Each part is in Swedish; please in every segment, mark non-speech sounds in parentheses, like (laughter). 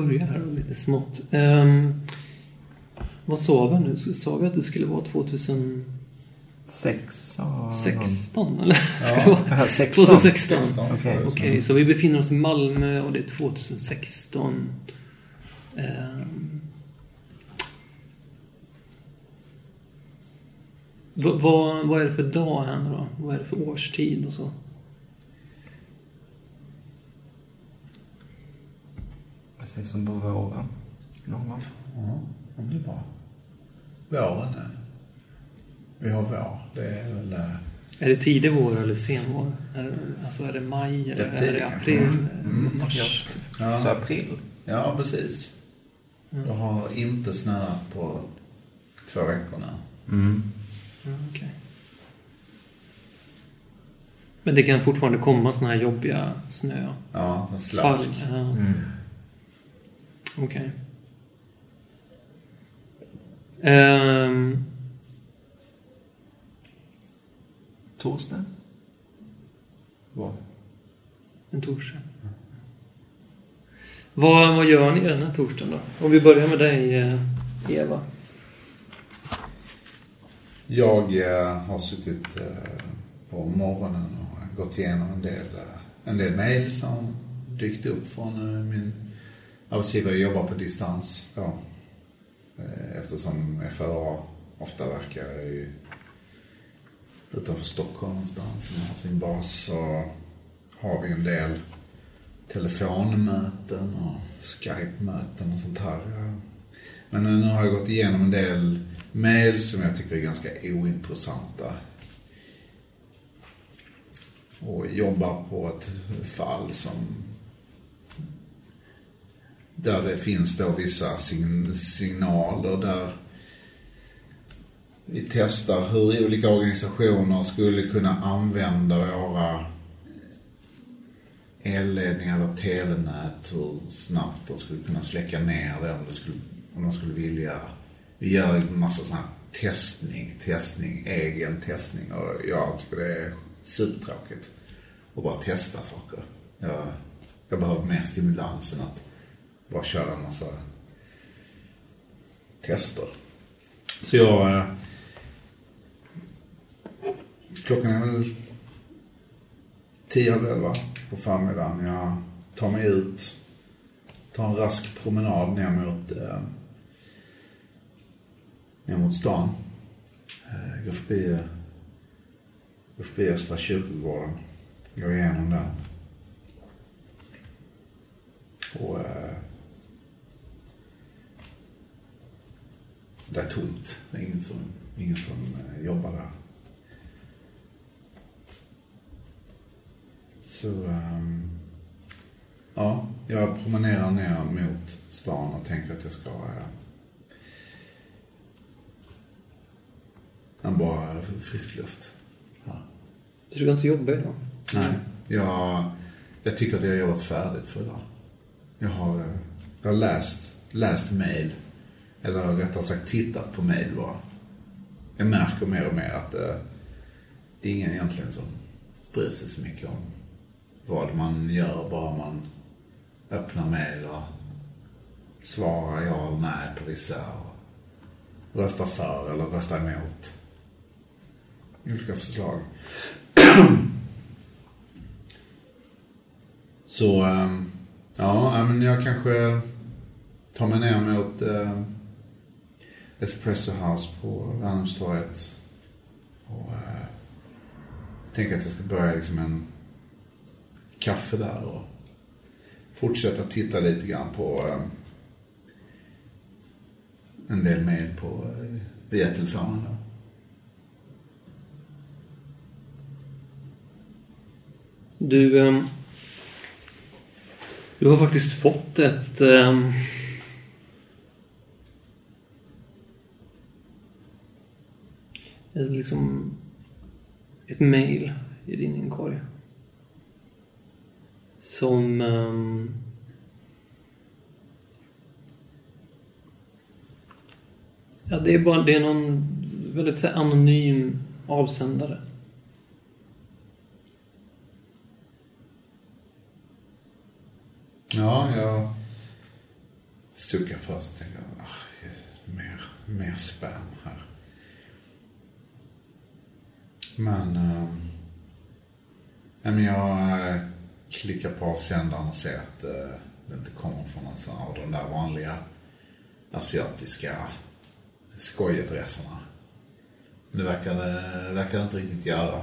börja här lite smått. Um, vad sa vi nu? Sa vi att det skulle vara 2016 Sex, ja, eller? (laughs) Ja, 16. 2016. 16, Okej. jag. Okej, så vi befinner oss i Malmö och det är 2016. Ehm. vad, vad, vad är det för dag här nu då? Vad är det för årstid och så? Precis som på våren. Någon gång. Ja, det är bra. Våren är... Vi har vår. Det är väl... eh, Är det tidig vår eller sen vår? Är det, alltså är det maj eller Det är är det april? Mm. Mars? Så Ja, april. ja precis. Mm. Det har inte snöat på två veckor nu. Mm. Ja, okej. Men det kan fortfarande komma såna här jobbiga snö... Ja, slask. Fall. Ja, Mm. Okej. Ehm, Torsdag? Vad? en torsdag. Vad, vad gör ni den här torsdagen då? Om vi börjar med dig, eh, Eva. Jag eh, har suttit eh, på morgonen och gått igenom en del, eh, en del mejl som dykt upp från min arbetsgivare. Jobbar på distans Ja. Eh, eftersom FRA ofta verkar i, utanför Stockholm någonstans. De har sin bas så har vi en del telefonmöten och Skype-möten och sånt här. Men nu har jag gått igenom en del mejl som jag tycker är ganska ointressanta. Och jobbar på ett fall som där det finns då vissa sign- signaler där vi testar hur olika organisationer skulle kunna använda våra elledningar och telenät, hur snabbt de skulle kunna släcka ner det om, det skulle, om de skulle vilja. Vi gör en massa sån här testning, testning, egen testning och jag tycker det är supertråkigt att bara testa saker. Jag, jag behöver mer stimulans än att bara köra en massa tester. Så jag... eh, Klockan är väl tio halv elva på förmiddagen. Jag tar mig ut, tar en rask promenad ner mot, eh, ner mot stan. Eh, går förbi, eh, går förbi Östra kyrkogården. Går igenom den. Och eh, det är tomt. Det är ingen som, ingen som eh, jobbar där. Så, ehm, ja, jag promenerar ner mot stan och tänker att jag ska eh, en bara frisk luft. Ja. Du ska inte jobba idag? Nej, jag, jag tycker att jag har jobbat färdigt för idag. Jag har, eh, jag har läst, läst mail. Eller rättare sagt tittat på mail bara. Jag märker mer och mer att eh, det är ingen egentligen som bryr sig så mycket om vad man gör bara man öppnar mail och svarar ja eller nej på vissa och röstar för eller röstar emot olika förslag. Så, eh, ja, men jag kanske tar mig ner mot eh, Espresso House på Värnhemstorget. Och eh, tänker att jag ska börja liksom en kaffe där och fortsätta titta lite grann på eh, en del mejl på eh, via telefonen då. Du, ehm, du har faktiskt fått ett... Ehm, ett, liksom, ett mail i din inkorg. Som... Um, ja, det är bara det är någon väldigt så här, anonym avsändare. Ja, jag suckar först och tänker, ah, mer, mer spam här. Men, Äh, men jag eh, klickar på avsändaren och ser att äh, det inte kommer från en sån av de där vanliga asiatiska skojadresserna. Men det verkar det verkar inte riktigt göra.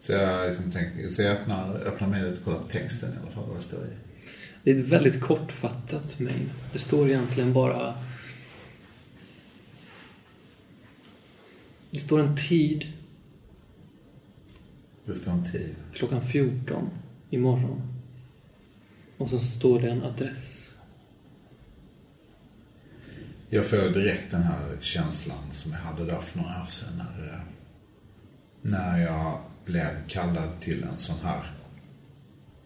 Så jag, liksom tänker, så jag öppnar, öppnar mejlet och kollar på texten i alla fall, vad det står i. Det är ett väldigt kortfattat mejl. Det står egentligen bara... Det står en tid, Det står en tid. klockan 14 imorgon. Och så står det en adress. Jag får direkt den här känslan som jag hade där för några år sedan när, eh, när jag blev kallad till en sån här,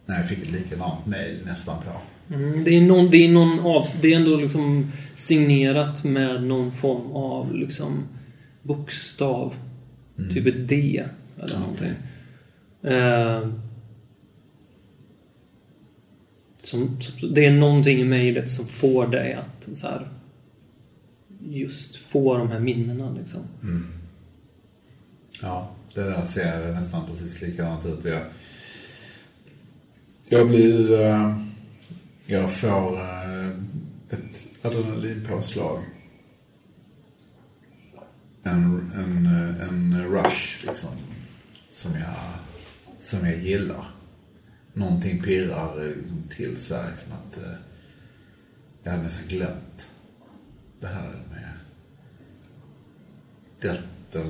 när jag fick ett likadant mejl nästan på. Mm, det, är någon, det, är någon av, det är ändå liksom signerat med någon form av liksom bokstav. Typ ett D eller Ja, någonting. Eh, som, det är någonting i mejlet som får dig att så här, just få de här minnena liksom. Ja, det där ser nästan precis likadant ut. Jag, jag blir... eh, Jag får eh, ett adrenalinpåslag. En, en, en rush liksom. Som jag, som jag gillar. Någonting pirrar till så här liksom att... eh, Jag hade nästan glömt det här med det, det,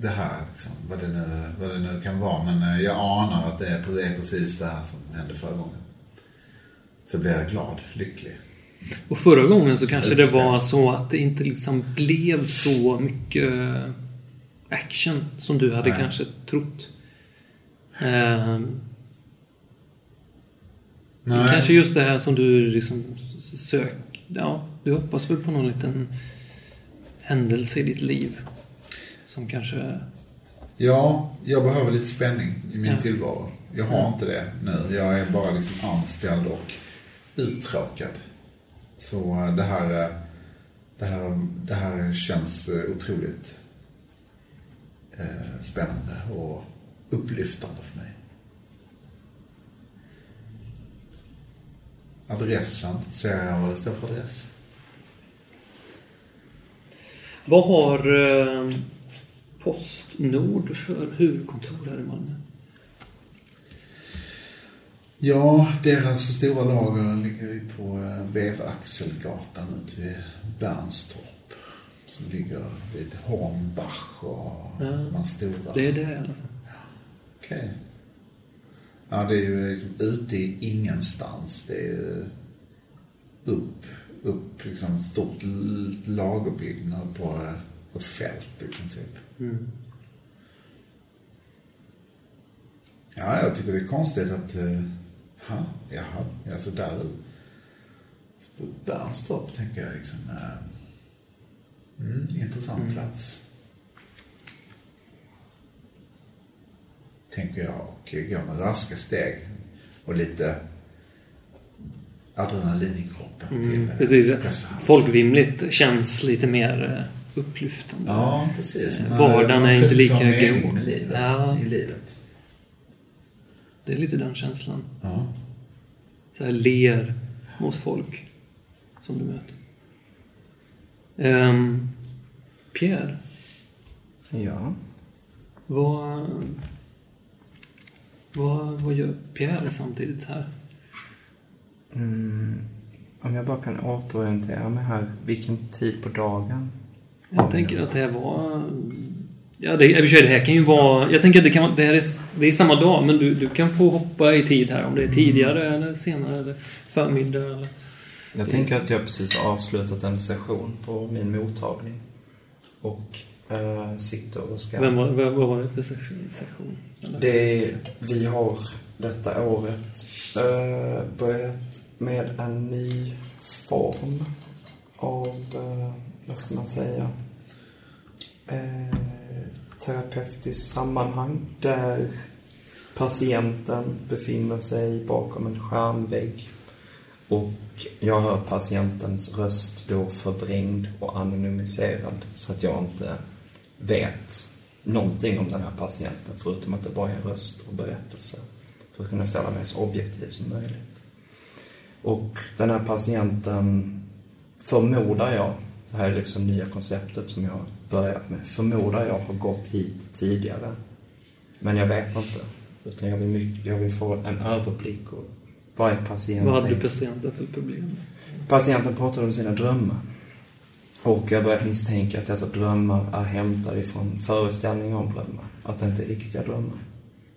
det här, liksom, vad, det nu, vad det nu kan vara. Men eh, jag anar att det är precis det här som hände förra gången. Så blir jag glad, lycklig. Och förra gången så kanske det var så att det inte liksom blev så mycket action som du hade Nej. kanske trott. Ehm, Nej. Kanske just det här som du liksom sök... Ja, du hoppas väl på någon liten händelse i ditt liv. Som kanske... Ja, jag behöver lite spänning i min Ja. tillvaro. Jag har Ja. inte det nu. Jag är bara liksom anställd och uttråkad. Så det här, det här, det här känns otroligt eh, spännande och upplyftande för mig. Adressen, ser jag vad det står för adress? Vad har eh, Postnord för huvudkontor här i Malmö? Ja, deras stora lager ligger ju på eh, Vevaxelgatan ute vid Bernstorp. Som ligger vid Hornbach och Ja. de stora. Det är det i alla fall. Okej. Ja, det är ju liksom ute i ingenstans. Det är ju upp, upp liksom stort lagerbyggnad på, eh, på fält i princip. Mm. Ja, jag tycker det är konstigt att... Uh, ha, jaha, ja, så där... Så Bernstorp tänker jag liksom... eh, mm, intressant plats. Tänker jag och går med raska steg och lite adrenalin i kroppen. till, Mm, eh, precis. Folkvimligt känns lite mer eh, upplyftande. Ja, precis. Man- Vardagen man är inte lika grå. med livet, Ja. I livet. Det är lite den känslan. Ja. Så här ler mot folk som du möter. Ehm, Pierre, Ja. vad, vad, vad gör Pierre samtidigt här? Mm, om jag bara kan återorientera mig här. Vilken tid på dagen? Jag tänker att det här var... Ja, det, i och för sig, det här kan ju vara... Jag tänker att det kan. Det, här är, det är samma dag, men du, du kan få hoppa i tid här. Om det är tidigare eller senare eller förmiddag eller... Jag tänker att jag precis har avslutat en session på min mottagning. Och eh, sitter och ska... Vem var, vad, vad var det för session? Eller? Det är, vi har detta året eh, börjat med en ny form av, eh, vad ska man säga, eh, terapeutiskt sammanhang där patienten befinner sig bakom en skärmvägg Och jag hör patientens röst då förvrängd och anonymiserad så att jag inte vet någonting om den här patienten förutom att det bara är röst och berättelse för att kunna ställa mig så objektiv som möjligt. Och den här patienten förmodar jag, det här är liksom nya konceptet som jag börjat med, förmodar jag har gått hit tidigare. Men jag vet inte. Utan jag vill, mycket, jag vill få en överblick och vad är patienten? Vad hade patienten för problem? Patienten pratar om sina drömmar. Och jag börjar misstänka att dessa drömmar är hämtade ifrån föreställningar om drömmar. Att det inte är riktiga drömmar.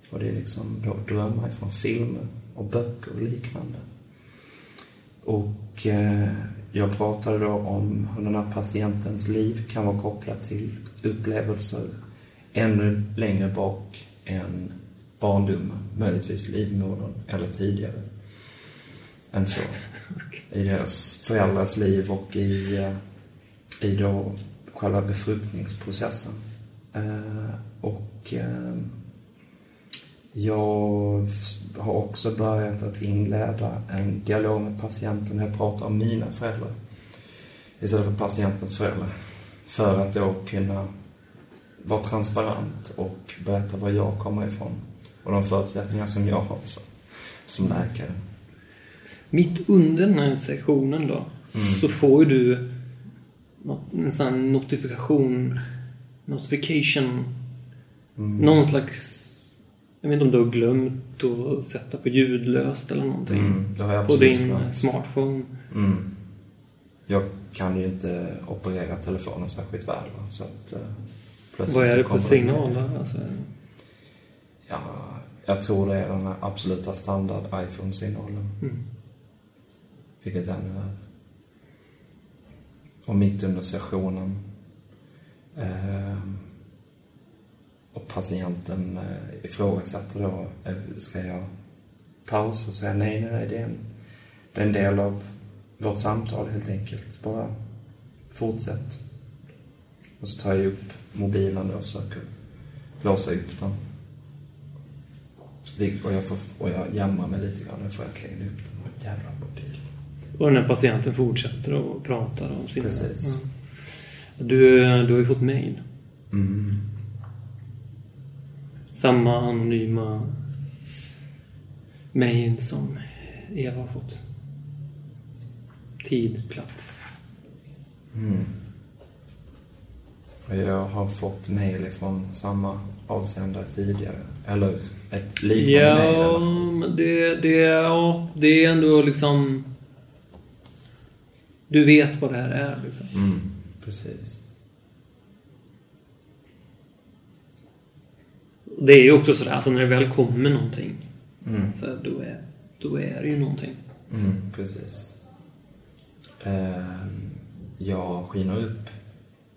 Och det är liksom då drömmar ifrån filmer och böcker och liknande. Och eh, jag pratade då om hur den här patientens liv kan vara kopplat till upplevelser ännu längre bak än barndomen, möjligtvis livmodern eller tidigare än så. I deras föräldrars liv och i, eh, i då själva befruktningsprocessen. Eh, och eh, jag har också börjat att inleda en dialog med patienten när jag pratar om mina föräldrar. Istället för patientens föräldrar. För att då kunna vara transparent och berätta var jag kommer ifrån. Och de förutsättningar som jag har som, läkare. Mitt under den här sessionen då, så får ju du en sån här notifikation, notification, någon slags, jag vet inte om du har glömt att sätta på ljudlöst eller någonting. Mm, det har jag på absolut din glömt. smartphone. Mm. Jag kan ju inte operera telefonen särskilt väl. Så att, eh, plötsligt Vad är det för signaler? Alltså, Ja, jag tror det är den absoluta standard iPhone-signalen. mm. Vilket den är. Och mitt under sessionen eh, och patienten eh, ifrågasätter då, eh, ska jag pausa och säga nej, nej, det är en, det är en del av vårt samtal helt enkelt. Bara fortsätt. Och så tar jag upp mobilen och försöker låsa upp den. Och jag, får, och jag jämrar mig lite grann för att lägga upp den. Åh, Jävla mobil. Och den här patienten fortsätter att prata om sina... Precis. Ja. Du, du har ju fått mail. Mm. Samma anonyma mail som Eva har fått. Tid, plats. Mm. Och jag har fått mejl från samma avsändare tidigare. Eller ett liknande mejl Ja, men det, det, ja, det är ändå liksom... Du vet vad det här är liksom. Mm, precis. Det är ju också sådär, alltså när det väl kommer någonting. Mm. Så här, då, är, då är det ju någonting. Mm, precis. Ehm, jag skiner upp.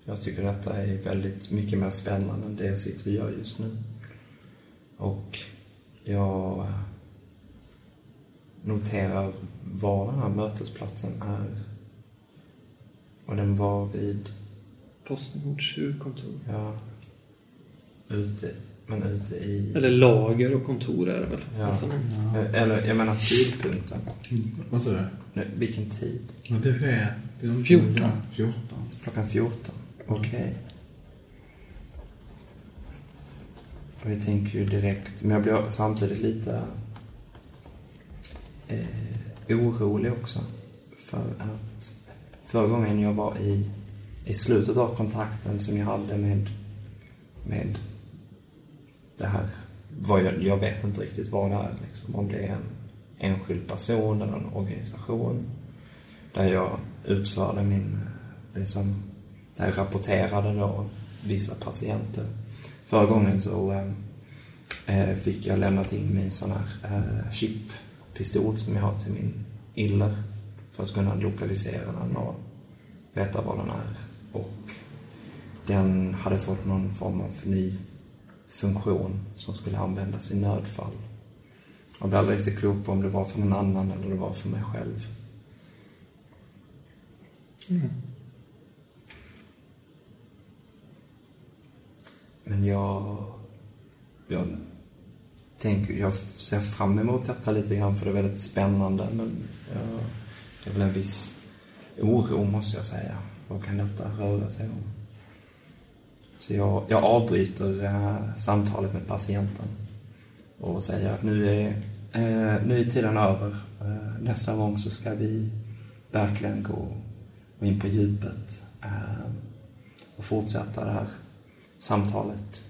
Jag tycker detta är väldigt mycket mer spännande än det jag sitter och gör just nu. Och jag noterar var den här mötesplatsen är. Och den var vid, Postnords huvudkontor. ja, ute, men ute i... Eller lager och kontor är det väl? Ja. Alltså, Eller, jag menar tidpunkten. Vad sa du? Nej, Vilken tid? Ja, det vet jag inte. 14. 14. Klockan 14? Okej. Och jag tänker ju direkt, men jag blir samtidigt lite eh, orolig också. För att förra gången jag var i, i slutet av kontakten som jag hade med, med det här, vad jag, jag vet inte riktigt vad det är liksom. Om det är en enskild person eller en organisation. Där jag utförde min, liksom, där jag rapporterade då vissa patienter. Förra gången så äh, fick jag lämnat in min sån här eh, chippistol som jag har till min iller för att kunna lokalisera den och veta var den är. Och den hade fått någon form av ny funktion som skulle användas i nödfall. Jag blev aldrig riktigt klok på om det var för någon annan eller det var för mig själv. Men jag... Jag tänker... Jag ser fram emot detta lite grann för det är väldigt spännande. Men jag det är väl en viss oro måste jag säga. Vad kan detta röra sig om? Så jag, jag avbryter äh, samtalet med patienten och säger att nu är, äh, nu är tiden över. Äh, nästa gång så ska vi verkligen gå, gå in på djupet och fortsätta det här samtalet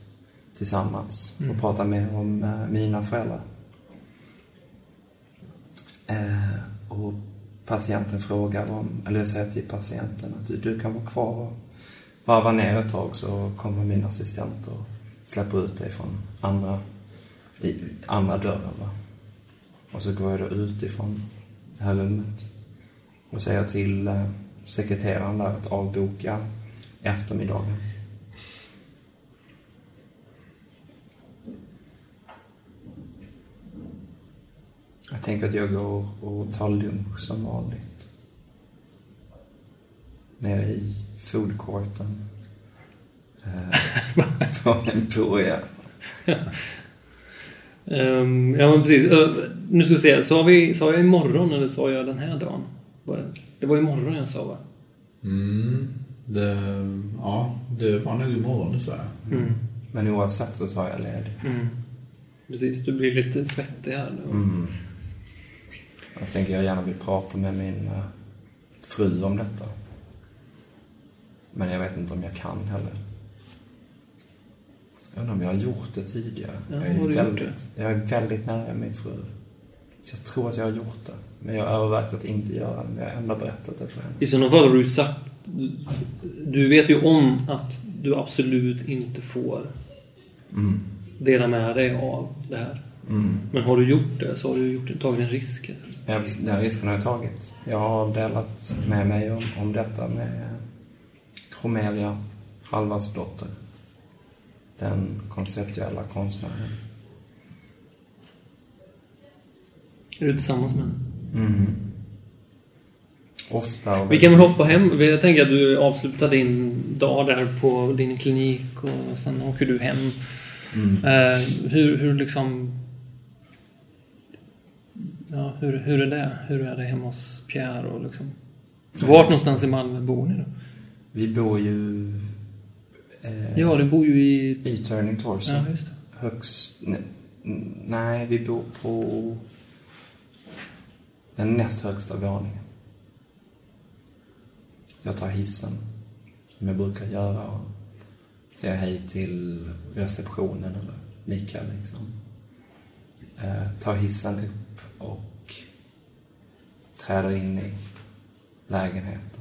tillsammans och mm. prata mer om mina föräldrar. och patienten frågar om, eller jag säger till patienten att du, du kan vara kvar varva ner ett tag så kommer min assistent och släpper ut dig från andra, andra dörren. Va? Och så går jag då ut ifrån det här rummet och säger till eh, sekreteraren där att avboka eftermiddagen. Jag tänker att jag går och tar lunch som vanligt. Nere i foodcourten. (laughs) Eh, på Emporia. um, ja, men precis. Uh, nu ska vi se. Sa, vi, sa jag imorgon eller sa jag den här dagen? Var det, det var imorgon jag sa, va? Mm. Det, ja, det var nog imorgon du sa jag. Mm. Men oavsett så tar jag ledig. Mm. Precis, du blir lite svettig här nu. Mm. Jag tänker jag gärna vill prata med min uh, fru om detta. Men jag vet inte om jag kan heller. Jag undrar om jag har gjort det tidigare. Ja, jag, är har du väldigt, gjort det? jag är väldigt nära min fru. Så jag tror att jag har gjort det. Men jag har övervägt att inte göra det. Men jag har ändå berättat det för henne. I sådana fall har du sagt... Du vet ju om att du absolut inte får mm. dela med dig av det här. Mm. Men har du gjort det så har du gjort, tagit en risk. Ja, den risken har jag tagit. Jag har delat med mig om, om detta med Cromelia Halvarsdotter. Den konceptuella konstnären. Är du tillsammans med henne? Mm. Ofta. Vi kan väl hoppa hem. Jag tänker att du avslutar din dag där på din klinik och sen åker du hem. Mm. Uh, hur, hur liksom... Ja, hur, hur är det? Hur är det hemma hos Pierre och liksom... Vart någonstans i Malmö bor ni då? Vi bor ju... Eh, ja, du bor ju i... I Turning Torso. Ja, just det. Högst... Ne, nej, vi bor på den näst högsta våningen. Jag tar hissen, som jag brukar göra, och säger hej till receptionen eller nickar liksom. Eh, tar hissen upp och träder in i lägenheten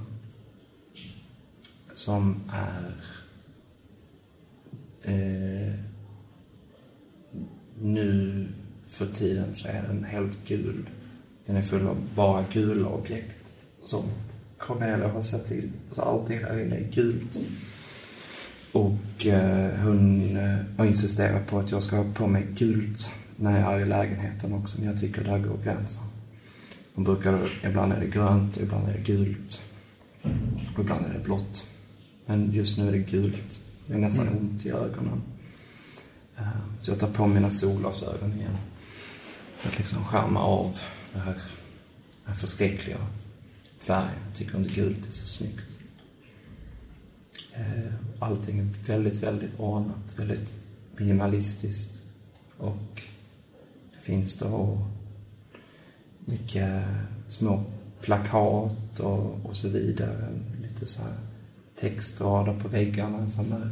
som är eh, nu för tiden så är den helt gul. Den är full av bara gula objekt som Cornelia har sett till. Så allting där inne är gult. Och eh, hon eh, har insisterat på att jag ska ha på mig gult när jag är i lägenheten också. Men jag tycker där går gränsen. Hon brukar, ibland är det grönt och ibland är det gult. Och ibland är det blått. Men just nu är det gult. Det är nästan mm. ont i ögonen. Eh, så jag tar på mina solglasögon igen. För att liksom skärma av det här, den här förskräckliga färgen. Jag tycker inte gult är så snyggt. Eh, allting är väldigt, väldigt ordnat. Väldigt minimalistiskt. Och det finns då mycket små plakat och, och så vidare. Lite så här textrader på väggarna som är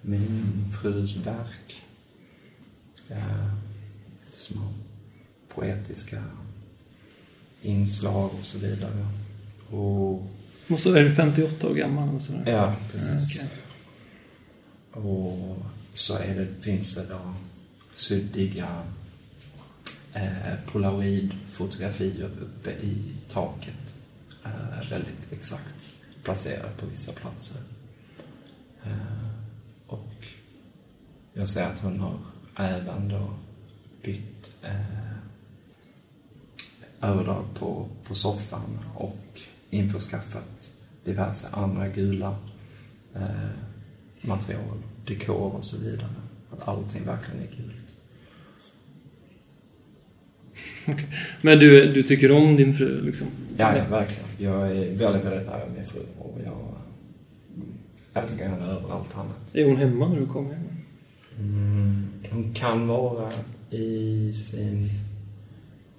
min frus verk. Ja, små poetiska inslag och så vidare. Och, och så är du 58 år gammal? Och sådär. Ja, precis. Ja, okay. Och så är det, finns det då suddiga eh, polaroidfotografier uppe i taket. Eh, väldigt exakt placerad på vissa platser. Eh, och jag ser att hon har även då bytt eh, överdrag på, på soffan och införskaffat diverse andra gula eh, material, dekor och så vidare. Att allting verkligen är gult. Men du, du tycker om din fru liksom? Ja, ja, verkligen. Jag är väldigt, väldigt nära min fru och jag älskar henne över allt annat. Är hon hemma när du kommer hem? Mm, hon kan vara i sin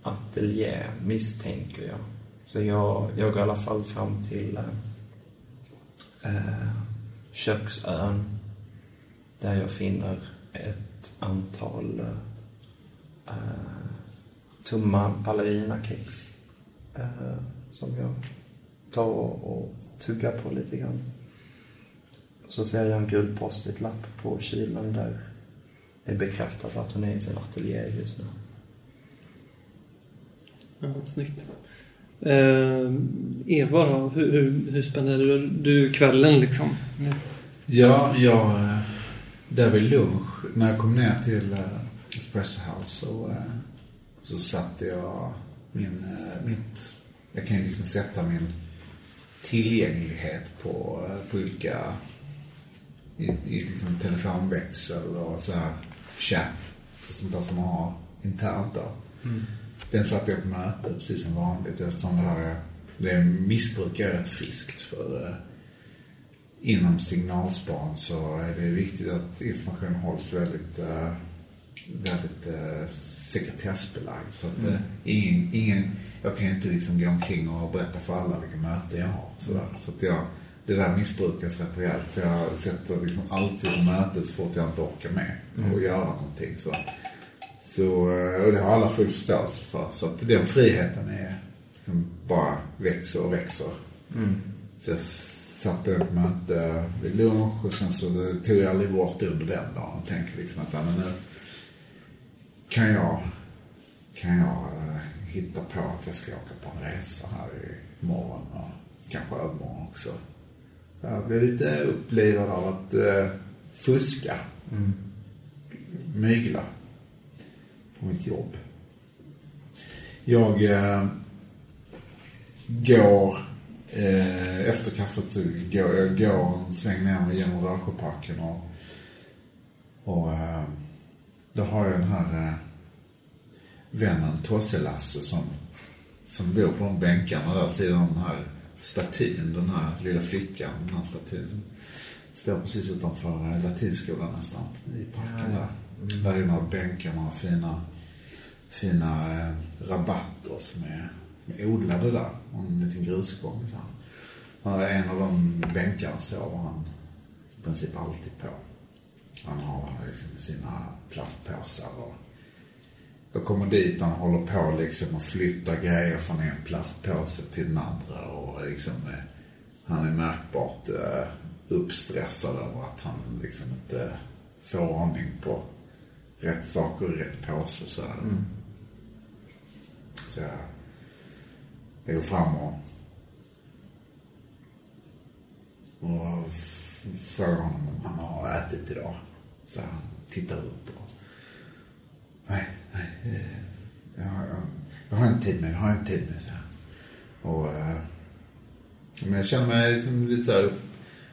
ateljé, misstänker jag. Så jag, jag går i alla fall fram till äh, köksön där jag finner ett antal äh, tumma ballerinakex äh, som jag tar och, och tuggar på lite grann. Så ser jag en gul post-it-lapp på kylen där det är bekräftat att hon är i sin ateljé just nu. Ja, snyggt. Eh, Eva då? Hur, hur, hur spenderar du, du kvällen liksom? Ja, jag... eh, Där vid lunch, när jag kom ner till eh, Espresso House så, eh, så satte jag min, eh, mitt... Jag kan ju liksom sätta min tillgänglighet på, eh, på olika... I, i liksom telefonväxel och så här chatt och sånt där som man har internt då. Den satte jag på möte precis som vanligt eftersom det här är, det missbruk är rätt friskt för eh, inom signalspan så är det viktigt att information hålls väldigt, väldigt eh, sekretessbelagd. Så att eh, ingen, ingen, jag kan ju inte liksom gå omkring och berätta för alla vilka möten jag har. Sådär. Så att jag, det där missbrukas rätt rejält. Så jag sätter liksom alltid på mötet så fort jag inte orkar med och göra någonting. Så, så, eh, och det har alla full förståelse för. Så att den friheten är liksom bara växer och växer. Så jag satte ett möte vid lunch och sen så tog jag aldrig bort under den dagen och tänkte liksom att ja, men nu kan jag, kan jag eh, hitta på att jag ska åka på en resa här i morgon och kanske övermorgon också. Jag blev lite upplivad av att eh, fuska, mygla på mitt jobb. Jag eh, går eh, efter kaffet så går jag går en sväng ner genom Rörsjöparken och, och eh, då har jag den här eh, vännen Tosse-Lasse som, som bor på de bänkarna där sidan den här statyn, den här lilla flickan, den här statyn som står precis utanför latinskolan nästan i parken där. Där är några bänkar, några fina, fina eh, rabatter som är, som är odlade där. Och en liten grusgång så här. Och en av de bänkarna sover han i princip alltid på. Han har liksom sina plastpåsar och jag kommer dit och han håller på liksom och flyttar grejer från en plastpåse till den andra och liksom han är märkbart eh, uppstressad över att han liksom inte får ordning på rätt saker i rätt påse så här. Så jag, går fram och och frågar honom om han har ätit idag. Så han tittar upp och Nej, Jag, jag, jag har inte tid med det, jag har inte tid med det, så här. Och... eh, Men jag känner mig liksom lite så här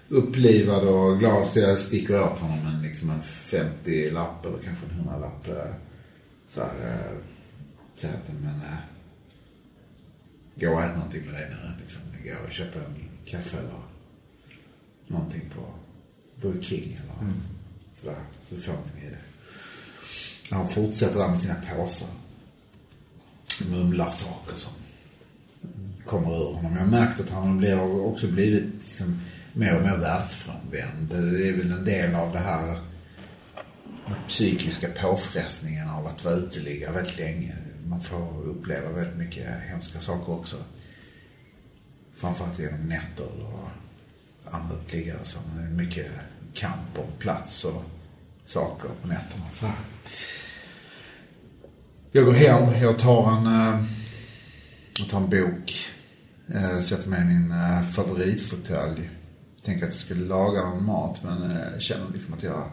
upplivad och glad så jag sticker åt honom en, liksom en 50-lapp eller kanske en 100-lapp. eh, Så här, eh, säger att men... eh, Gå och ät någonting med dig nu. Liksom. Gå och köpa en kaffe eller någonting på Burger King eller sådär. Så du får någonting i det. Han fortsätter där med sina påsar. Mumlar saker som kommer ur honom. Jag har märkt att han blir, också blivit liksom, mer och mer världsfrånvänd. Det är väl en del av det här den psykiska påfrestningen av att vara uteliggare väldigt länge. Man får uppleva väldigt mycket hemska saker också. Framförallt genom nätter och andra uteliggare som är mycket kamp om plats och saker på nätterna. Så här. Jag går hem, jag tar en, eh, jag tar en bok, eh, sätter mig i min eh, favoritfåtölj. Tänker att jag skulle laga någon mat men känner liksom att jag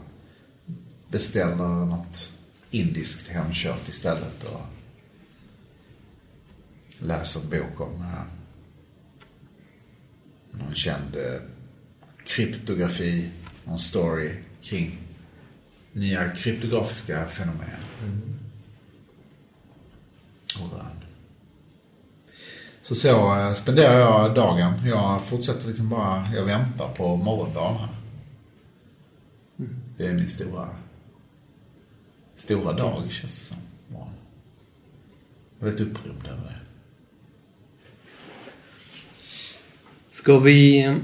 beställer något indiskt hemkört istället och läser en bok om någon känd kryptografi, någon story kring nya kryptografiska fenomen. Mm. Och Så så eh, spenderar jag dagen. Jag fortsätter liksom bara, jag väntar på morgondagen här. Det är min stora, stora dag känns det som. Ja. Jag är väldigt upprymd över det. Ska vi...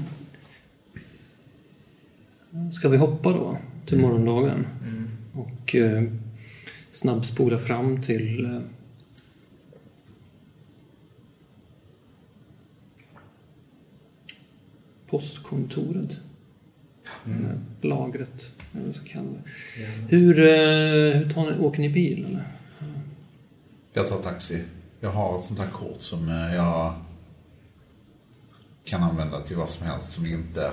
Ska vi hoppa då till morgondagen? Och eh, snabbspola fram till postkontoret. Eh, Lagret, eller vad man det. Hur, eh, hur tar ni, åker ni bil eller? Jag tar taxi. Jag har ett sånt här kort som eh, jag kan använda till vad som helst som inte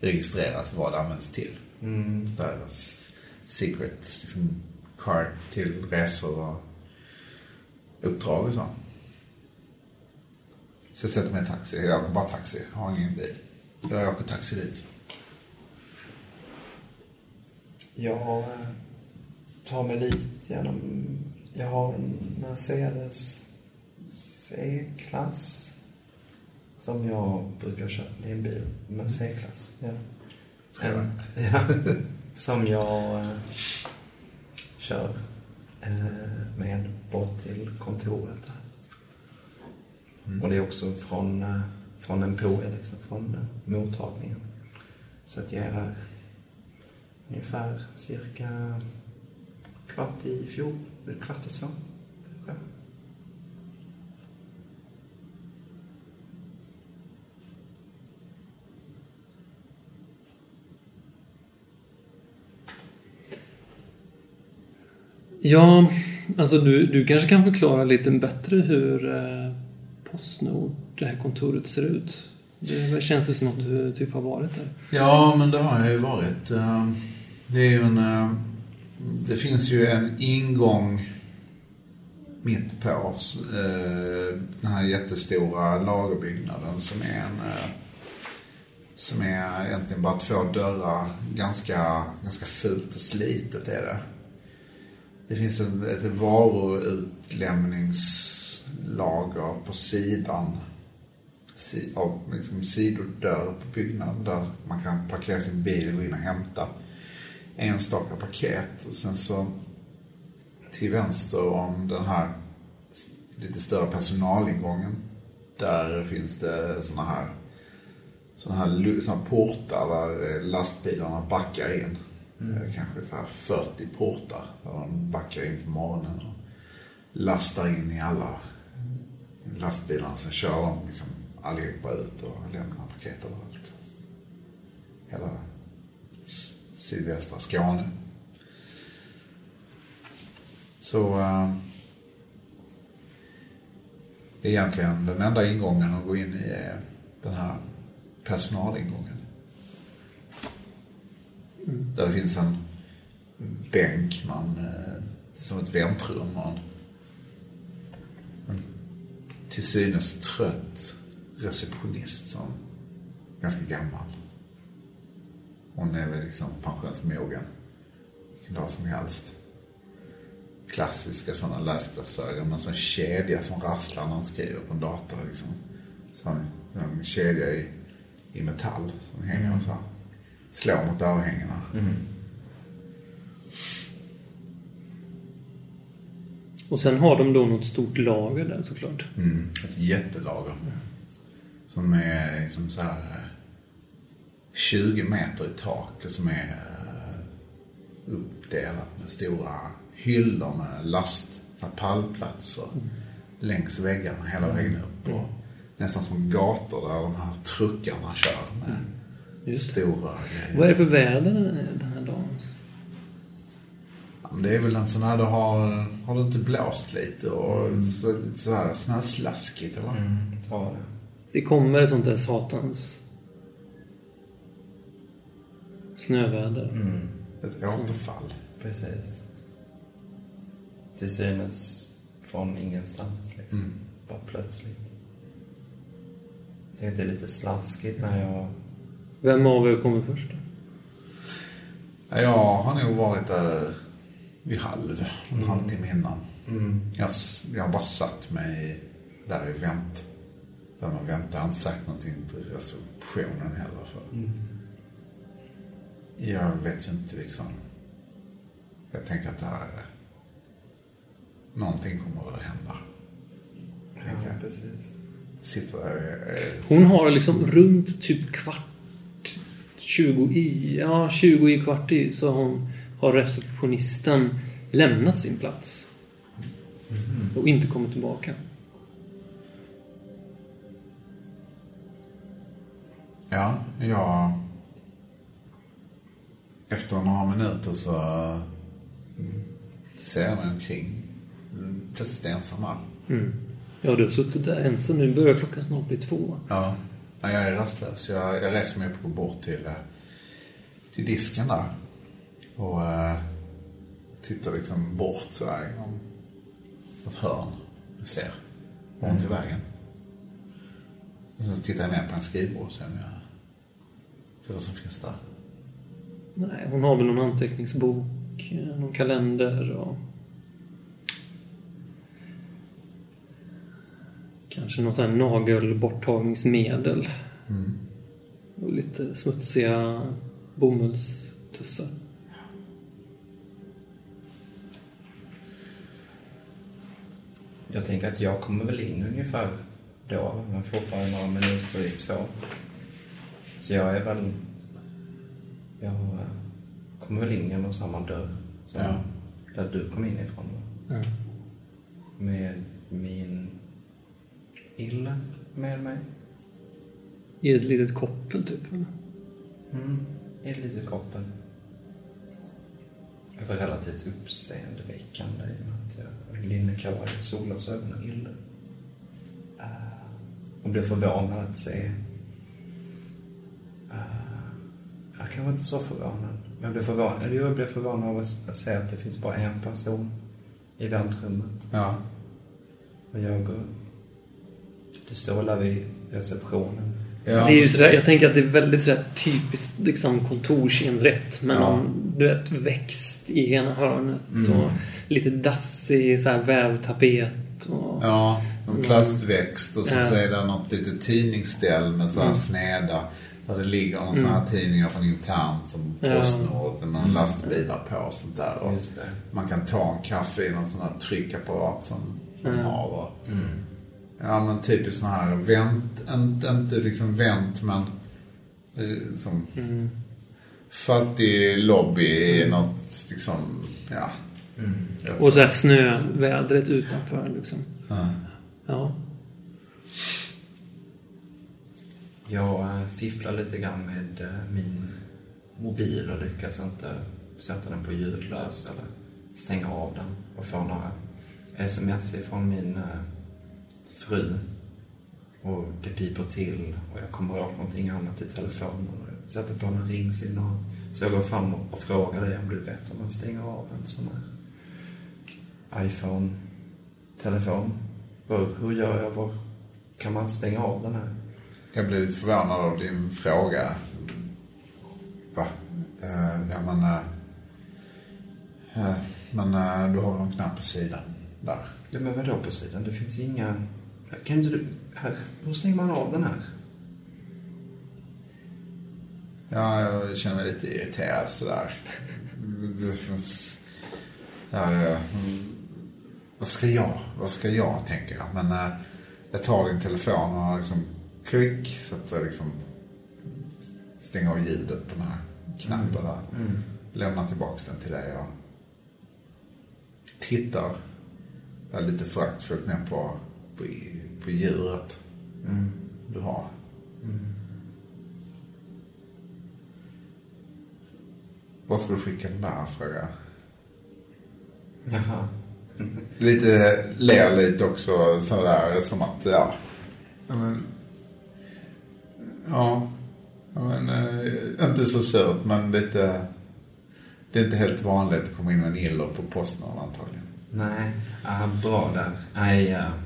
registreras vad det används till. Mm. Deras secret liksom, card till resor och uppdrag och så. Så jag sätter mig i taxi. Jag åker bara taxi. Jag har ingen bil. Jag åker taxi dit. Jag eh, tar mig dit genom... Jag har en Mercedes C-klass som jag brukar köra. Det är en bil med C-klass. Ja. En, (laughs) ja, som jag eh, kör eh, med bort till kontoret. Här. Och det är också från, eh, från en POE, liksom, från mottagningen. Så att jag är här ungefär cirka kvart i fjol, eh, kvart i två. kanske. Ja, alltså du, du kanske kan förklara lite bättre hur eh, Postnord, det här kontoret, ser ut. Det känns ju som att du typ har varit där. Ja, men det har jag ju varit. Ehm, det är ju en... Ehm, det finns ju en ingång mitt på eh, den här jättestora lagerbyggnaden som är en... Eh, som är egentligen bara två dörrar. Ganska, ganska fult och slitet är det. Det finns ett, ett varuutlämningslager på sidan si, av liksom sidodörr på byggnaden där man kan parkera sin bil och gå in och hämta enstaka paket. Och sen så till vänster om den här lite större personalingången där finns det såna här såna här, såna här portar där lastbilarna backar in. Eh, Kanske så här 40 portar där de backar in på morgonen och lastar in i alla lastbilarna. Sen kör de liksom allihopa ut och lämnar paket överallt. Hela sydvästra Skåne. Så eh, det är egentligen den enda ingången att gå in i är den här personalingången. Där det finns en bänk, man, eh, som ett väntrum en till synes trött receptionist som ganska gammal. Hon är väl liksom pensionsmogen. Vilken dag som helst. Klassiska sådana läsglasögon med sån kedja som rasslar när hon skriver på en dator. Liksom. Sån, sån kedja i, i metall som hänger och så här. Slår mot örhängena. Mm. Och sen har de då något stort lager där såklart. Mm, ett jättelager. Som är liksom så här eh, 20 meter i tak och som är eh, uppdelat med stora hyllor med last, pallplatser längs väggarna hela vägen upp. Och nästan som gator där de här truckarna kör med Just stora grejer. Vad är det för väder den här dagen? Ja, men det är väl en sån här, det har, har det inte blåst lite och Mm. så, så här snöslaskigt eller? Ja, det. Det kommer sånt där satans snöväder. Mm, Ett återfall. precis. Till synes från ingenstans liksom. Mm. Bara plötsligt. Jag tycker det är lite slaskigt när jag... Vem av er kommer först då? Ja, Jag har nog varit där vid halv, en Mm. halvtimme innan. Mm. Jag, jag har bara satt mig där i vänt, Där man väntar, inte sagt någonting till receptionen heller. För. Jag vet ju inte liksom. Jag tänker att det här är... Någonting kommer att hända. Jag. precis. Sitter där Hon har liksom runt typ kvart 20 i, ja 20 i kvart i så har, hon, har receptionisten lämnat sin plats. Och inte kommit tillbaka. Ja, jag... Efter några minuter så mm, ser jag mig omkring. Plötsligt ensam här. Mm. Ja, du har suttit där ensam. Nu börjar klockan snart bli två. Ja. ja, jag är rastlös. Jag, jag reser mig upp och går bort till, eh, till disken där. Och eh, tittar liksom bort sådär genom ett hörn. Jag ser var hon till vägen. Och sen så tittar jag ner på en skrivbord och ser om jag ser vad som finns där. Nej, hon har väl någon anteckningsbok, eh, någon kalender och... Kanske något här nagelborttagningsmedel. Och lite smutsiga bomullstussar. Jag tänker att jag kommer väl in ungefär då, men fortfarande några minuter i två. Så jag är väl... Jag kommer väl in genom samma dörr som Ja. där du kom in ifrån. Ja. Med min ille med mig. I ett litet koppel, typ. Mm, i ett litet koppel. Det var relativt uppseendeväckande i och med att jag har linnekavaj, solglasögon och ille. Uh, och blev förvånad att se... Uh, jag kanske inte så förvånad. Men jag blev förvånad, eller jag blev förvånad av att, att se att det finns bara en person i väntrummet. Ja. Och jag går... Det står där vid receptionen. Ja det är ju sådär, jag tänker att det är väldigt sådär typiskt liksom, kontorsinrätt med Ja. någon du vet, växt i ena hörnet Mm. och lite dassig så här, vävtapet. Och, Ja, en plastväxt och så, Ja. så är det något litet tidningsställ med så här Mm. sneda. Där det ligger någon sån här tidningar från internt som. Postnord med någon lastbilar på och sånt där. Och man kan ta en kaffe i någon sån här tryckapparat som, som Ja. har. Och, Ja men typiskt sån här vänt, inte, inte liksom vänt men eh, som Mm. fattig lobby i något liksom, ja. rätt och så här snövädret utanför liksom. Ja. Ja. Jag eh, fifflar lite grann med eh, min mobil och lyckas inte sätta den på ljudlös eller stänga av den och få några sms ifrån min fru. Och det piper till och jag kommer åt någonting annat i telefonen jag sätter på en ringsignal. Så jag går fram och frågar dig om du vet om man stänger av en sån här iPhone-telefon. Hur, hur gör jag? Var kan man stänga av den här? Jag blev lite förvånad av din fråga. Va? Eh, ja, men... eh, men eh, du har väl någon knapp på sidan där? Ja, men vadå på sidan? Det finns inga... Kan inte du... Här. Hur stänger man av den här? Ja, jag känner mig lite irriterad sådär. Det finns... Ja, ja. mm. Vad ska jag? Vad ska jag, tänker jag. Men eh, jag tar din telefon och liksom klick så att jag liksom stänger av ljudet på den här knappen där. Lämnar tillbaks den till dig och tittar lite föraktfullt ner på, på, på djuret du har. Vad ska du skicka den där, frågar jag. Jaha. Lite, ler lite också sådär som att, ja. Ja, men, ja, ja men, eh, inte så surt men lite, det är inte helt vanligt att komma in med en iller på Postnord antagligen. Nej, ah, bra där. Nej, uh,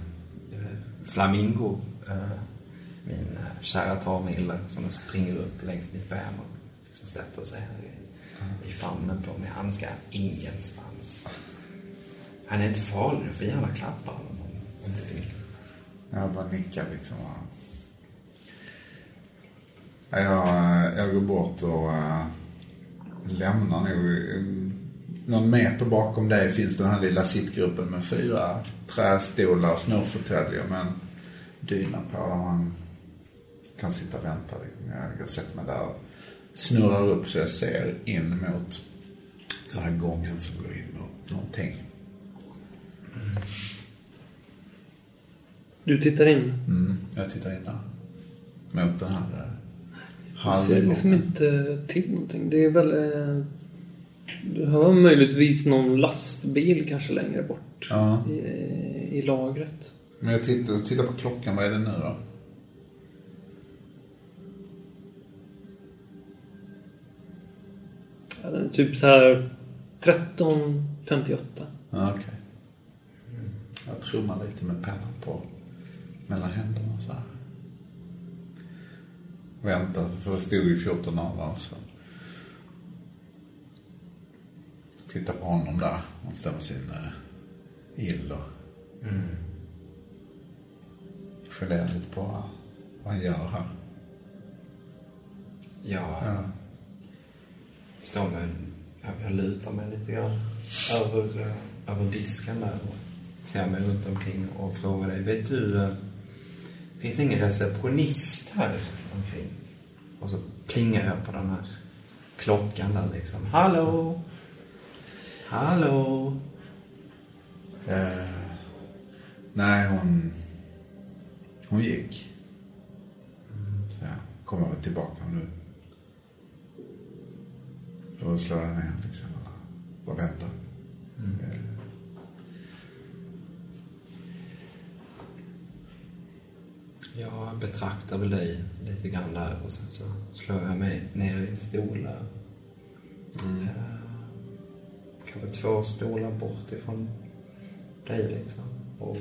flamingo, eh, min eh, kära tamille som springer upp längs mitt ben och liksom sätter sig här i, mm. i famnen på mig. Han ska ingenstans. Han är inte farlig, du får gärna klappa honom om du vill. Jag bara nickar liksom. Jag, jag går bort och äh, lämnar nog eh, Någon meter bakom dig finns den här lilla sittgruppen med fyra trästolar, snurrfåtöljer med en dyna på där man kan sitta och vänta. Jag, jag sätter mig där och snurrar upp så jag ser in mot den här gången som går in mot någonting. Du tittar in. Mm, jag tittar in där. Mot den här eh, Du ser liksom halvgången. inte till någonting. Det är väl... Du har möjligtvis någon lastbil kanske längre bort. Ja. I, I lagret. Men jag tittar, tittar på klockan. Vad är det nu då? Ja, den är typ så här 13.58. Ja, okej. Jag trummar lite med pennan på mellan händerna så här. Väntar, för det stod ju 14 av dem så. Tittar på honom där. Han står med sin uh, ill och funderar lite på vad, han gör här. Jag Ja. står med, jag, jag lutar mig lite grann över, eh, över disken där och ser mig runt omkring och frågar dig, vet du, eh, finns det ingen receptionist här omkring? Och så plingar jag på den här klockan där liksom. Hallå? Hallå? Eh, nej, hon... Hon gick. Så jag kommer väl tillbaka nu. Får slå dig ner liksom. Bara vänta. Eh, Jag betraktar väl dig lite grann där och sen så slår jag mig ner i en stol där. Eh, Kanske två stolar bort ifrån dig liksom. Och,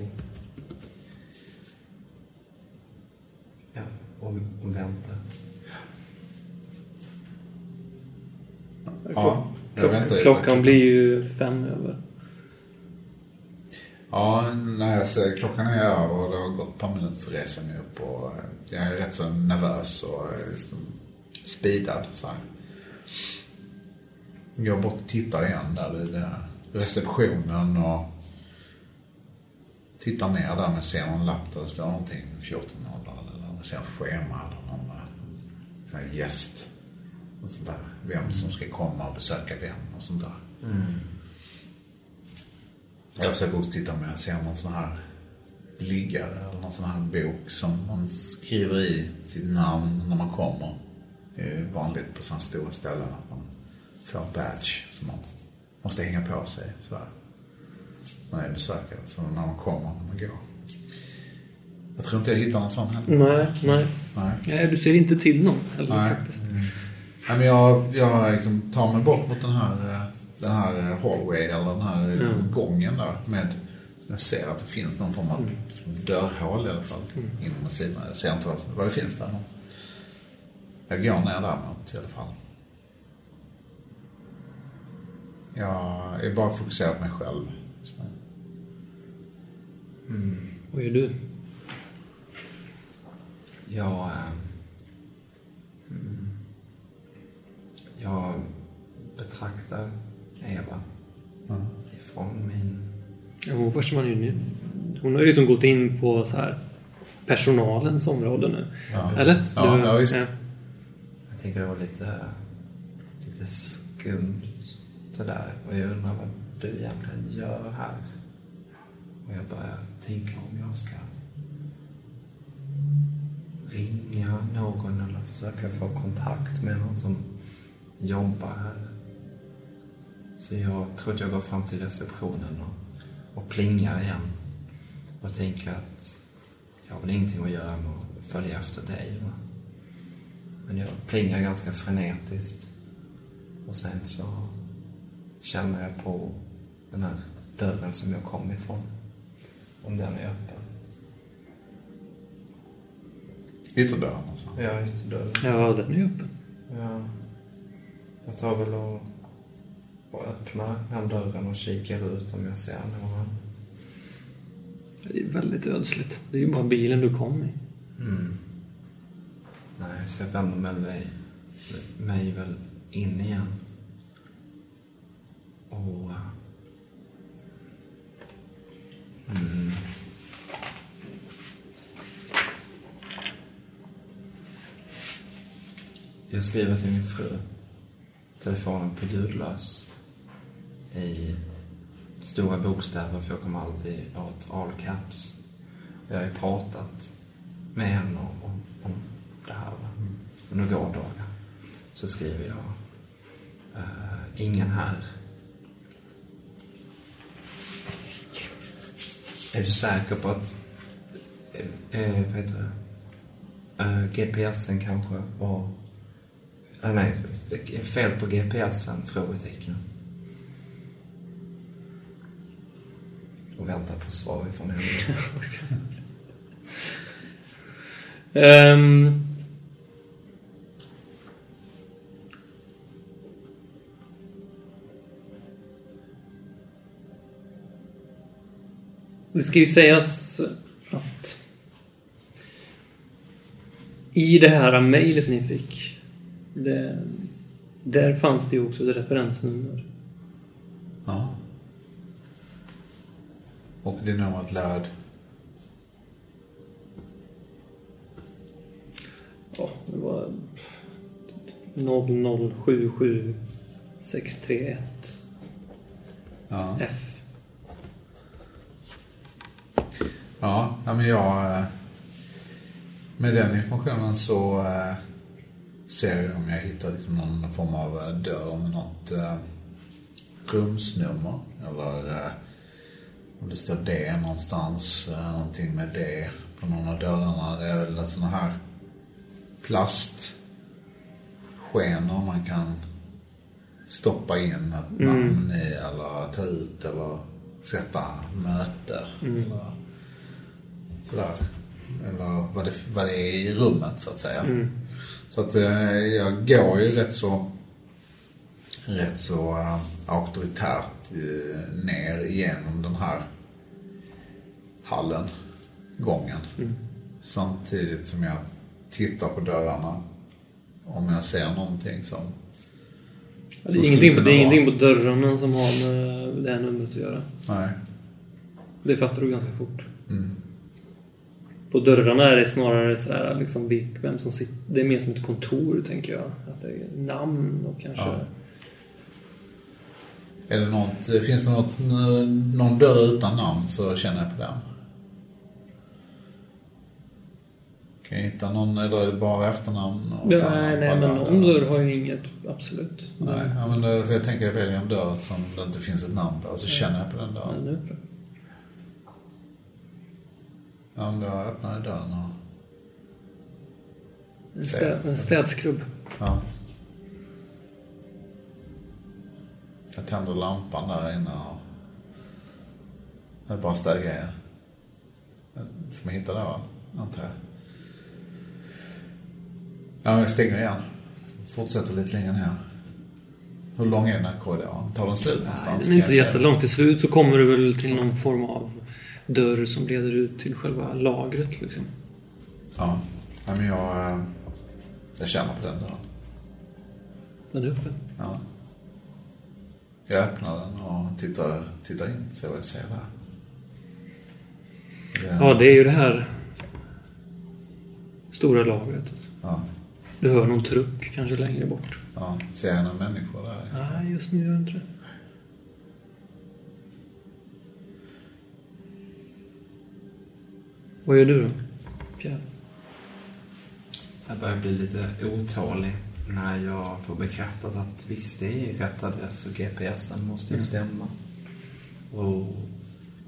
ja, och, och väntar. Ja, jag väntar ju. Klockan blir ju fem över. Ja, när jag ser klockan är över och det har gått ett par minuter så reser jag mig upp och jag är rätt så nervös och eh, liksom speedad så här. Jag går bort och tittar igen där vid här receptionen och tittar ner där men ser någon lapp där det står någonting 14.00 eller jag ser ett schema eller någon eh, sån här gäst. Och sånt där. Vem som ska komma och besöka vem och sånt där. Jag försöker också titta om jag ser någon sån här liggare eller någon sån här bok som man skriver i sitt namn när man kommer. Det är ju vanligt på sådana stora ställen att man får en badge som man måste hänga på sig sådär. Man är besökare, så när man kommer, när man går. Jag tror inte jag hittar någon sån heller. Nej, nej. Nej. nej. Du ser inte till någon heller Nej. faktiskt. Nej, men jag, jag liksom tar mig bort mot den här, eh, den här hallway eller den här liksom gången där med jag ser att det finns någon form av liksom, dörrhål i alla fall inom sidan. Jag ser inte vad, vad det finns där. Jag går ner där mot i alla fall. Jag är bara fokuserad på mig själv nu. Vad gör du? Jag... eh, mm, jag betraktar Eva ifrån min... Ja, Hon, först man ju, hon har ju liksom gått in på så här personalens område nu. Ja. Eller? Ja, Du- ja, visst. Jag tycker det var lite, lite skumt det där. Och jag undrar vad du egentligen gör här. Och jag börjar tänka om jag ska ringa någon eller försöka få kontakt med någon som jobbar här. Så jag tror att jag går fram till receptionen och, och plingar igen. Och tänker att jag har väl ingenting att göra med att följa efter dig. Va? Men jag plingar ganska frenetiskt. Och sen så känner jag på den här dörren som jag kom ifrån. Om den är öppen. Ytterdörren alltså. Ja, ytterdörren. Ja, den är öppen. Ja. Jag tar väl och, och öppnar den dörren och kikar ut om jag ser någon. Det är väldigt ödsligt. Det är ju bara bilen du kom i. Nej, så jag vänder mig, mig väl in igen. Och... Mm. Jag skriver till min fru. Telefonen på ljudlös. I stora bokstäver, för jag kommer alltid åt all caps. Jag har ju pratat med henne om, om, det här va? under gårdagar. Så skriver jag eh, ingen här. Är du säker på att eh, eh vad heter det? Eh, GPSen kanske var... Eh, nej, fel på GPSen? Frågetecken. Och väntar på svar ifrån henne. um, (laughs) Det ska ju sägas att i det här mejlet ni fick, det, där fanns det ju också ett referensnummer. Ja. Och det numret löd? Ja, det var 0077631 Ja. F. Ja, men jag... eh, Med den informationen så eh, ser jag om jag hittar liksom någon form av eh, dörr med något rumsnummer. Eller om det står D någonstans. Någonting med D på någon av dörrarna. Det är väl såna här plastskenor man kan stoppa in ett namn i eller ta ut eller sätta möte. Eller sådär. Eller vad det, vad det är i rummet så att säga. Så att eh, jag går ju rätt så rätt så uh, auktoritärt eh, ner igenom den här hallen, gången. Samtidigt som jag tittar på dörrarna. Om jag ser någonting som... Det som är, ingenting, på- det är ingenting på dörrarna som har med det här numret att göra. Nej. Det fattar du ganska fort. Mm. På dörrarna är det snarare så här, liksom vem som sitter. Det är mer som ett kontor, tänker jag. Att det är namn och kanske... Ja. Är det något, finns det något, någon dörr utan namn så känner jag på den. Kan jag hitta någon, eller är det bara efternamn? och Ja, nej, nej, men någon dörr har ju inget, absolut. Nej, ja, men det, jag tänker jag väljer en dörr som det inte finns ett namn på. Så känner jag på den dörren. Ja, men då jag dörren och... En, städ, en städskrubb. Ja. Jag tänder lampan där inne och... Det är bara städgrejer. Som jag hittar där va? Antar jag. Ja, jag stänger igen. Fortsätter lite längre ner. Hur lång är den här korridoren? Tar den slut någonstans? Den är inte jättelångt. Till slut så kommer du väl till någon form av dörr som leder ut till själva lagret liksom. Ja. ja men jag... eh, Jag känner på den dörren. Den är öppen. Ja. Jag öppnar den och tittar, tittar in. Ser vad jag ser där. Det- Ja, det är ju det här stora lagret. Ja. Du hör någon truck kanske längre bort. Ja, ser jag några människor där? Nej, just nu gör jag inte det. Vad gör du då? Pierre? Jag börjar bli lite otålig när jag får bekräftat att visst, det är rätt adress och GPSen måste ju stämma. Och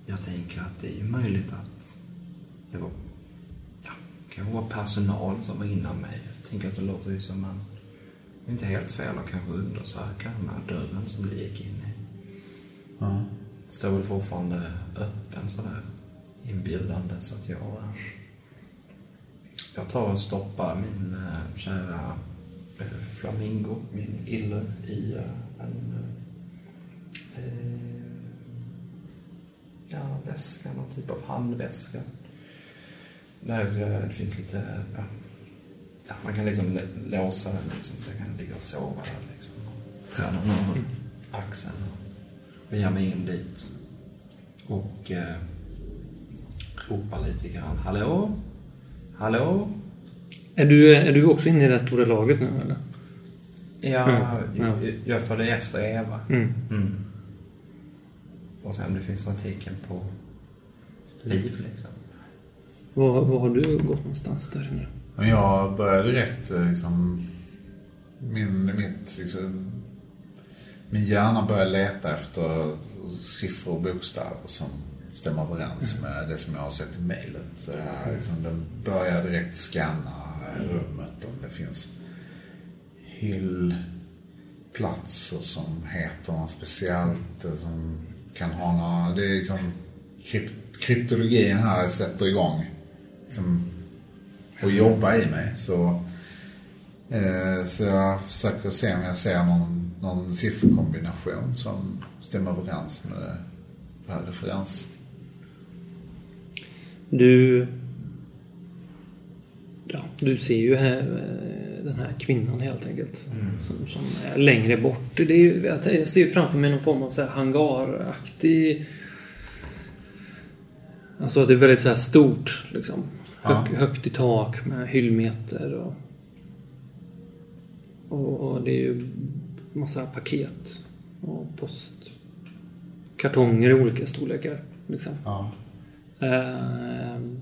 jag tänker att det är ju möjligt att det var, ja, kanske var personal som var innan mig. Jag tänker att det låter ju som en, inte helt fel att kanske undersöka den här dörren som vi gick in i. Ja. Står väl fortfarande öppen sådär inbjudande så att jag jag tar och stoppar min eh, kära eh, flamingo, min iller, i eh, en ja, väska, någon typ av handväska. Där det finns lite ja, man kan liksom låsa den liksom, så jag kan ligga och sova där liksom. Träna någon axeln och ge mig in dit. Och eh, ropa lite grann. Hallå? Hallå? Är du, är du också inne i det här stora laget nu eller? Ja, Mm, ja. jag, jag följer efter Eva. Mm. Mm. Och sen det finns några tecken på liv liksom. Var, var har du gått någonstans där inne? Men jag började direkt eh, liksom... Min, mitt, liksom, min hjärna började leta efter siffror och bokstäver som stämmer överens med det som jag har sett i mejlet. Jag, liksom, den börjar direkt scanna rummet om det finns hyllplatser som heter något speciellt. eh, Som kan ha några... Det är liksom... Krypt, kryptologin här sätter igång. Liksom, och jobba i mig. Så, eh, så jag försöker se om jag ser någon, någon sifferkombination som stämmer överens med det här referens. Du... Ja, du ser ju här, eh, den här kvinnan helt enkelt. Som, som är längre bort. Det är, ju- jag ser- framför mig någon form av så här hangaraktig... Alltså det är väldigt så här stort liksom. Ja. Hög, högt i tak med hyllmeter och... Och, och det är ju massa paket och post. Kartonger i olika storlekar. Liksom. Ja. Ehm.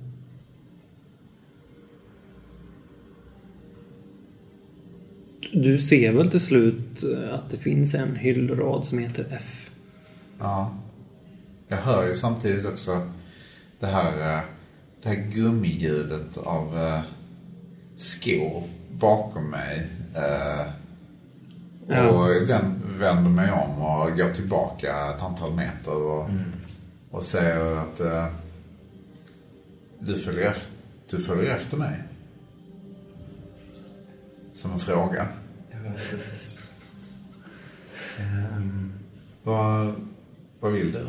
Du ser väl till slut eh, att det finns en hyllrad som heter F. ja. Jag hör ju samtidigt också det här, eh, det här gummiljudet av eh, skor bakom mig. Eh, Ja. Och vänd, vänder mig om och går tillbaka ett antal meter och, och säger att eh, du, följer efter, du följer efter mig. Som en fråga. Ja, precis. Ehm, Vad, vad vill du?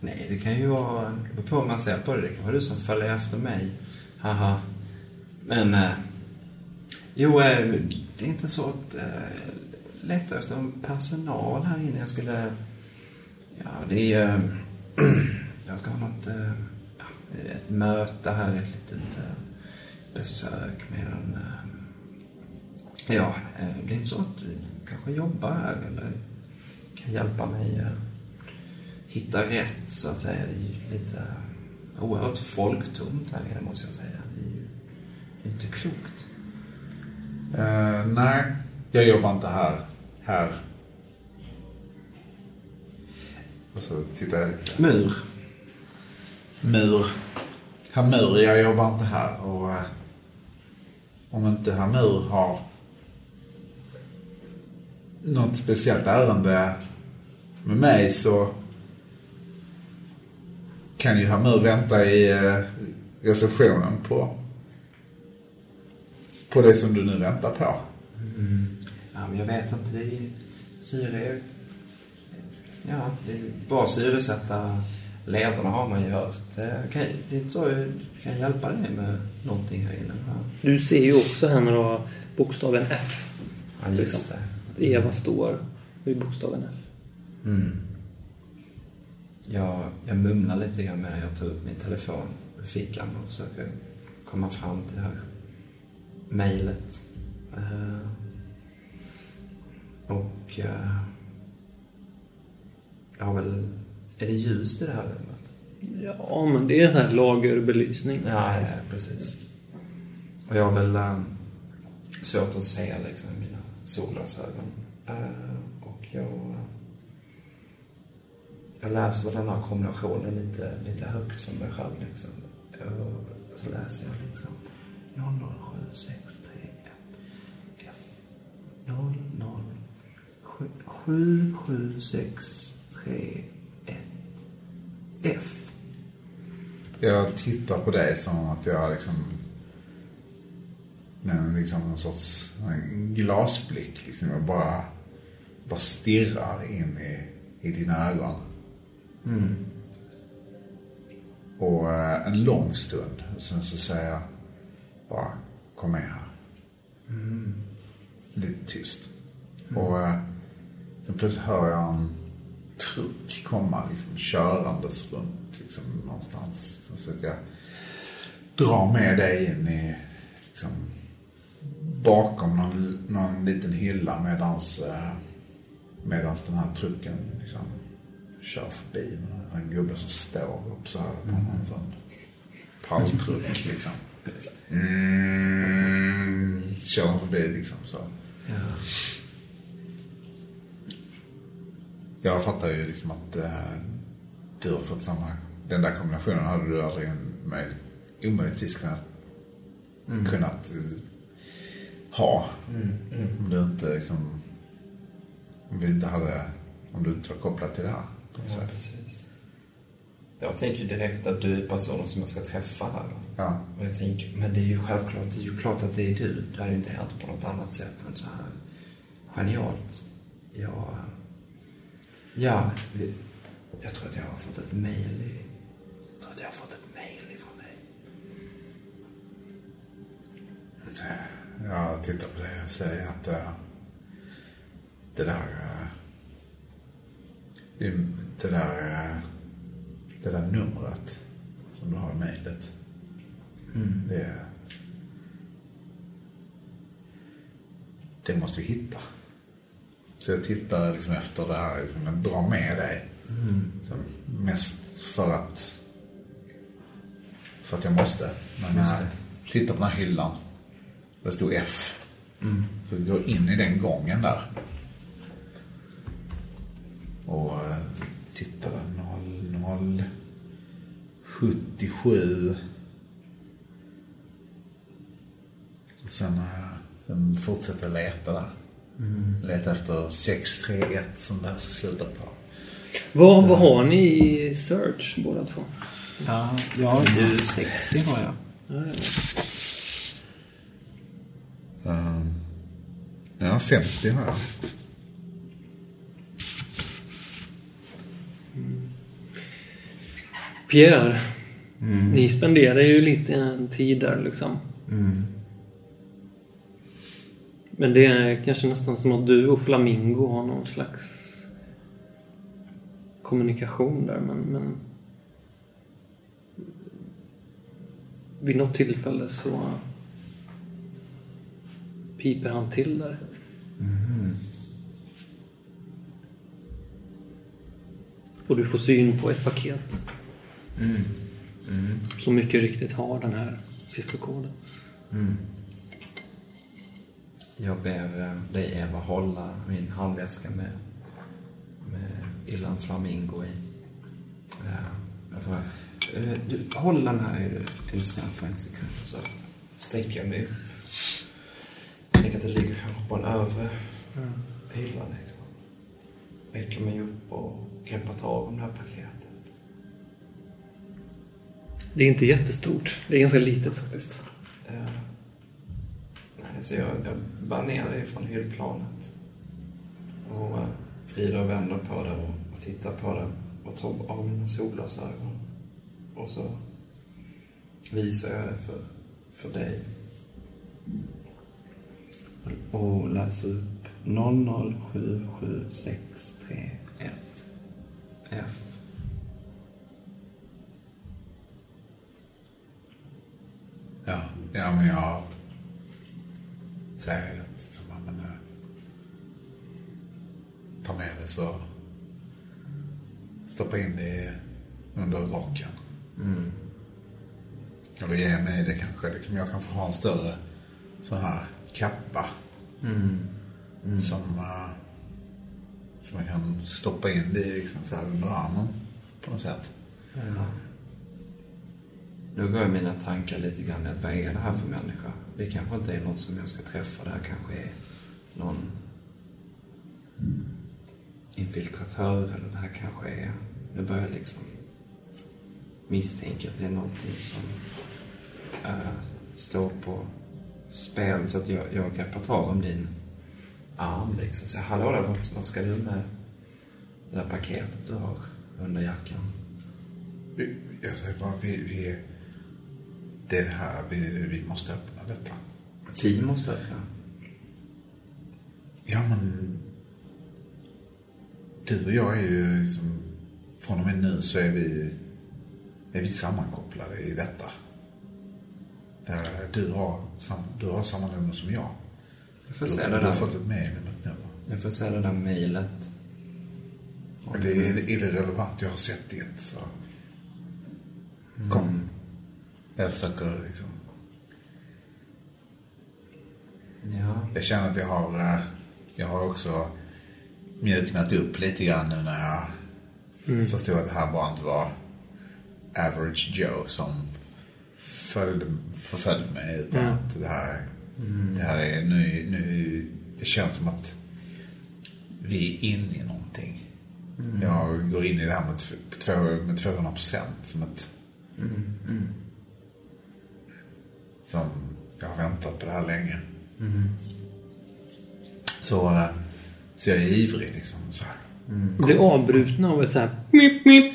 nej, det kan ju vara... Det på hur man ser på det. Det kan vara du som följer efter mig. Haha. Men... Eh, jo, eh, det är inte så att... Eh, leta efter en personal här inne. Jag skulle... Ja, det är... Eh, (clears throat) jag ska ha något... Eh, ett möte här, ett litet eh, besök med en... Eh, Ja, det är inte så att du kanske jobbar här eller kan hjälpa mig hitta rätt så att säga. Det är ju lite oerhört folktomt här inne måste jag säga. Det är ju det är inte klokt. Eh, nej, jag jobbar inte här. Här. Och så tittar jag lite. Mur. Mur. Hamur, jag jobbar inte här. Och eh, om inte Hamur har något speciellt ärende med mig så kan ju Hamur vänta i eh, receptionen på, på det som du nu väntar på. Mm. Ja, men jag vet inte. Det är syre Ja, det är bra syresätta lederna har man ju hört. Eh, Kan, det så jag kan hjälpa dig med någonting här inne. Ja, Du ser ju också här några bokstaven F. Ja, just det. Att Eva står vid bokstaven F. Mm. Jag, jag mumlar lite grann medan jag tar upp min telefon ur fickan och försöker komma fram till det här mejlet. Eh, och eh, jag har väl... Är det ljust i det här rummet? Ja, men det är så här lagerbelysning. Ja, ja, precis. Och jag har väl äh, svårt att se liksom mina solglasögon. Äh, och jag... Äh, jag läser den här kombinationen lite, lite högt för mig själv liksom. Och så läser jag liksom 00763 F 00763 F Jag tittar på dig som att jag liksom med en liksom en sorts en glasblick. Liksom jag bara, bara stirrar in i, i dina ögon. Och eh, en lång stund. Och sen så säger jag bara, kom med här. Lite tyst. Och eh, sen plötsligt hör jag en truck komma liksom, körandes runt liksom, någonstans. Liksom, så att jag drar med dig in i liksom, bakom någon, någon liten hylla medans, eh, medans den här trucken liksom, kör förbi. En gubbe som står upp så här på någon sån palltruck liksom. Mm, kör förbi liksom så. Ja. Jag fattar ju liksom att eh, du har fått samma... Den där kombinationen hade du aldrig möjligt, omöjligtvis kunnat, kunnat eh, ha. Om du inte liksom... Om vi inte hade... Om du inte var kopplad till det här. Ja, precis. Jag tänker direkt att du är personen som jag ska träffa här. Ja. Och jag tänker, men det är ju självklart, det är ju klart att det är du. Det hade ju inte hänt på något annat sätt än så här genialt. Jag, ja, jag tror att jag har fått ett i, jag tror att jag har fått ett mail ifrån dig. Jag tittar på det och säger att eh, det där... eh, det, där... eh, det där numret som du har i mejlet. Det... Det måste vi hitta. Så jag tittar liksom efter det här, liksom, jag drar med dig. Så mest för att... För att jag måste. Men Just äh, det. titta på den här hyllan. Det stod F. Så vi går in i den gången där. Och tittar där. 00 77. Och sen, eh, sen fortsätter jag leta där. Leta efter 631 som det här ska sluta på. Vad, vad har ni i search båda två? Ja, ja du 60 har jag. Ja, ja. Um, ja, 50 har jag. Pierre, ni spenderar ju lite tid där liksom. Men det är kanske nästan som att du och Flamingo har någon slags kommunikation där, men, men vid något tillfälle så piper han till där. Och du får syn på ett paket som mycket riktigt har den här sifferkoden. Jag ber eh, dig Eva hålla min handväska med, med Illan Flamingo i. Ja, jag får, eh, du, håll den här är du, är du snäll för en sekund så sträcker jag mig upp. Tänker att det ligger kanske på en övre hylla liksom. Räcker mig upp och greppar tag om det här paketet. Det är inte jättestort. Det är ganska litet faktiskt. Så jag, jag bär ner det från hyllplanet. Och eh, vrider och vänder på det och, och tittar på det och tar av mina solglasögon. Och så visar jag det för, för dig. Och läser upp 0077631 F. Ja, ja men jag säger att som, ja, men, eh, ta med det så stoppa in det under rocken. Eller ge mig det kanske. Liksom, jag kan få ha en större sån här kappa. Som, eh, som jag kan stoppa in det liksom, så här under armen på något sätt. Nu går mina tankar lite grann att vad är det här för människa? Det kanske inte är någon som jag ska träffa. Det här kanske är någon infiltratör eller det här kanske är... Nu börjar jag liksom misstänka att det är någonting som äh, står på spel. Så att jag, jag greppar tag om din arm liksom. Så hallå där, vad, vart ska du med det där paketet du har under jackan? Jag säger bara, vi, vi, det det här, vi, vi måste öppna detta. Vi måste öppna. Ja, men... Du och jag är ju liksom... Från och med nu så är vi... Är vi sammankopplade i detta. Där du har, du har samma nummer som jag. Jag får Du, se du det har där. fått ett mejl med ett nummer. Jag får se det där mejlet. Det är irrelevant. Jag har sett det. Så. Kom. Jag försöker liksom... Ja. Jag känner att jag har... eh, Jag har också mjuknat upp lite grann nu när jag förstod att det här bara inte var average Joe som följde, förföljde mig. Utan Ja. att det här, det här är nu, nu... Det känns som att vi är inne i någonting. Jag går in i det här med, två- med 200 procent som ett... Som jag har väntat på det här länge. Så, eh, så jag är ivrig liksom. Så här. Blir avbrutna av ett så här... Mip, mip.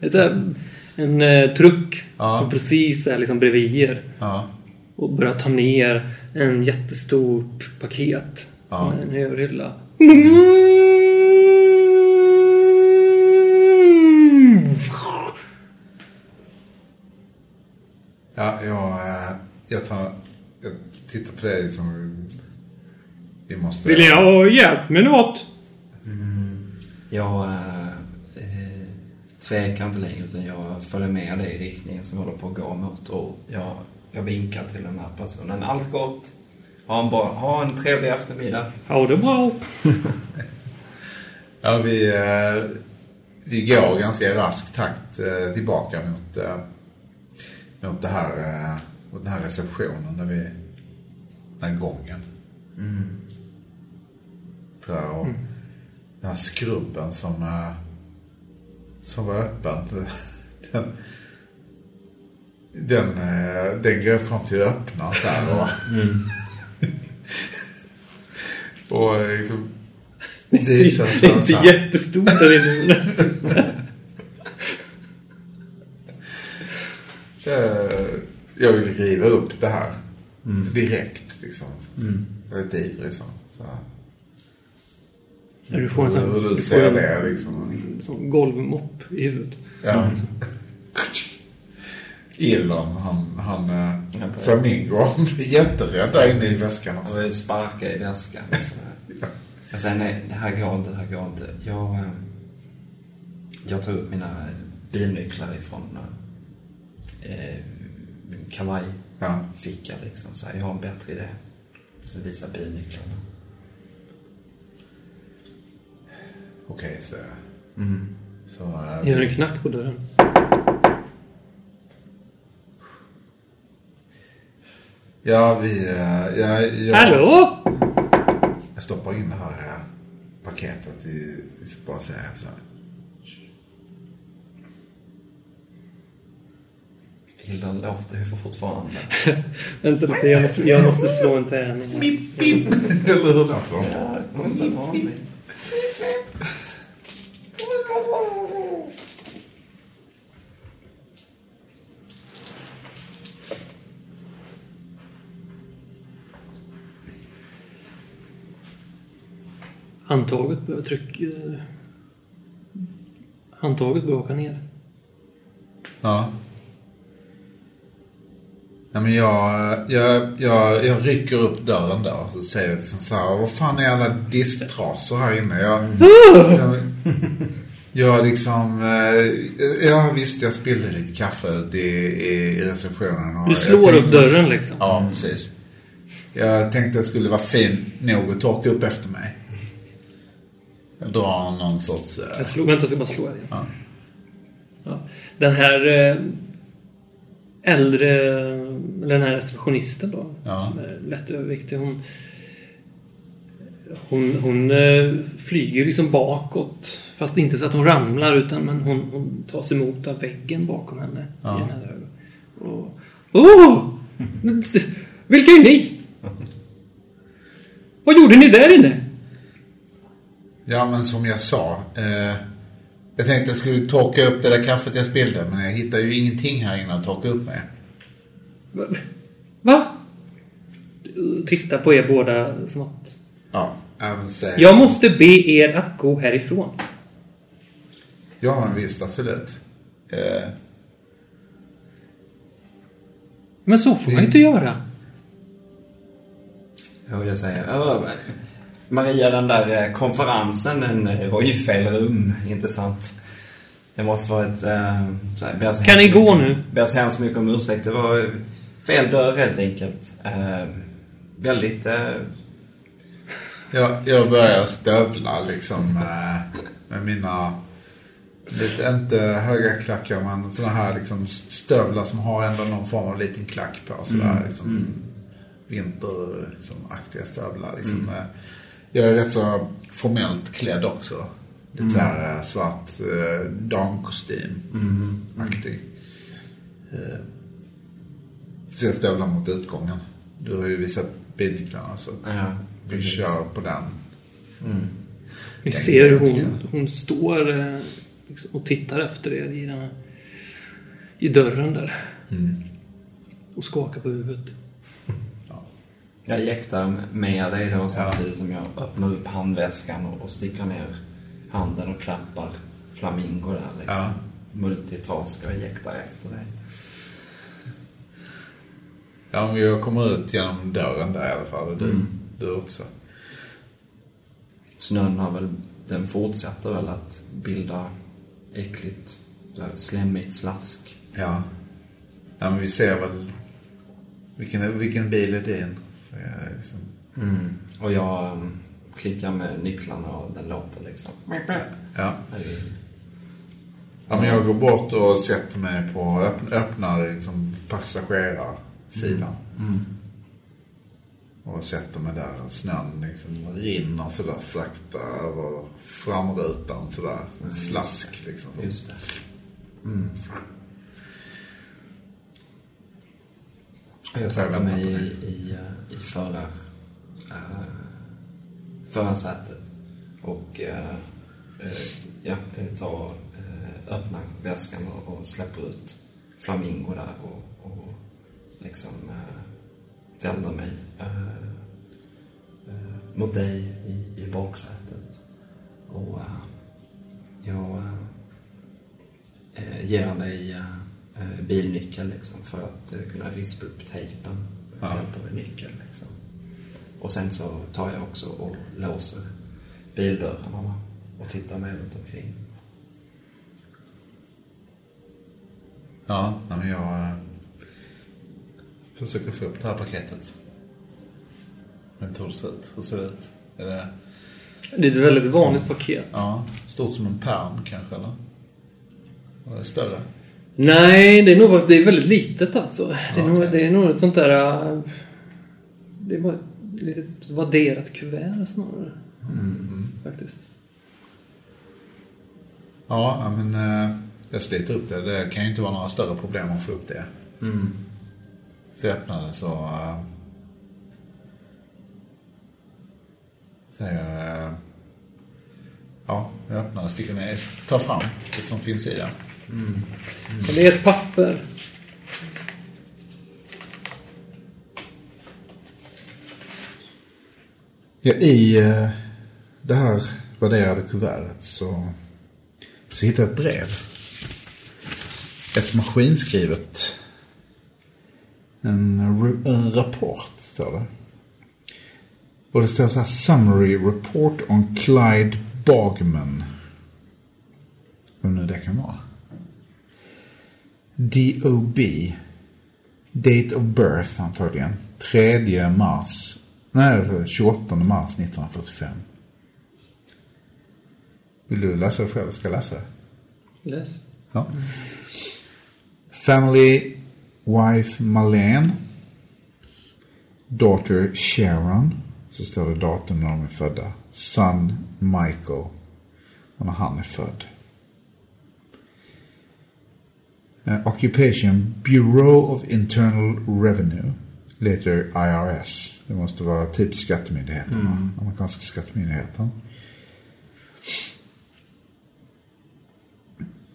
Ett här, en eh, truck Ja. som precis är liksom bredvid er Ja. och börjar ta ner en jättestort paket Ja. från en överhylla. (laughs) Ja, jag, eh, jag tar... Jag tittar på det liksom. Vi måste... Vill ni ha hjälp med något? Jag äh, tvekar inte längre utan jag följer med dig i riktningen som jag håller på att gå mot och jag, jag vinkar till den här personen. Allt gott. Ha en, bra, ha en trevlig eftermiddag. Ja, det bra. (laughs) Ja, vi, eh, vi går ganska rask takt eh, tillbaka mot, eh, mot, det här, eh, mot den här receptionen. Där vi, den här gången. Tror jag. Och Den här skrubben som, eh, som var öppen. (laughs) Den, den, eh, den går fram till öppna så här. (laughs) Och, och liksom Det är, inte jättestort där inne. (laughs) Eh, Jag vill riva upp det här. Direkt liksom. Jag är lite ivrig så. så. Ja, Du får en sån, Hur du du får ser en, det liksom. en sån golvmopp i huvudet. Ja. (laughs) Elon, han, han eh, Ja, Flamingo, han blir jätterädd där inne i väskan också. Jag vill sparka i väskan. (laughs) Så här. Jag säger nej, det här går inte, det här går inte. Jag, eh, jag tar upp mina bilnycklar ifrån eh, kavajficka Ja. liksom. Så här, jag har en bättre idé. Så visar bilnycklarna. Okej, så. Mm. Så, eh, Gör en knack på dörren. ja, vi... eh, Ja, jag, Hallå? jag stoppar in det här eh, paketet i... Bara säga så här. Hilda låter ju fortfarande. (laughs) Vänta lite, jag måste, jag måste slå en tärning. här. Eller hur låter de? Ja, vanlig. Handtaget börjar trycka... eh, Handtaget börjar åka ner. Ja. Ja, men jag, jag, jag, jag rycker upp dörren där och så säger jag liksom så här, vad fan är alla disktrasor här inne? Jag, så, jag liksom, eh, ja visst jag spillde lite kaffe ut i, i receptionen. Och Du slår tänkte- upp dörren liksom. Ja, precis. Jag tänkte jag skulle vara fin nog att torka upp efter mig. Jag drar någon sorts... eh, Jag slår, vänta, jag ska bara slå igen. Ja. Ja. Den här eh, äldre, den här receptionisten då, Ja. som är lätt överviktig, hon, hon, hon eh, flyger liksom bakåt. Fast inte så att hon ramlar, utan men hon, hon tas emot av väggen bakom henne. Ja. I den här, och, Åh! Vilka är ni? Vad gjorde ni där inne? Ja, men som jag sa. Eh, Jag tänkte jag skulle torka upp det där kaffet jag spillde, men jag hittar ju ingenting här inne att torka upp med. Va? Titta på er båda som att... Ja, säger... Jag måste be er att gå härifrån. Ja, men visst, absolut. Eh, Men så får man ju inte göra. Jag vill säga, ja, men- Maria, den där eh, konferensen, den eh, var ju i fel rum, inte sant? Det måste vara ett... Eh, så här, Kan ni gå nu? Ber så hemskt mycket om ursäkt. Det var fel dörr helt enkelt. Eh, väldigt... Eh, jag, jag börjar stövla liksom eh, med mina, lite, inte höga klackar, men såna här liksom stövlar som har ändå någon form av liten klack på. Sådär, liksom, vinter, liksom, aktiga stövlar. Liksom, eh, jag är rätt så formellt klädd också. Lite så här eh, svart eh, damkostym-aktig. Eh, så jag stövlar mot utgången. Du har ju visat bilnycklarna så ja, vi kör på den. Jag ser hur hon, hon står eh, liksom, och tittar efter er i, den i dörren där. Och skakar på huvudet. Jag jäktar med dig då samtidigt som jag öppnar upp handväskan och, och sticker ner handen och klappar Flamingo där liksom. Ja. Multitaskar och jäktar efter dig. Ja, men jag kommer ut genom dörren där i alla fall. Och du, Mm. du också. Snön har väl, den fortsätter väl att bilda äckligt, slemmigt slask. Ja. Ja, men vi ser väl... Vilken, vilken bil är din? Liksom... Och jag um, klickar med nycklarna och den låter liksom. Ja. Ja, men jag går bort och sätter mig på, öpp, öppnar liksom passagerarsidan. Och sätter mig där. Snön liksom rinner sådär sakta över framrutan sådär. Som slask liksom. Just det. Och Jag sätter mig i, i, eh, i förar, uh, förarsätet och eh, eh, ja, tar, eh, öppnar väskan och, och släpper ut Flamingo där och, och liksom uh, vänder mig eh, eh, mot dig i, i baksätet. Och eh, jag eh, eh, ger dig eh, eh, bilnyckel liksom för att eh, kunna rispa upp tejpen med hjälp av en nyckel liksom. Och sen så tar jag också och låser bildörrarna och tittar mig runt omkring. Ja, men jag eh, försöker få upp det här paketet. Men hur det ser ut. Hur ser det ut? Är det Det är ett väldigt vanligt paket. ja, stort som en pärm kanske, eller? Eller större? Nej, det är nog det är väldigt litet alltså. Det är, Ja, nog, det är nog ett sånt där... äh, Det är bara ett litet vadderat kuvert snarare. Faktiskt. Ja, men eh, jag sliter upp det. Det kan ju inte vara några större problem att få upp det. Så jag öppnar det så... eh, Säger jag... eh, Ja, jag öppnar och sticker ner. Tar fram det som finns i den. Men Det är ett papper. Ja, I eh, det här värderade kuvertet så, så hittar jag ett brev. Ett maskinskrivet. En, en rapport står det. Och det står så här Summary report on Clyde Bogman. Vem nu det kan vara. DOB. Date of birth antagligen. 3 mars. Nej, 28 mars 1945. Vill du läsa det själv? Ska jag läsa det? Läs. Ja. Family wife Malene. Daughter Sharon. Så står det datum när de är födda. Son Michael. Och när han är född. Eh, occupation Bureau of Internal Revenue. Later IRS. Det måste vara typ skattemyndigheten. va? Amerikanska skattemyndigheten.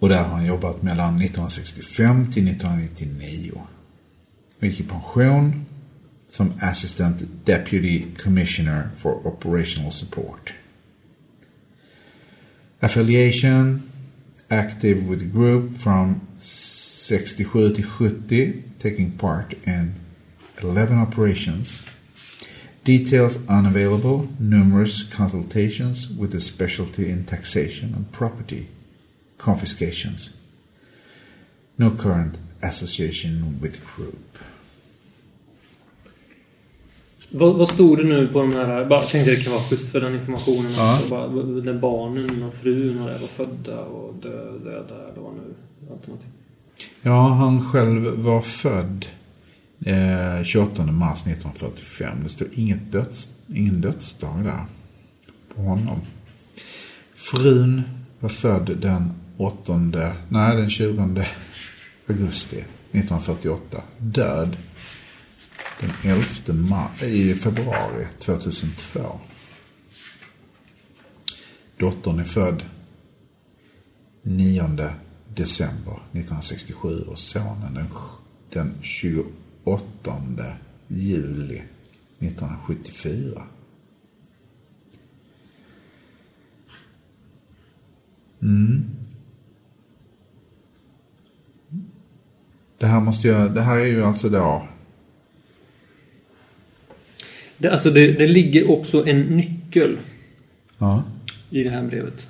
Och där har han jobbat mellan 1965 till 1999. Och gick i pension som Assistant Deputy Commissioner for Operational Support. Affiliation, active with the group from 67 till 70, taking part in 11 operations. Details unavailable, numerous consultations with a specialty in taxation and property confiscations. No current association with group. Vad, vad stod det nu på de här... Bara tänkte det kan vara schysst för den informationen. Ja. Också, bara, när barnen och frun och det var födda och dö, döda eller vad nu alternativ. Ja, han själv var född eh, 28 mars 1945. Det står inget döds, ingen dödsdag där på honom. Frun var född den 8, nej den 20 augusti 1948. Död den 11 maj, i februari 2002. Dottern är född 9 december 1967 och sonen den, den 28 juli 1974. Mm. Det här måste jag, det här är ju alltså då, Det, alltså det, det ligger också en nyckel ja, i det här brevet.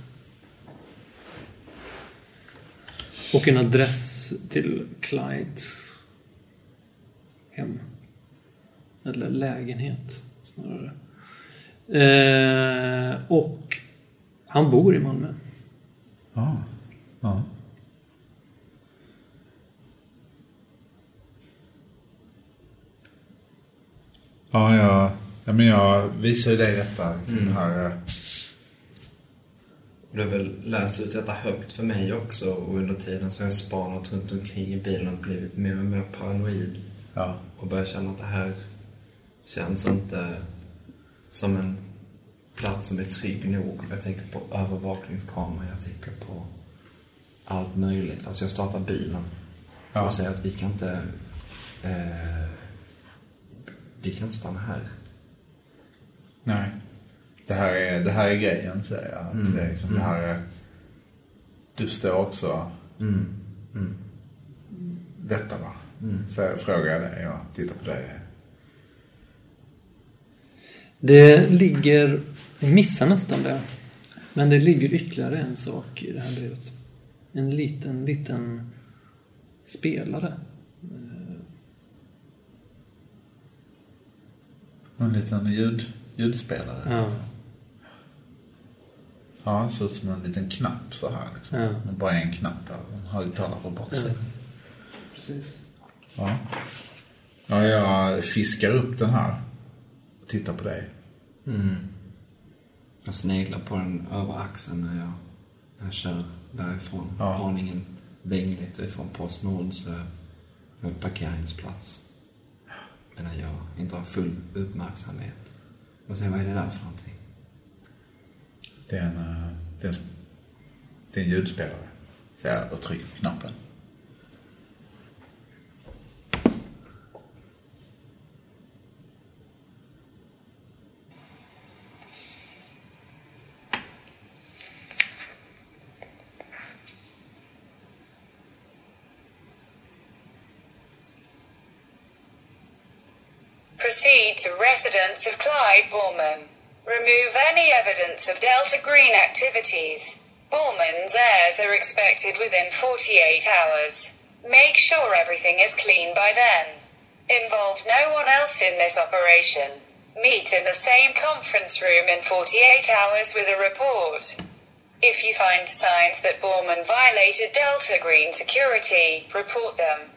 Och en adress till Clydes hem. Eller lägenhet, snarare. Eh, och han bor i Malmö. ja, ja. Ja, jag, ja, men jag visar ju dig detta. Liksom Mm. här, eh, Du har väl läst ut detta högt för mig också och under tiden så har jag spanat runt omkring i bilen och blivit mer och mer paranoid. ja. Och börjat känna att det här känns inte som en plats som är trygg nog. Jag tänker på övervakningskameror, jag tänker på allt möjligt. Alltså jag startar bilen Ja. och säger att vi kan inte eh, vi kan inte stanna här. Nej. Det här är, det här är grejen, säger jag. Att Mm. Det, är liksom, det här är, du står också Mm. Mm. detta va? Mm. Så frågar jag dig och tittar på dig. Det ligger... Jag missar nästan det. Men det ligger ytterligare en sak i det här brevet. En liten, liten spelare. En liten ljud, ljudspelare. Ja. Liksom. Ja, det ser ut som en liten knapp så här. Liksom. Ja. Med bara en knapp där. En högtalare på baksidan. Precis. Ja. ja, jag fiskar upp den här. Och tittar på dig. Mm. Jag sneglar på den över axeln när jag, när jag kör därifrån. Ja. Aningen vängligt ifrån Postnord så är det parkeringsplats. Medan jag inte har full uppmärksamhet. Och sen vad är det där för någonting? Det är en, eh, det är en, det är en ljudspelare. Så jag och trycker på knappen. Proceed to residence of Clyde Borman. Remove any evidence of Delta Green activities. Borman's heirs are expected within 48 hours. Make sure everything is clean by then. Involve no one else in this operation. Meet in the same conference room in 48 hours with a report. If you find signs that Borman violated Delta Green security, report them.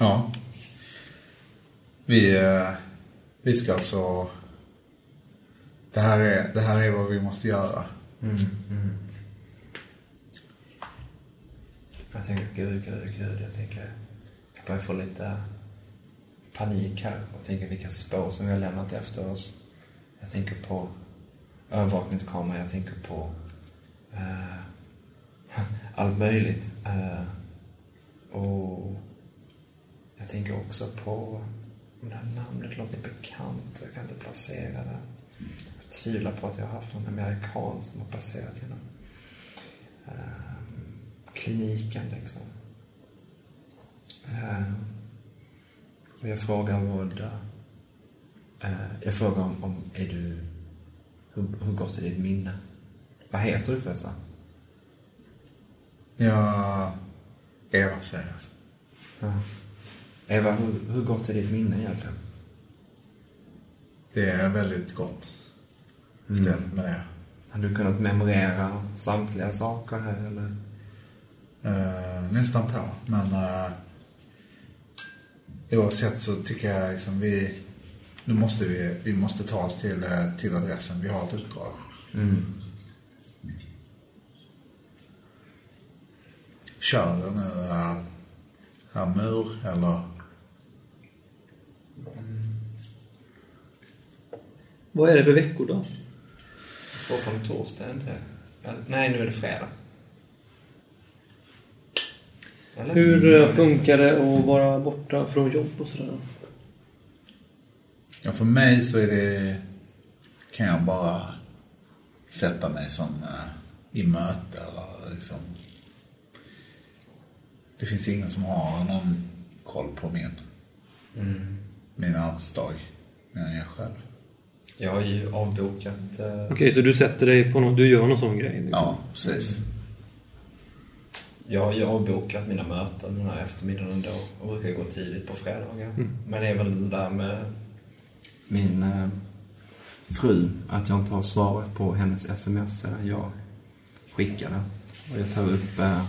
Ja. Vi, eh, vi ska alltså... Det här, är, det här är vad vi måste göra. Mm. Mm. Jag tänker, gud, gud, gud. Jag tänker, jag börjar få lite panik här Jag tänker vilka spår som vi har lämnat efter oss. Jag tänker på övervakningskameror, jag tänker på uh, (laughs) allt möjligt. Uh, och jag tänker också på om det här namnet låter bekant och jag kan inte placera det. Jag tvivlar på att jag har haft någon amerikan som har passerat genom eh, kliniken liksom. Eh, och jag frågar vad... Eh, jag frågar om, om är du... Hur, hur gott är ditt minne? Vad heter du förresten? Ja, Eva säger jag. Ja. Eva, hur, hur gott är ditt minne egentligen? Det är väldigt gott ställt med det. Har du kunnat memorera samtliga saker här eller? Eh, nästan på. Men eh, oavsett så tycker jag liksom vi... Nu måste vi, vi måste ta oss till, eh, till adressen. Vi har ett uppdrag. Mm. Kör nu uh, här mur eller? Vad är det för veckor då? Fortfarande torsdag, inte Nej, nu är det fredag. Eller? Hur eh, funkar det att vara borta från jobb och sådär? Ja, för mig så är det... Kan jag bara sätta mig som eh, i möte eller liksom... Det finns ingen som har någon koll på min, Mm. min arbetsdag. Mer än jag själv. Jag har ju avbokat... eh, Okej, så du sätter dig på något, du gör någon sån grej liksom? Ja, precis. Jag har ju avbokat mina möten den här eftermiddagen ändå och brukar gå tidigt på fredagar. Men det är väl det där med min eh, fru, att jag inte har svarat på hennes sms sedan jag skickade. Och jag tar upp eh,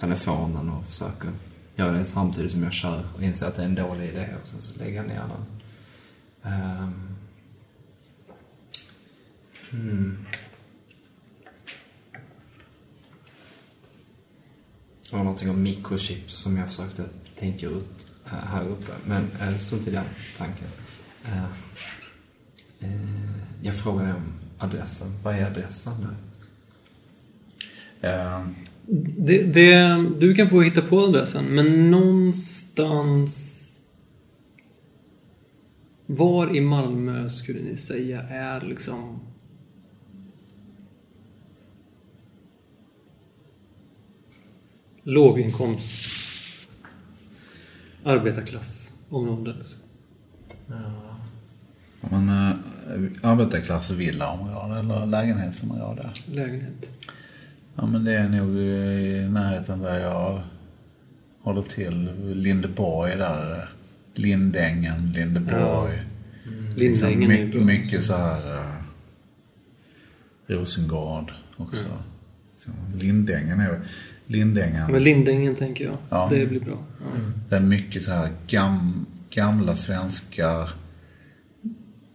telefonen och försöker göra det samtidigt som jag kör och inser att det är en dålig idé och sen så lägger jag ner den. Ehm. Hmm. Det var någonting om mikrochips som jag försökte tänka ut eh, här uppe. Men eh, strunt i den tanken. Eh, eh, jag frågade om adressen. Vad är adressen nu? Eh, Det, det, du kan få hitta på adressen, men någonstans... Var i Malmö skulle ni säga är liksom... Låginkomst... Arbetarklassområde. Liksom. men, eh, arbetarklass villaområde eller lägenhetsområde. Lägenhet. Ja, men det är nog i närheten där jag håller till. Lindeborg där. Lindängen, Lindeborg. Liksom Lindängen är ju my- bra. mycket så här... Uh, Rosengård också. Så Lindängen är Lindängen. Men Lindängen tänker jag. Ja. Det blir bra. Ja. Det är mycket så här gam, gamla svenskar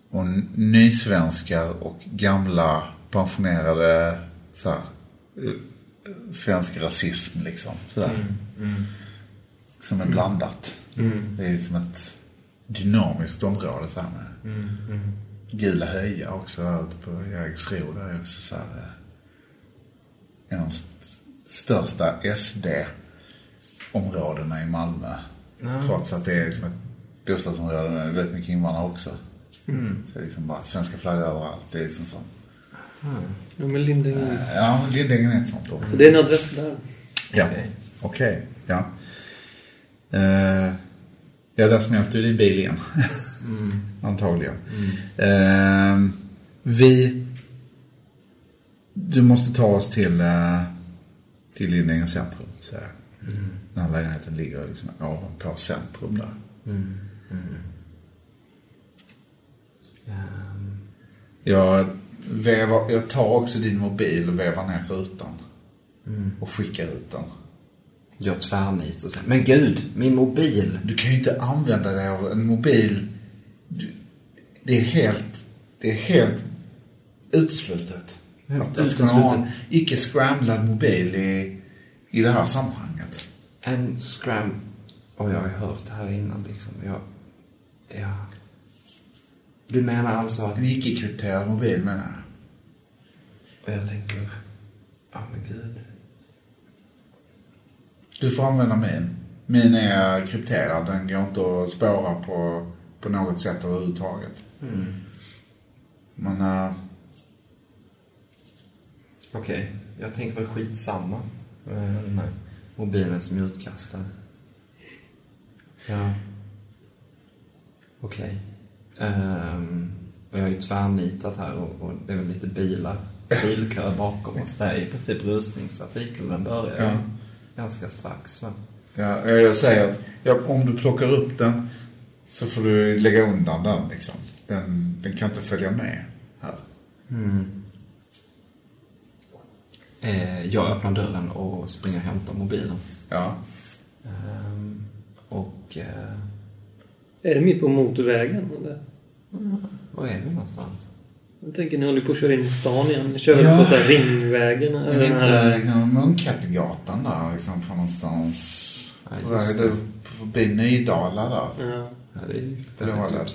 och nysvenskar och gamla pensionerade så här, eh, svensk rasism liksom. Sådär. Som är blandat. Det är som ett dynamiskt område så här med Gula höja också ute på Jägersro. Där är också så här eh, en av största SD-områdena i Malmö. Trots att det är liksom ett bostadsområde med väldigt mycket invandrare också. Så det är liksom bara svenska flaggor överallt. Det är liksom så. ja, men Lindängen. Ja, Lindängen är ett sånt område. Så det är en adress där. Ja, okej. Ja. Uh, ja, där smälte ju din bil igen. (laughs) Antagligen. Eh, vi... Du måste ta oss till, uh, till Lindängens centrum, säger jag. Den här lägenheten ligger liksom ovanpå centrum där. Ehm, Jag, vevar, jag tar också din mobil och vevar ner rutan. Och skickar ut den. Gör tvärnit och säger, men gud, min mobil! Du kan ju inte använda dig av en mobil. Du, det är helt, det är helt uteslutet. Att, att kunna ha en icke-scramblad mobil i, i det här sammanhanget. En scram... Och jag har hört det här innan liksom. Jag, Ja. Du menar alltså att... En icke-krypterad mobil menar jag. Och jag tänker... Ja, men gud. Du får använda min. Min är krypterad. Den går inte att spåra på, på något sätt överhuvudtaget. Mm. Men äh, Okej, jag tänker väl skitsamma. Den här mobilen som är utkastad. Ja. Okej. Ehm, och jag har ju tvärnitat här och, och det är väl lite bilar. Bilkö bakom oss. Det är i princip rusningstrafik och den börjar Ja. ganska strax. Va? ja, jag säger att ja, om du plockar upp den så får du lägga undan den liksom. Den, den kan inte följa med här. Eh, jag öppnar dörren och springer och hämtar mobilen. Ja. Ehm, och... Eh, Är det mitt på motorvägen eller? var är vi någonstans? Jag tänker ni håller på att köra in i stan igen. Ni kör Ja. på så här ringvägen. Är eller det den här- inte liksom, Munkhättegatan där liksom på någonstans? Ja, just väg det. där Förbi Nydala där. Ja. Ja, det är Det var väldigt lätt. Jag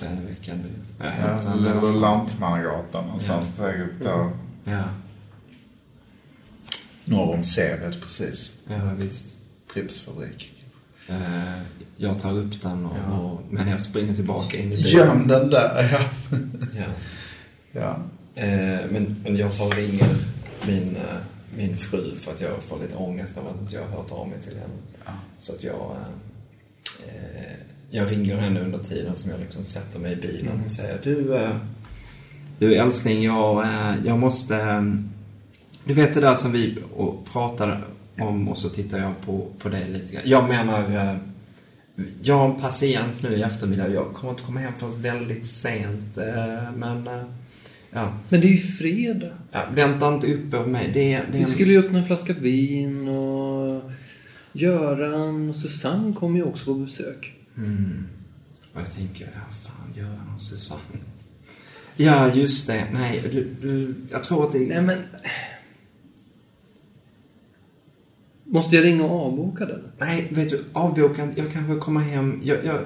Ja, den i alla eller. Lantmannagatan någonstans på väg upp där. Ja, Norr om Sävet precis. ja visst. Pripps fabrik. Eh, jag tar upp den och, Ja. och, men jag springer tillbaka in i bilen. Göm den där, ja. Ja. (laughs) ja. Eh, men, men jag tar och ringer min, eh, min fru för att jag får lite ångest av att jag har hört av mig till henne. Ja. Så att jag, jag ringer henne under tiden som jag liksom sätter mig i bilen och säger du, du älskling, jag, jag måste, du vet det där som vi pratade om och så tittar jag på, på dig lite grann. Jag menar, eh, jag har en patient nu i eftermiddag. Jag kommer inte komma hem förrän väldigt sent. eh, Men, eh, ja. Men det är ju fredag. ja vänta inte uppe på mig. Det, det Vi en... skulle ju öppna en flaska vin och Göran och Susanne kommer ju också på besök. Mm. Och jag tänker, ja fan, Göran och Susanne. Ja, just det. Nej, du, du, jag tror att det... Nej men... Måste jag ringa och avboka den? Nej, vet du, avboka. Jag kanske kommer hem. Jag, jag,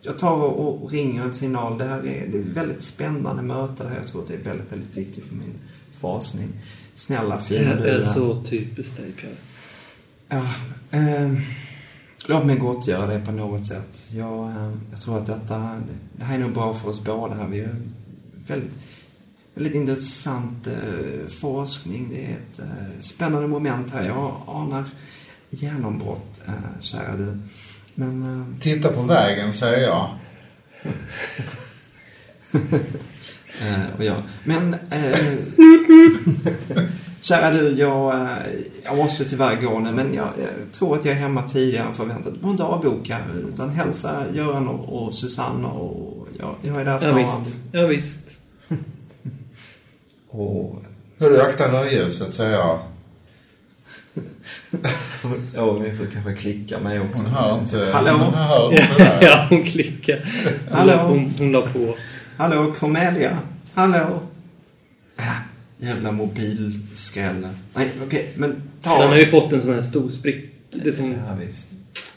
jag tar och ringer en signal. Det här är, det är ett väldigt spännande möte det här. Jag tror att det är väldigt, väldigt viktigt för min forskning. Snälla, Det fina du. är så typiskt dig Pierre. Ja, eh, låt mig gottgöra det på något sätt. Jag, eh, jag tror att detta, det här är nog bra för oss båda här. Vi har väldigt, väldigt intressant eh, forskning. Det är ett eh, spännande moment här. Jag anar genombrott, eh, kära du. Men, eh, Titta på vägen, säger jag. (laughs) eh, och jag, men eh, Kära du, jag, eh, jag måste tyvärr gå nu, men jag, jag tror att jag är hemma tidigare än förväntat. Du behöver inte avboka, utan hälsa Göran och, och Susanne och jag, jag är där Ja, snart. visst. Ja, visst. (laughs) Och, Hörru, akta rödljuset, säger jag. Ja, min fru kanske klickar mig också. Hon hör inte. Hon Hallå? hör det där. (laughs) ja, hon klickar. Hallå? Hon, hon la på. Hallå, Cornelia? Hallå? Äh, jävla mobilskräll. Nej, okej, men ta... Den har ju fått en sån här stor sprick. Det är som, Ja, visst.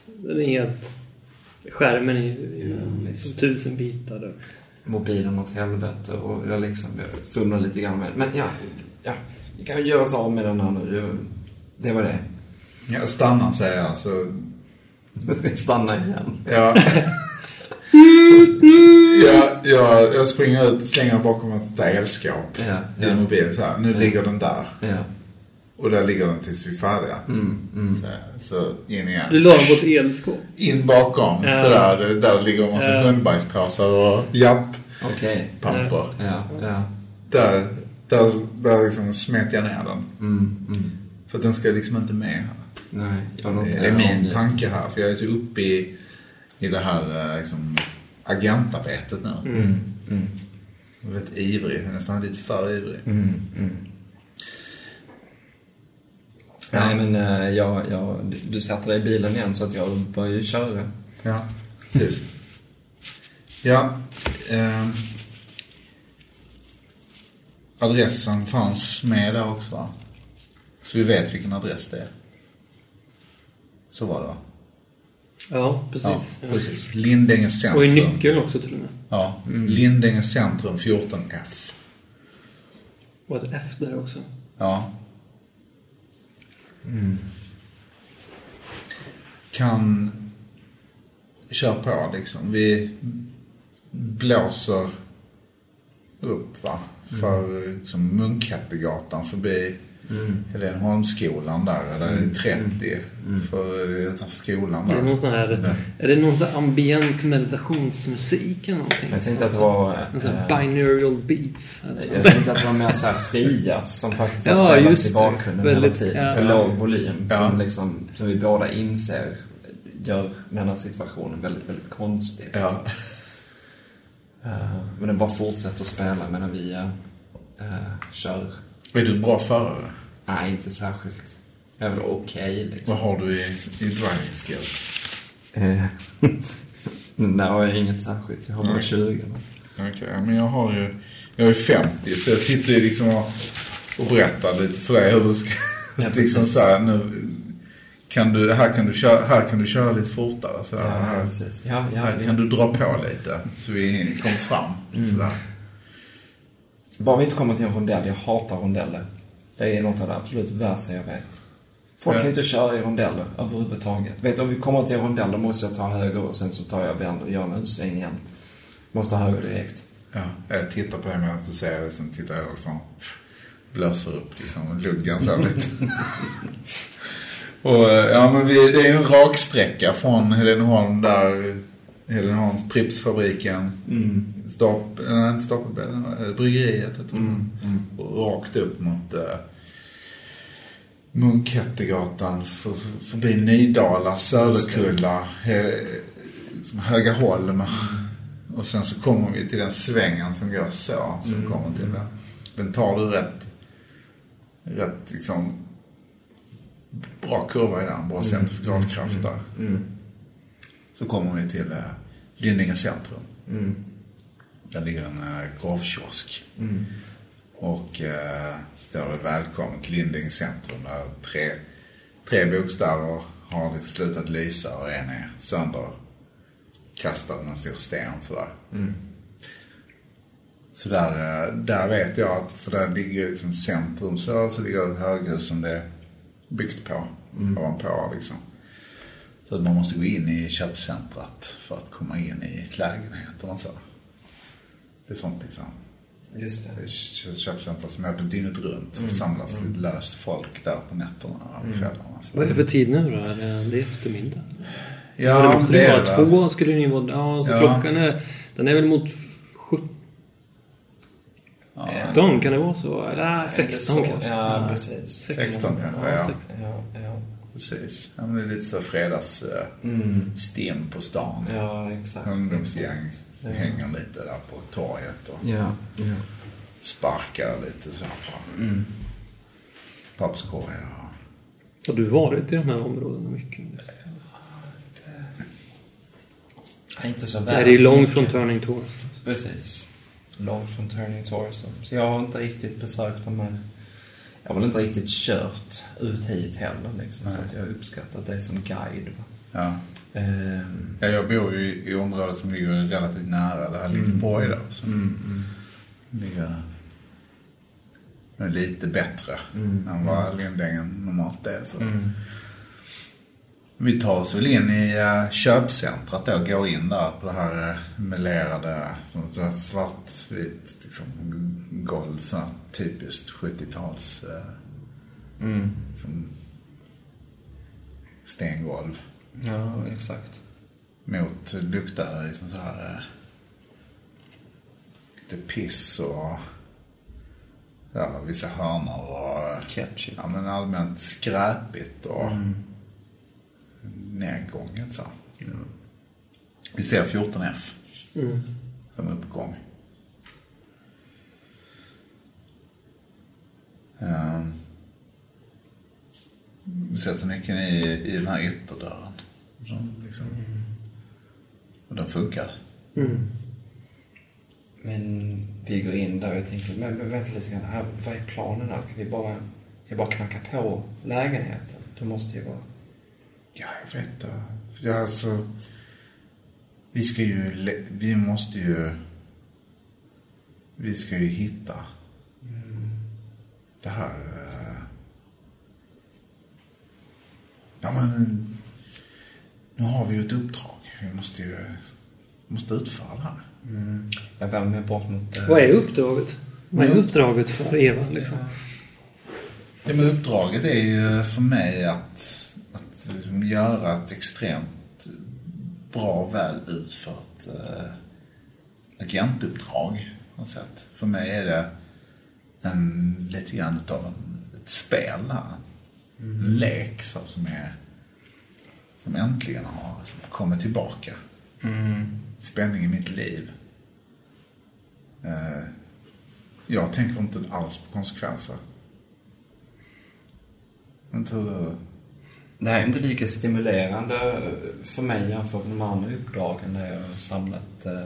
den är helt... Skärmen är ju Ja, tusen bitar. Där. mobilen åt helvete och jag liksom jag fumlar lite grann med Men ja, ja, vi kan ju göra oss av med den här nu. Jag, det var det. Jag stannar, säger jag. Så, (laughs) Stanna igen. ja. (laughs) ja, ja, jag springer ut, slänger bakom ett elskåp. Ja, Din ja, mobil så här. Nu ligger den där. ja. Och där ligger den tills vi är färdiga. Mm, mm. Så, så in Du igen. la den på ett elskåp. In bakom. Ja. För där, där ligger en massa Ja. hundbajspåsar och japp Okej. pamper. Ja, ja. Där, där, där liksom smet jag ner den. Mm, mm. För att den ska liksom inte med här. Nej, jag Det noterar är min det. tanke här. För jag är så uppe i, i det här eh, liksom, agentarbetet nu. Mm, mm, Jag är väldigt ivrig. Jag är nästan lite för ivrig. mm, mm. Nej, men eh, jag, jag, du, sätter dig i bilen igen så att jag börjar ju köra. Ja, precis. Ja. ehm. adressen fanns med där också va? Så vi vet vilken adress det är. Så var det va? Ja, precis. Ja, precis. Lindänge centrum. Och i nyckeln också till och med. Ja, Lindänge centrum 14F. Och ett F där också. Ja. Kan... Kör på liksom. Vi blåser upp va. För liksom Munkhättegatan förbi Helenholmsskolan där. Där är det 30. För utanför skolan Det där. är någon sån här... Är det någon sån här ambient meditationsmusik eller någonting? Jag tänkte att det var... En sån här eh, binaural beats. eller? Jag tänkte att det var mer så här fria som faktiskt har Ja, spelat just i det. bakgrunden hela tiden. ja. På låg volym. Ja. Som, liksom, som vi båda inser gör den här situationen väldigt, väldigt konstig. Ja. Eh, men den bara fortsätter att spela medan vi uh, kör. Är du en bra förare? Nej, inte särskilt. Jag är väl okej liksom. Vad har du i, i driving skills? Eh, (laughs) Nej, jag är inget särskilt. Jag har bara Nej. 20. Okej, men jag har ju... Jag är 50 så jag sitter ju liksom och, och berättar lite för dig hur du ska... Ja, (laughs) liksom så här, nu... Kan du, här, kan du köra, här kan du köra lite fortare. Så här, Ja, här. Ja, här kan du dra på lite så vi kommer fram. Mm. Sådär. Bara vi inte kommer till en rondell. Jag hatar rondeller. Det är något av det absolut värsta jag vet. Folk Ja. kan inte köra i rondeller överhuvudtaget. Vet du, om vi kommer till en rondell då måste jag ta höger och sen så tar jag vänder och gör en U-sväng igen. Måste ha höger direkt. Ja, jag tittar på dig medan du säger det, sen tittar jag ifrån. Blåser upp liksom luggen så lite. och eh, ja, men vi, det är ju en raksträcka från Helenholm där, Helenholms Pripsfabriken. Stap, nej, inte Stapelbädden, eh, bryggeriet heter det. Och rakt upp mot eh, Munkhättegatan, för, förbi Nydala, Söderkulla, eh, liksom Högaholm. Och sen så kommer vi till den svängen som går så, som kommer till det. Den tar du rätt, rätt liksom, bra kurva i den, bra centrifugalkraft där. Så kommer vi till eh, Lindinge centrum. Där ligger en eh, korvkiosk. Och eh, står det välkommen till Lindinge centrum där tre, tre bokstäver har slutat lysa och en är sönderkastad med en stor sten sådär. Så där, eh, där vet jag att, för där ligger liksom centrum så, så ligger ett höghus som det är byggt på, ovanpå liksom. Så att man måste gå in i köpcentrat för att komma in i lägenheterna så. Det är sånt liksom. Just Det är kö- köpcentra som är öppet dygnet runt. Mm. Samlas lite löst folk där på nätterna och kvällarna. Så. Vad är det för tid nu då? Är det, det är eftermiddag? Ja, det måste det ju är vara det. två skulle det ju vara. Ja, så Ja. klockan är... Den är väl mot 17 kan det vara så? Eller 16 kanske? Ja, precis. 16 kanske, ja. 16. Ja, ja. Precis. Ja, men det är lite så fredags eh, Mm. stim på stan. Ja, exakt. Ungdomsgäng som Ja. hänger lite där på torget och Ja, ja. sparkar lite så här på Mm. papperskorgar. Har du varit i de här områdena mycket? Nej, inte så Nej, det är långt från Turning Torso. Precis. Långt från Turning Torso. Så jag har inte riktigt besökt de här... Jag har väl inte riktigt kört ut hit heller liksom. Så att jag har uppskattat det som guide. Ja. Ehm, Ja, jag bor ju i området som ligger relativt nära det här Lindborg där. Som ligger är lite bättre än vad Lindängen normalt är. Så. Vi tar oss väl in i uh, köpcentrat då, går in där på det här uh, melerade, svartvitt liksom, golv, sånt här typiskt 70-tals uh, liksom, stengolv. ja, exakt. Mot luktar liksom så här lite piss och ja, vissa hörnor och Ketchup. ja, men allmänt skräpigt och nedgånget så. Vi ser 14F Mm. som uppgång. Um, vi sätter nyckeln i, i den här ytterdörren. Som liksom, och den funkar. Mm. Men vi går in där och jag tänker, men, men vänta lite grann, här, vad är planen här? Ska vi bara, jag bara knacka på lägenheten? Det måste ju vara... Ja, jag vet inte. Ja, alltså. Vi ska ju, vi måste ju, vi ska ju hitta det här. eh, Ja men, nu har vi ju ett uppdrag. Vi måste ju, måste utföra det här. Jag vänder mig bort mot... eh, Vad är uppdraget? Vad är Mm. uppdraget för Eva liksom? Ja, men uppdraget är ju för mig att, att liksom göra ett extremt bra väl utfört eh, agentuppdrag. På sätt. För mig är det en, lite grann utav en, ett spel här. En lek så, som är som äntligen har liksom, kommit tillbaka. Spänning i mitt liv. Eh, jag tänker inte alls på konsekvenser. Men tror du? Det här är inte lika stimulerande för mig jämfört med de andra uppdragen där jag har samlat eh,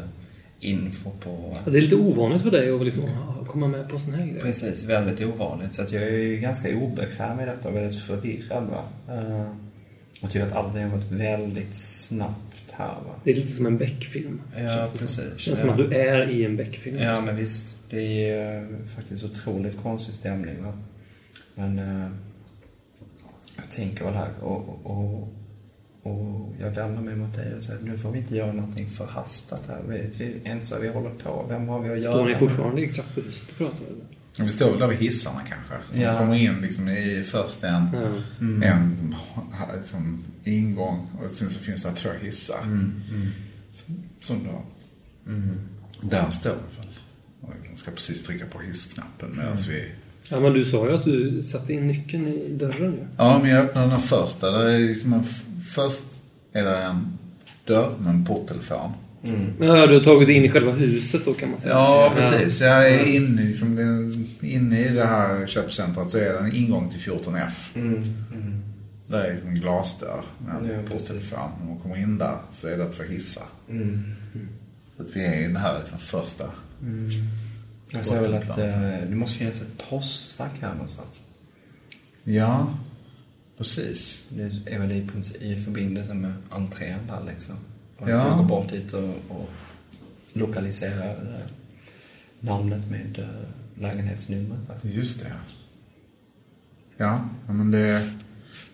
info på... Ja, Det är lite ovanligt för dig att liksom komma med på såna här grejer. Precis, väldigt ovanligt. Så att jag är ju ganska obekväm i detta och väldigt förvirrad. Va? Eh, och tycker att allting har gått väldigt snabbt här. Va? Det är lite som en Beck-film. Ja, känns det som. precis. känns som Ja. att du är i en Beck-film. Ja, men visst. Det är eh, faktiskt otroligt konstig stämning. Va? Men tänker väl här och, och, och jag vänder mig mot dig och säger nu får vi inte göra någonting förhastat här. Vet vi ens vad vi håller på? Vem har vi att göra Står ni fortfarande i trapphuset och pratar? Eller? Vi står väl där vid hissarna kanske. Ja. Man kommer in liksom i först en, Ja. en här liksom, ingång och sen så finns det två hissar. Som, som då, där står vi väl. Och liksom ska precis trycka på hissknappen medan vi... ja, men du sa ju att du satte in nyckeln i dörren ju. Ja, men jag öppnar den första. Där är liksom en, först är det en dörr med en porttelefon. Ja, du har tagit in i själva huset då kan man säga. Ja, precis. Jag är inne, liksom, inne i det här köpcentret så är det en ingång till 14F. Mm, mm. Där är liksom en glasdörr med Ja, en precis. porttelefon. När man kommer in där så är det två hissar. Mm. Så att vi är i den här liksom första. Jag ser väl att eh, det måste finnas ett postfack här någonstans. Ja, precis. Det är väl i, princip, i förbindelse med entrén där liksom. Och Ja. Går bort dit och, och lokaliserar eh, namnet med eh, lägenhetsnumret. där. Just det. Ja, ja, men det...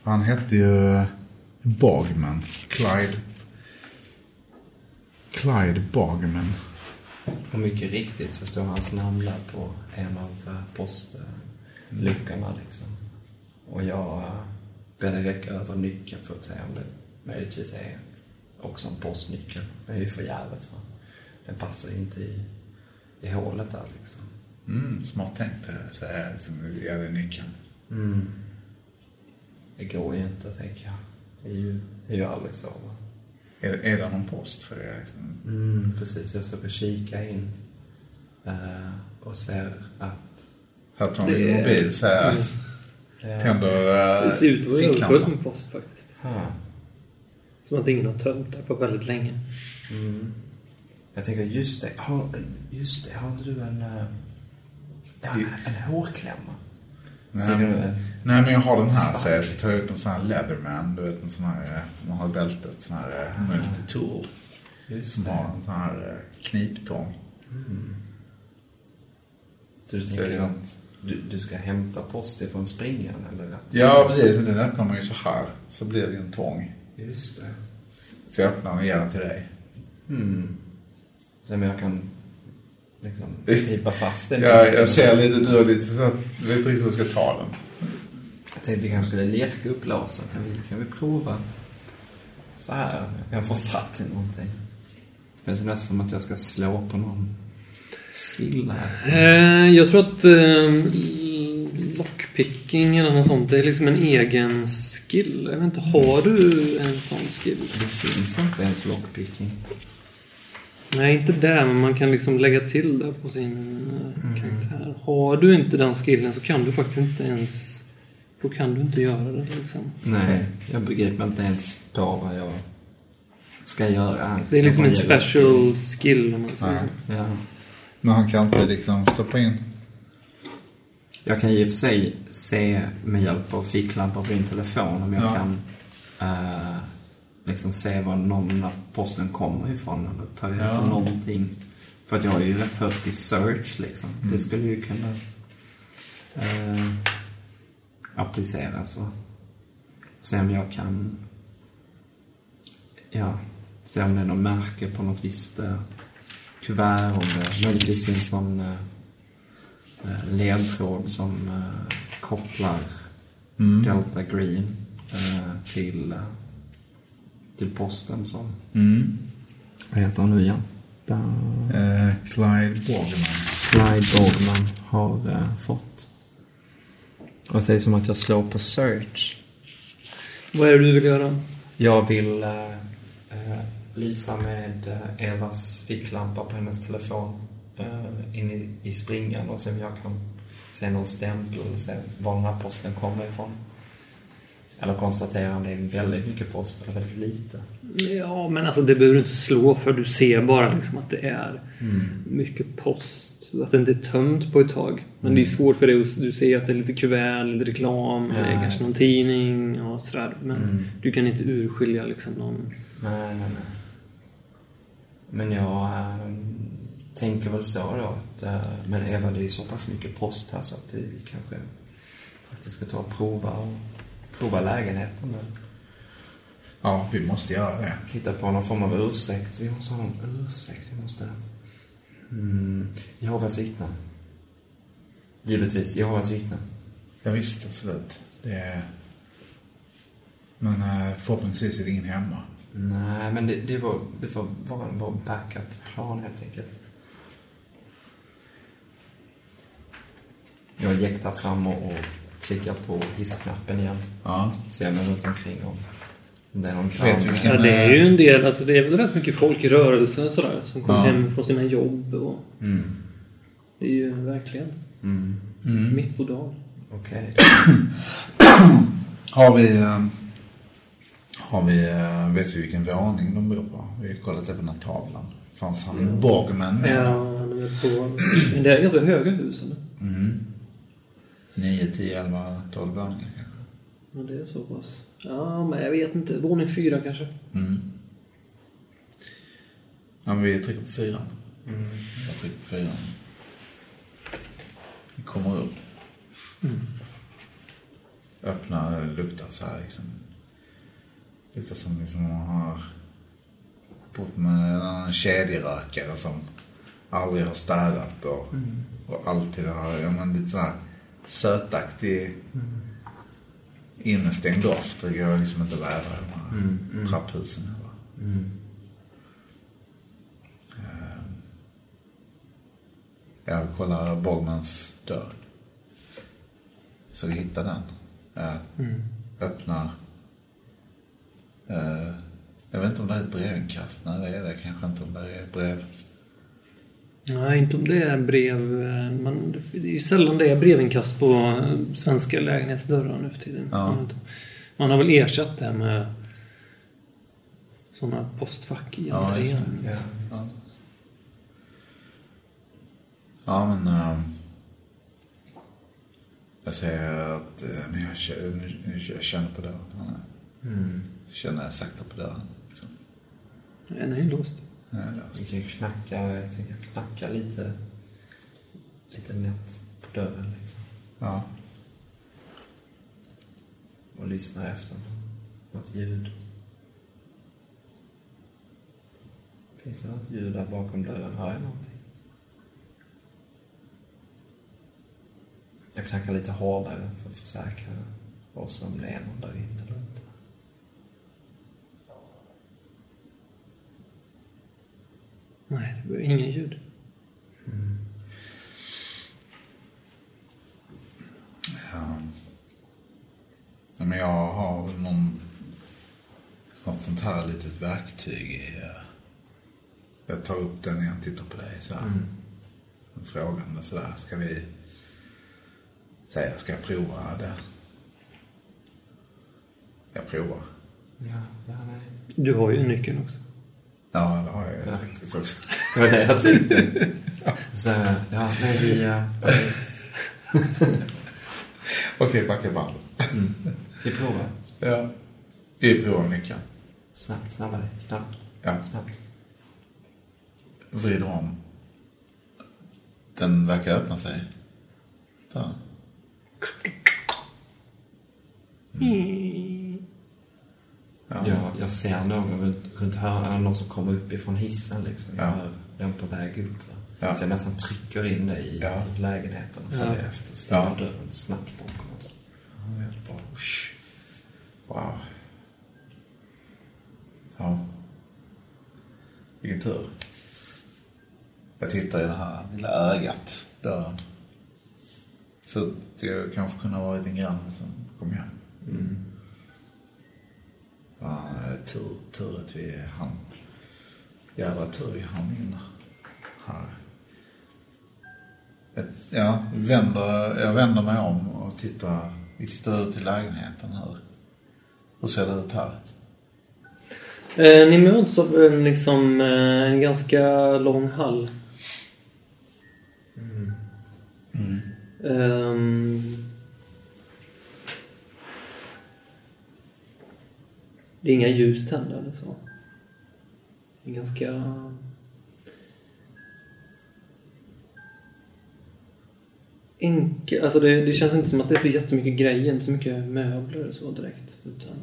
Han hette ju Bagman. Clyde. Clyde Bagman. Och mycket riktigt så står hans namn där på en av eh, postluckorna liksom. Och jag eh, dig räcka över nyckeln för att se om det möjligtvis är också en postnyckel. Det är ju förgäves. Den passar ju inte i, i hålet där liksom. Mm, smart tänkt. Så är liksom, är det nyckeln. Mm. Det går ju inte, tänker jag. Det är ju, det är ju aldrig så. Va? Är, är det någon post för er? Liksom? Mm, precis. Jag försöker kika in eh, och ser att... Här tar Det min är- mobil så här. eh, Tänder Det ser ut att vara ficklampan. med post faktiskt. ha, Som att ingen har tömt det på väldigt länge. mm. Jag tänker, just det. Har, just det, har inte du en... eh, Ja, en hårklämma? Nej, nej, men jag har den här. Så jag tar upp en sån här Leatherman. Du vet en sån här, eh, man har bältet. Sån här eh, multitool. Just Som har en sån här eh, kniptång. Du Så tänker att du, du ska hämta post ifrån springan eller? Att, Ja, precis. Men den öppnar man ju så här. Så blir det ju en tång. Just det. Så jag öppnar och ger den till dig. Mm. Så jag kan liksom knipa fast den. Jag, jag ser lite, du har lite så att du vet inte riktigt hur du ska ta den. Jag tänkte vi kanske skulle lirka upp låsen. Kan vi, kan vi prova så här? Jag kan få fatt i någonting. Det känns nästan som att jag ska slå på någon skill här. Eh, jag tror att eh, lockpicking eller något sånt, det är liksom en egen skill. Jag vet inte, har du en sån skill? Det finns inte ens lockpicking. Nej, inte där, men man kan liksom lägga till det på sin eh, karaktär. Har du inte den skillen så kan du faktiskt inte ens... Då kan du inte göra det liksom. Nej, jag begriper inte ens på vad jag ska göra. Det är liksom en special skill om man säger Ja. så. Ja. Men han kan inte liksom stoppa in. Jag kan och för sig se med hjälp av ficklampan på din telefon om jag Ja. kan eh, liksom se var någon posten kommer ifrån eller ta reda Ja. på någonting. För att jag är ju rätt högt i search liksom. Mm. Det skulle ju kunna eh, appliceras va. Se om jag kan ja, se om det är något märke på något visst eh, kuvert, om det möjligtvis finns någon eh, eh, ledtråd som eh, kopplar Mm. Delta Green eh, till, eh, till posten som... Mm. Vad heter han nu igen? Ba- Eh, Clyde Borgman. Clyde Borgman har eh, fått. Och det är som att jag slår på search. Vad är det du vill göra? Jag vill eh, eh, lysa med eh, Evas ficklampa på hennes telefon eh, in i, i springan och se om jag kan se någon stämpel eller se var den här posten kommer ifrån. Eller konstatera om det är väldigt mycket post eller väldigt lite. Ja, men alltså det behöver du inte slå för. Du ser bara liksom att det är mycket post. Att det inte är tömt på ett tag. Men det är svårt för dig att du ser att det är lite kuvert, lite reklam, Ja, kanske någon precis. tidning och sådär. Men Mm. du kan inte urskilja liksom någon... Nej, nej, nej. Men jag äh, tänker väl så då att, äh, men Eva det är så pass mycket post här så att vi kanske faktiskt ska ta och prova, och, prova lägenheten nu. Ja, vi måste göra det. Hitta på någon form av ursäkt. Vi måste ha någon ursäkt. Vi måste... Mm, Jehovas vittnen. Givetvis, Jehovas vittnen. Ja, visst, absolut. Det är... Men eh, förhoppningsvis är det ingen hemma. Nej, men det, det, var, det får vara vår backup-plan helt enkelt. Jag jäktar fram och, och klickar på hissknappen igen. Ja. Ser mig runt omkring om om det är någon Vet Ja, det är ju en del. Alltså det är väl rätt mycket folk i rörelse och sådär. Som kommer Ja. hem från sina jobb och... Mm. Det är ju verkligen Mm. mitt på dagen. Okej. (coughs) Har vi... eh, Har vi... eh, Vet vi vilken våning de bor på? Vi har kollat på den här tavlan. Fanns han Borgman med? Ja, han är på... Men det är ganska höga hus eller? Mm. 9, 10, 11, 12 våningar kanske. Ja, det är så pass. Ja, men jag vet inte. Våning fyra kanske. Mm. Ja, men vi trycker på fyran. Mm. Jag trycker på fyran. Vi kommer upp. Öppnar, det luktar så här liksom. Luktar som liksom man har bott med en kedjerökare som aldrig har städat och, och alltid har, ja men lite så här sötaktig innestängd doft. Det går liksom inte att vädra i de här trapphusen heller. Mm. Jag kollar Borgmans dörr. Så vi hittar den. Jag öppnar. Eh, jag vet inte om det är ett brevinkast. Nej, det är det kanske inte om det är brev. Nej, inte om det är brev. eh, Man, det är ju sällan det är brevinkast på eh, svenska lägenhetsdörrar nu för tiden. Ja. Man har väl ersatt det med sådana postfack i Ja, entrén. Ja. Ja, ja men... eh, jag säger att eh, men jag, känner, jag känner på dörren. Mm. Jag känner sakta på dörren. Liksom. Den är ju låst. Vi kan ju knacka, jag tänker knacka lite, lite nätt på dörren liksom. Ja. Och lyssna efter något ljud. Finns det något ljud där bakom dörren? Hör jag någonting? Jag knackar lite hårdare för att försäkra oss om det är någon där inne eller inte. Nej, det var ingen ljud. Ja. Ja, men jag har någon, något sånt här litet verktyg i... eh, Jag tar upp den igen, tittar på dig så här. Frågande sådär. Ska vi... Säga, ska jag prova det? Jag provar. Ja, ja nej. Du har ju nyckeln också. Ja, det har jag ju Ja. faktiskt också. (laughs) Det var det jag (laughs) tänkte. Så, ja, nej, vi... eh, (laughs) Okej, backa bandet. Vi provar. Ja. Vi provar nyckeln. Snabbt, snabbare, snabbt, Ja. snabbt. Vrider om. Den verkar öppna sig. Där. Ja. Jag, jag ser någon runt, runt hörnan, någon som kommer uppifrån hissen liksom. Jag Ja. hör den på väg upp. Va? Ja. Så jag nästan trycker in det i Ja. lägenheten och Ja. följer efter. Stänger Ja. dörren snabbt bakom oss. Ja. Wow. Ja. Vilken tur. Jag tittar i det här lilla ögat, dörren. Så att jag kanske kunde ha varit en granne som kom hem. Ja, tur, tur att vi hann. Jävla tur vi hann in här. Ja, vänder, jag vänder mig om och tittar. Vi tittar ut i lägenheten här. Hur ser det ut här? Eh, ni möts av en, liksom, eh, en ganska lång hall. Ehm, det är inga ljus tända eller så. Det är ganska... Enkel, alltså det, det känns inte som att det är så jättemycket grejer, inte så mycket möbler och så direkt. Utan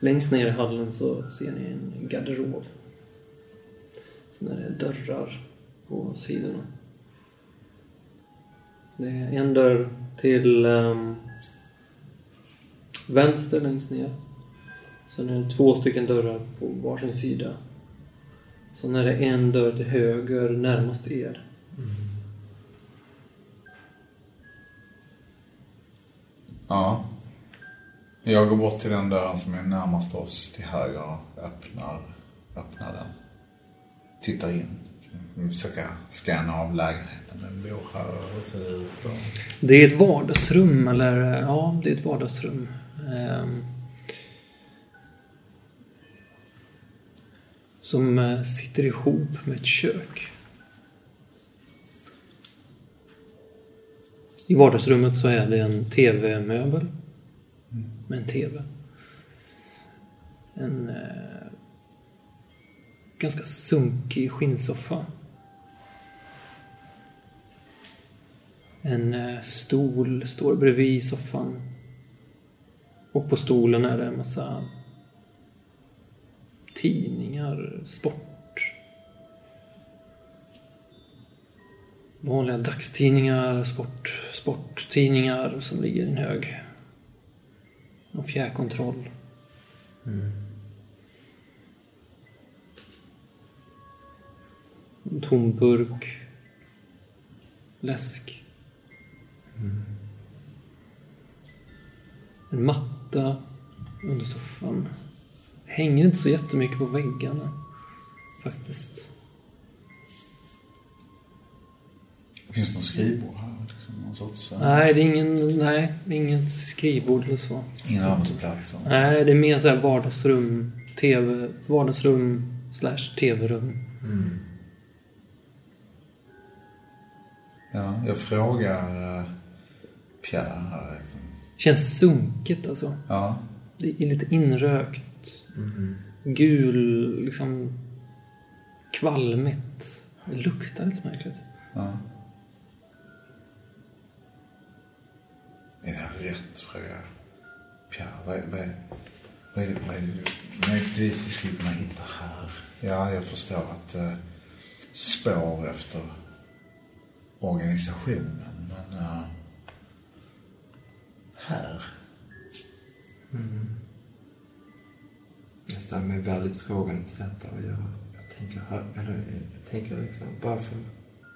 längst ner i hallen så ser ni en garderob. Sen är det dörrar på sidorna. Det är en dörr till ehm, vänster längst ner. Sen är det två stycken dörrar på varsin sida. Sen är det en dörr till höger närmast er. Ja. Jag går bort till den dörren som är närmast oss till höger och öppnar, öppnar den. Tittar in. Vi försöker scanna av lägenheten. Vem bor här och ser ut? Och... Det är ett vardagsrum, eller ja, det är ett vardagsrum. Ehm, som eh, sitter ihop med ett kök. I vardagsrummet så är det en TV-möbel med en TV. En eh, ganska sunkig skinnsoffa. En eh, stol står bredvid soffan. Och på stolen är det en massa tidningar, sport. Vanliga dagstidningar, sport, sporttidningar som ligger i en hög. Någon fjärrkontroll. Mm. En tom burk. Läsk. En matta under soffan. Hänger inte så jättemycket på väggarna. Faktiskt. Finns det någon skrivbord här? Liksom, sorts, eh, Nej, det är ingen, nej, inget skrivbord eller så. Ingen arbetsplats? Nej, det är mer så här vardagsrum, TV, vardagsrum slash TV-rum. Ja, jag frågar eh, Pierre här. Liksom. Känns sunkigt alltså. Ja, Det är lite inrökt. Gul, liksom kvalmigt. Det luktar lite märkligt. ja. Är det här rätt? Frågar Pierre. Vad, är- vad, vad, vad är det möjligtvis vi skulle kunna hitta här? Ja, jag förstår att eh, spår efter organisationen, men eh, här? Jag ställer mig väldigt frågande till detta och jag, jag tänker, eller, eh, jag tänker liksom, varför,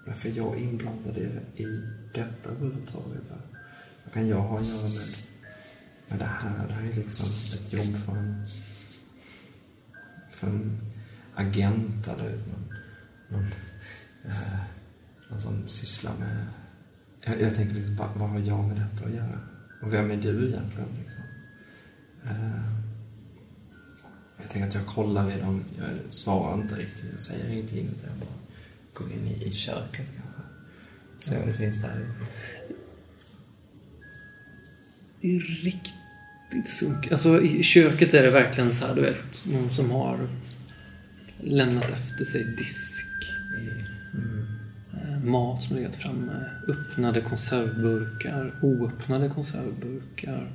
varför är jag inblandad i, detta överhuvudtaget? Vad kan jag ha att göra med, med det här? Det här är liksom ett jobb för en, för en agent eller någon, någon, eh, någon som sysslar med... Jag, jag tänker liksom, vad, vad har jag med detta att göra? Och vem är du egentligen? Liksom? Eh, jag tänker att jag kollar i dem, jag svarar inte riktigt, jag säger ingenting utan jag bara går in i, i köket kanske. Ser vad det finns där. Det är riktigt sunkigt. Alltså i köket är det verkligen så här, du vet, någon som har lämnat efter sig disk. Eh, Mat som legat framme. Öppnade konservburkar. Oöppnade konservburkar.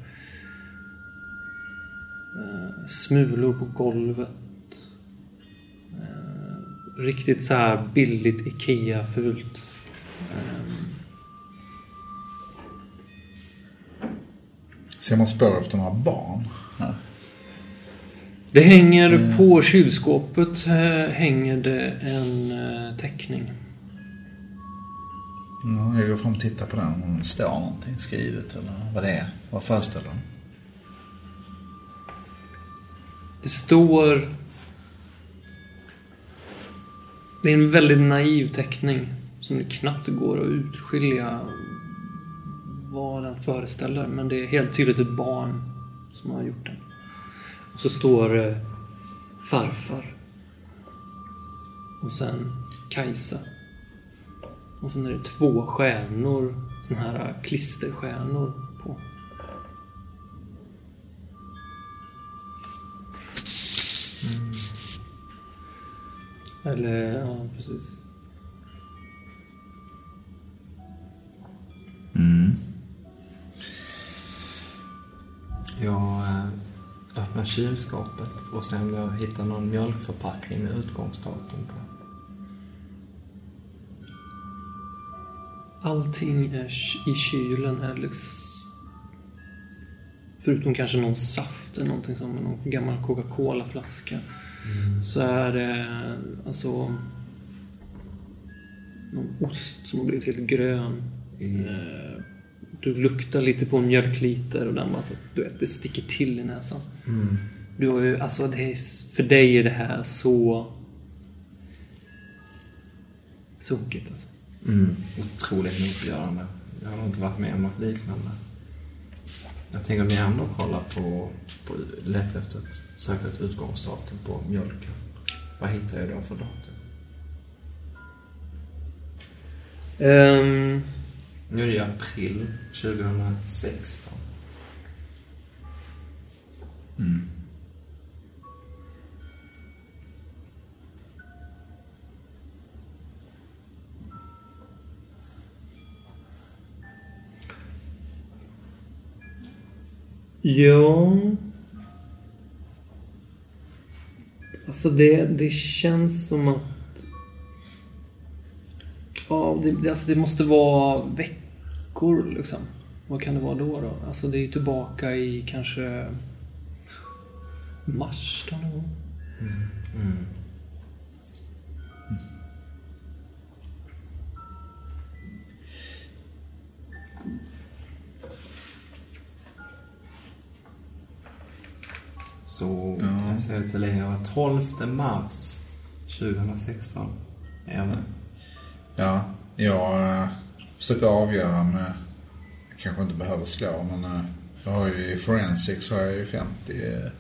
Eh, Smulor på golvet. Eh, Riktigt så här billigt IKEA-fult. Ser man spår efter några barn? här? Det hänger på kylskåpet eh, hänger det en eh, teckning. Ja, jag går fram och tittar på den. Om det står någonting skrivet eller vad det är. Vad föreställer den? Det står... Det är en väldigt naiv teckning som det knappt går att utskilja vad den föreställer. Men det är helt tydligt ett barn som har gjort den. Och så står det farfar. Och sen Kajsa. Och sen är det två stjärnor, såna här klisterstjärnor Eller, ja precis. Jag eh, öppnar kylskåpet och ser om jag hittar någon mjölkförpackning med utgångsdatum på. Allting är i kylen är liksom... Förutom kanske någon saft eller någonting som någon gammal Coca-Cola-flaska. Så är det alltså... Någon ost som har blivit helt grön. Eh, Du luktar lite på mjölkliter och den bara så, du vet, det sticker till i näsan. Du har ju, alltså det är, för dig är det här så... Sunkigt alltså. Mm. Otroligt motgörande. Jag har nog inte varit med om något liknande. Jag tänker om jag ändå kollar på, på leta efter ett, ett utgångsdatum på mjölken. Vad hittar jag då för datum? Ehm, Nu är det april 2016. Ja... Alltså det, det känns som att... Ja, det, alltså det måste vara veckor liksom. Vad kan det vara då? då? Alltså det är ju tillbaka i kanske mars då någon gång. Mm, mm. Så kan jag säga till er att 12 mars 2016 är jag med. Ja, jag äh, försöker avgöra med... Jag kanske inte behöver slå, men äh, jag har ju i forensics har jag ju 50. Äh,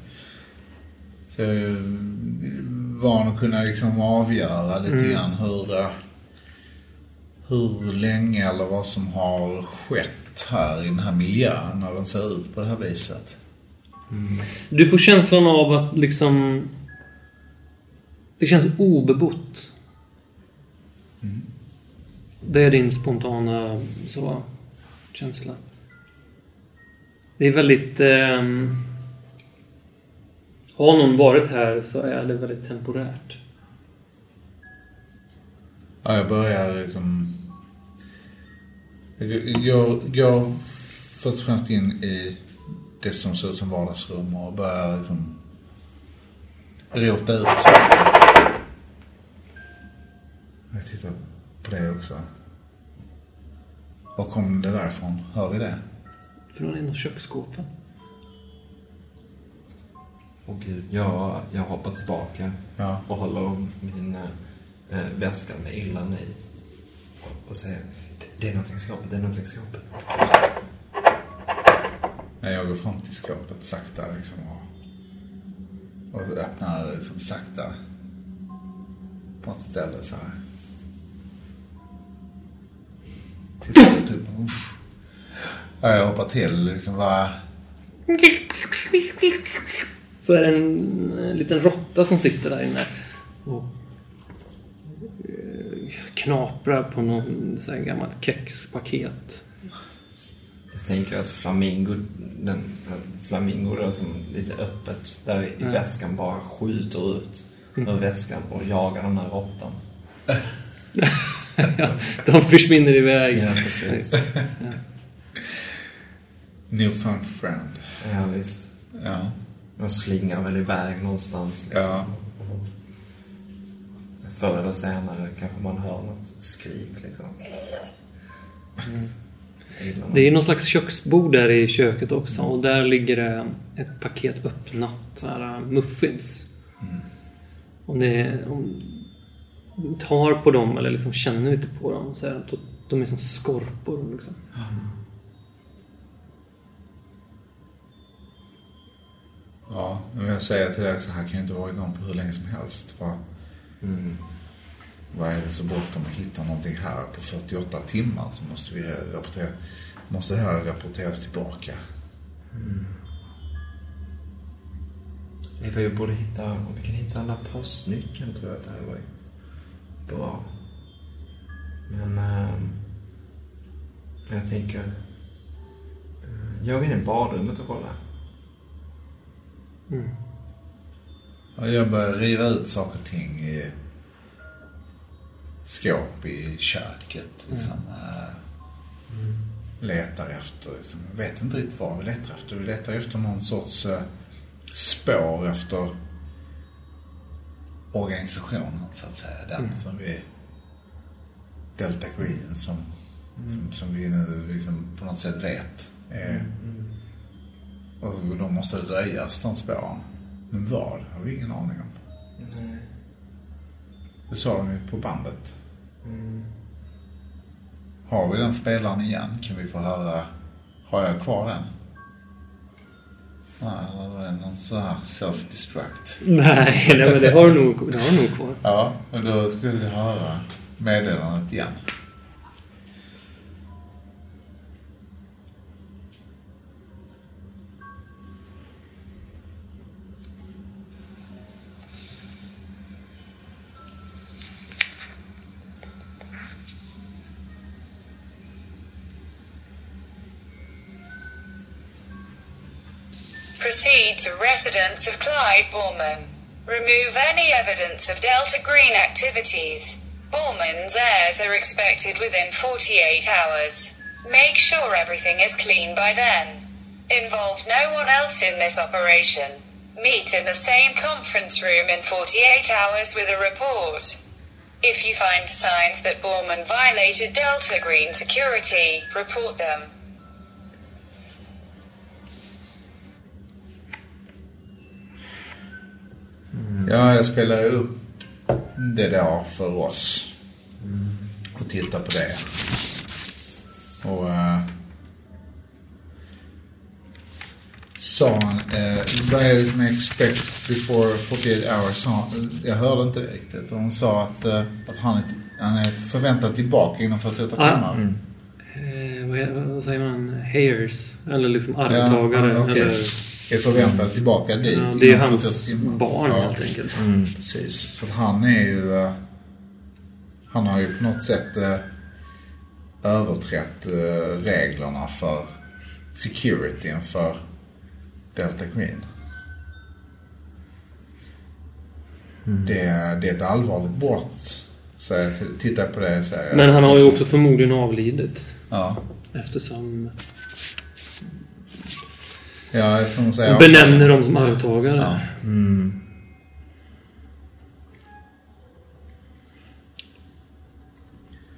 så jag är van att kunna liksom avgöra lite grann hur, hur länge eller vad som har skett här i den här miljön när den ser ut på det här viset. Du får känslan av att liksom... Det känns obebott. Det är din spontana så, känsla. Det är väldigt... ehm, har någon varit här så är det väldigt temporärt. Ja, jag börjar liksom... Jag går först och främst in i det som ser ut som vardagsrum och börjar liksom rota ut saker. Jag tittar på det också. Var kom det därifrån? Hör vi det? Från en av köksskåpen. Åh gud, jag, jag hoppar tillbaka Ja. och håller min eh, väska med illan i. Och, och säger, det, det är någonting i skåpet, det är någonting i skåpet. Men Jag går fram till skåpet sakta liksom och, och öppnar det liksom sakta på ett ställe så här. Tittar ut typ. Uff. Jag hoppar till liksom. bara... Så är det en, en liten råtta som sitter där inne och eh, knaprar på någon så här gammalt kexpaket. Jag tänker att Flamingo, den, Flamingo då som lite öppet där i Ja. väskan bara skjuter ut ur väskan och jagar den här råttan. ja, (laughs) de försvinner iväg. Ja, precis. Newfound friend. Ja, visst. Ja. De slingar väl iväg någonstans. Liksom. Ja. Förr eller senare kanske man hör något skrik liksom. Illa. Det är någon slags köksbord där i köket också och där ligger det ett paket öppnat så här, äh, muffins. Om det om tar på dem eller liksom känner lite på dem så är de, är som skorpor liksom. Ja, men jag säger till dig också, här kan ju inte vara igång på hur länge som helst. Vad, Mm. Vad är det så bråttom att hitta någonting här på 48 timmar så måste vi rapportera, måste det här rapporteras tillbaka. Vi borde hitta, om vi kan hitta den där postnyckeln tror jag att det hade varit bra. Men ehm, jag tänker, eh, jag vill in i badrummet och kolla. Mm. Ja, jag börjar riva ut saker och ting i skåp i köket. Liksom. eh, Letar efter, liksom, vet inte riktigt vad vi letar efter. Vi letar efter någon sorts eh, spår efter organisationen så att säga. Den som vi, Delta Green som, som, som vi nu liksom på något sätt vet är, och de måste röjas de spåren. Men vad har vi ingen aning om. Det sa de ju på bandet. Har vi den spelaren igen kan vi få höra, har jag kvar den? Nej, eller är det någon sån här self-destruct? Nej, nej, men det har du nog, det har nog kvar. Ja, och då skulle vi höra meddelandet igen. Proceed to residence of Clyde Borman. Remove any evidence of Delta Green activities. Borman's heirs are expected within 48 hours. Make sure everything is clean by then. Involve no one else in this operation. Meet in the same conference room in 48 hours with a report. If you find signs that Borman violated Delta Green security, report them. Ja, jag spelar upp det då för oss. Och tittar på det. Och... Uh, sa han, eh, vad är det som är expect before 48 hours? Sa, jag hörde inte riktigt. Och hon sa att, eh, att han, är, han är förväntad tillbaka inom 48 Ja. timmar. Eh, vad, vad säger man? Heirs? Eller liksom arvtagare? Ja, okej. eller, Är förväntad tillbaka dit ja, det är hans 48 timmar. barn Ja. helt enkelt. Precis. Så att han är ju... eh, Han har ju på något sätt eh, överträtt eh, reglerna för securityn för Delta Green. Det, är- det är ett allvarligt brott. Så jag tittar på det och säger Men han har ju också förmodligen avlidit. Ja. Eftersom Ja, jag får nog säga... de benämner dem som arvtagare. Ja.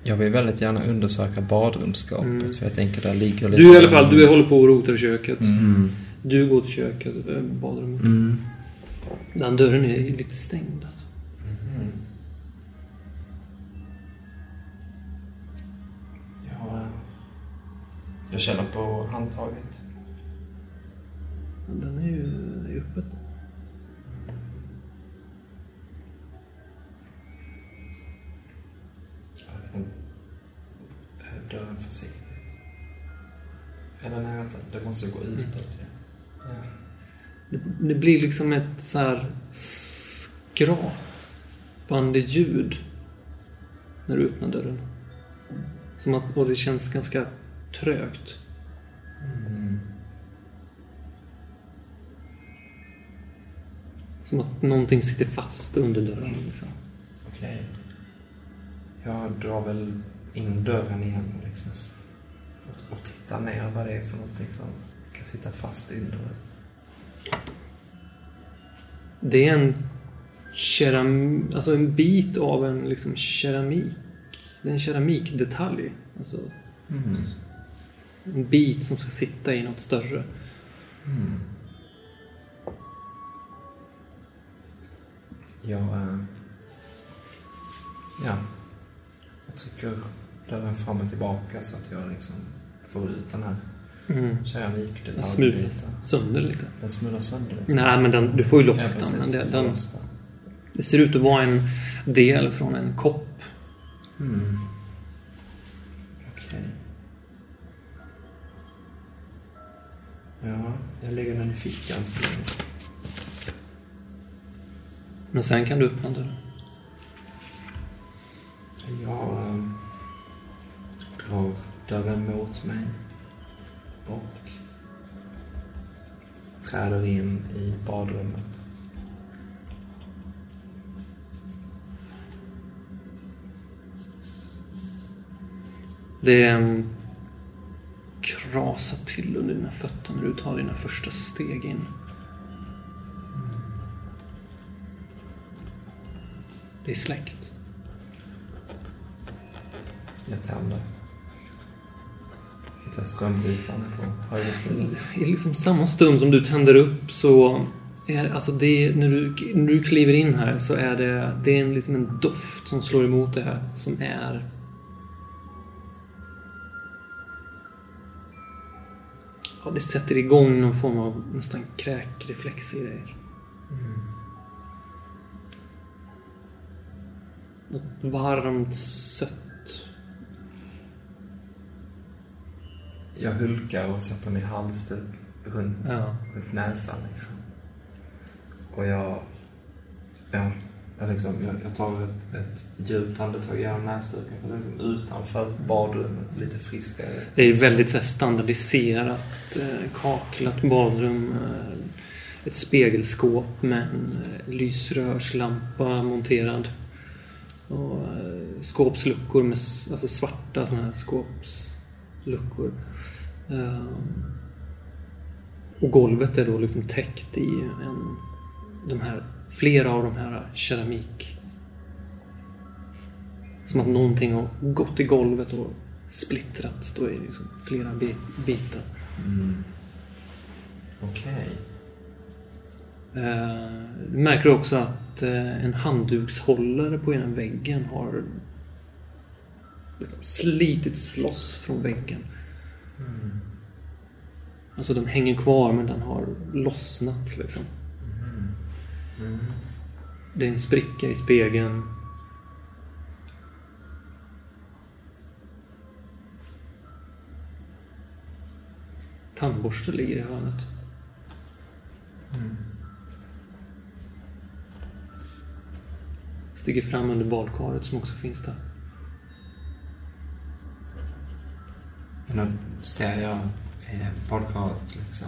Jag vill väldigt gärna undersöka badrumsskåpet för jag tänker där ligger lite... Du i alla fall, du håller på och rotar i köket. Mm. Du går till köket, eh, badrummet. Mm. Den dörren är lite stängd alltså. Ja, jag känner på handtaget. Den är ju är öppen. Dörren försiktigt. Eller nej, vänta. Det måste gå utåt. Ja. Det, det blir liksom ett så här skrapande ljud när du öppnar dörren. Som att, och det känns ganska trögt. Som att någonting sitter fast under dörren. Liksom. Okej. Jag drar väl in dörren igen liksom. Och, och tittar ner vad det är för någonting som kan sitta fast under. Det är en keram, alltså en bit av en liksom keramik. Det är en keramikdetalj. Alltså en bit som ska sitta i något större. Jag... eh, Ja. Jag trycker dörren fram och tillbaka så att jag liksom får ut den här Mm. Den keramikdetaljen. smulas sönder lite. Den smular sönder lite. Nej, men den, du får ju Ja, loss precis, den. Men det, den, den. det ser ut att vara en del från en kopp. Mm. Okej. Ja, jag lägger den i fickan så. Men sen kan du öppna dörren. Jag äh, drar dörren mot mig och träder in i badrummet. Det um, krasar till under dina fötter när du tar dina första steg in. Det är släckt. Jag tänder. Hittar strömbrytaren på höger sida. I liksom samma stund som du tänder upp så är alltså det, när, du, när du kliver in här så är det, det är en, liksom en doft som slår emot det här som är Ja, det sätter igång någon form av nästan kräkreflex i dig. Något varmt, sött. Jag hulkar och sätter min halsduk runt, Ja. runt näsan liksom. Och jag... Ja, jag, liksom, jag, jag tar ett, ett djupt andetag genom näsduken för liksom utanför badrummet, lite friskare. Det är väldigt så här, standardiserat, eh, kaklat badrum. Eh, ett spegelskåp med en eh, lysrörslampa monterad. Och eh, skåpsluckor med alltså svarta såna här skåpsluckor. Ehm, och golvet är då liksom täckt i en, de här, flera av de här keramik som att någonting har gått i golvet och splittrats. Då i liksom flera bitar. bitar. Okej. Okay. Du märker också att eh, en handdukshållare på ena väggen har liksom slitits loss från väggen. Alltså den hänger kvar men den har lossnat liksom. Det är en spricka i spegeln. Tandborste ligger i hörnet. Stiger fram under badkaret som också finns där. Men då ser jag eh, badkaret liksom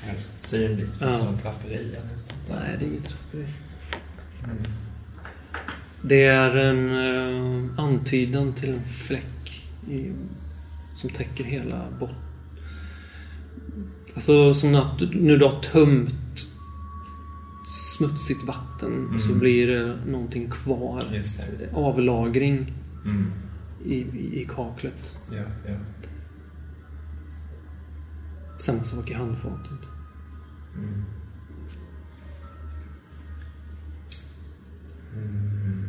helt synligt, Ja. som en draperi eller sånt där. Nej, det är inget draperi. Det är en eh, antydan till en fläck i, som täcker hela botten. Alltså som att när du har tömt smutsigt vatten och så Mm. blir det någonting kvar. Det. Avlagring Mm. i, i, i kaklet. Ja, ja. Samma sak i handfatet. Mm. Mm.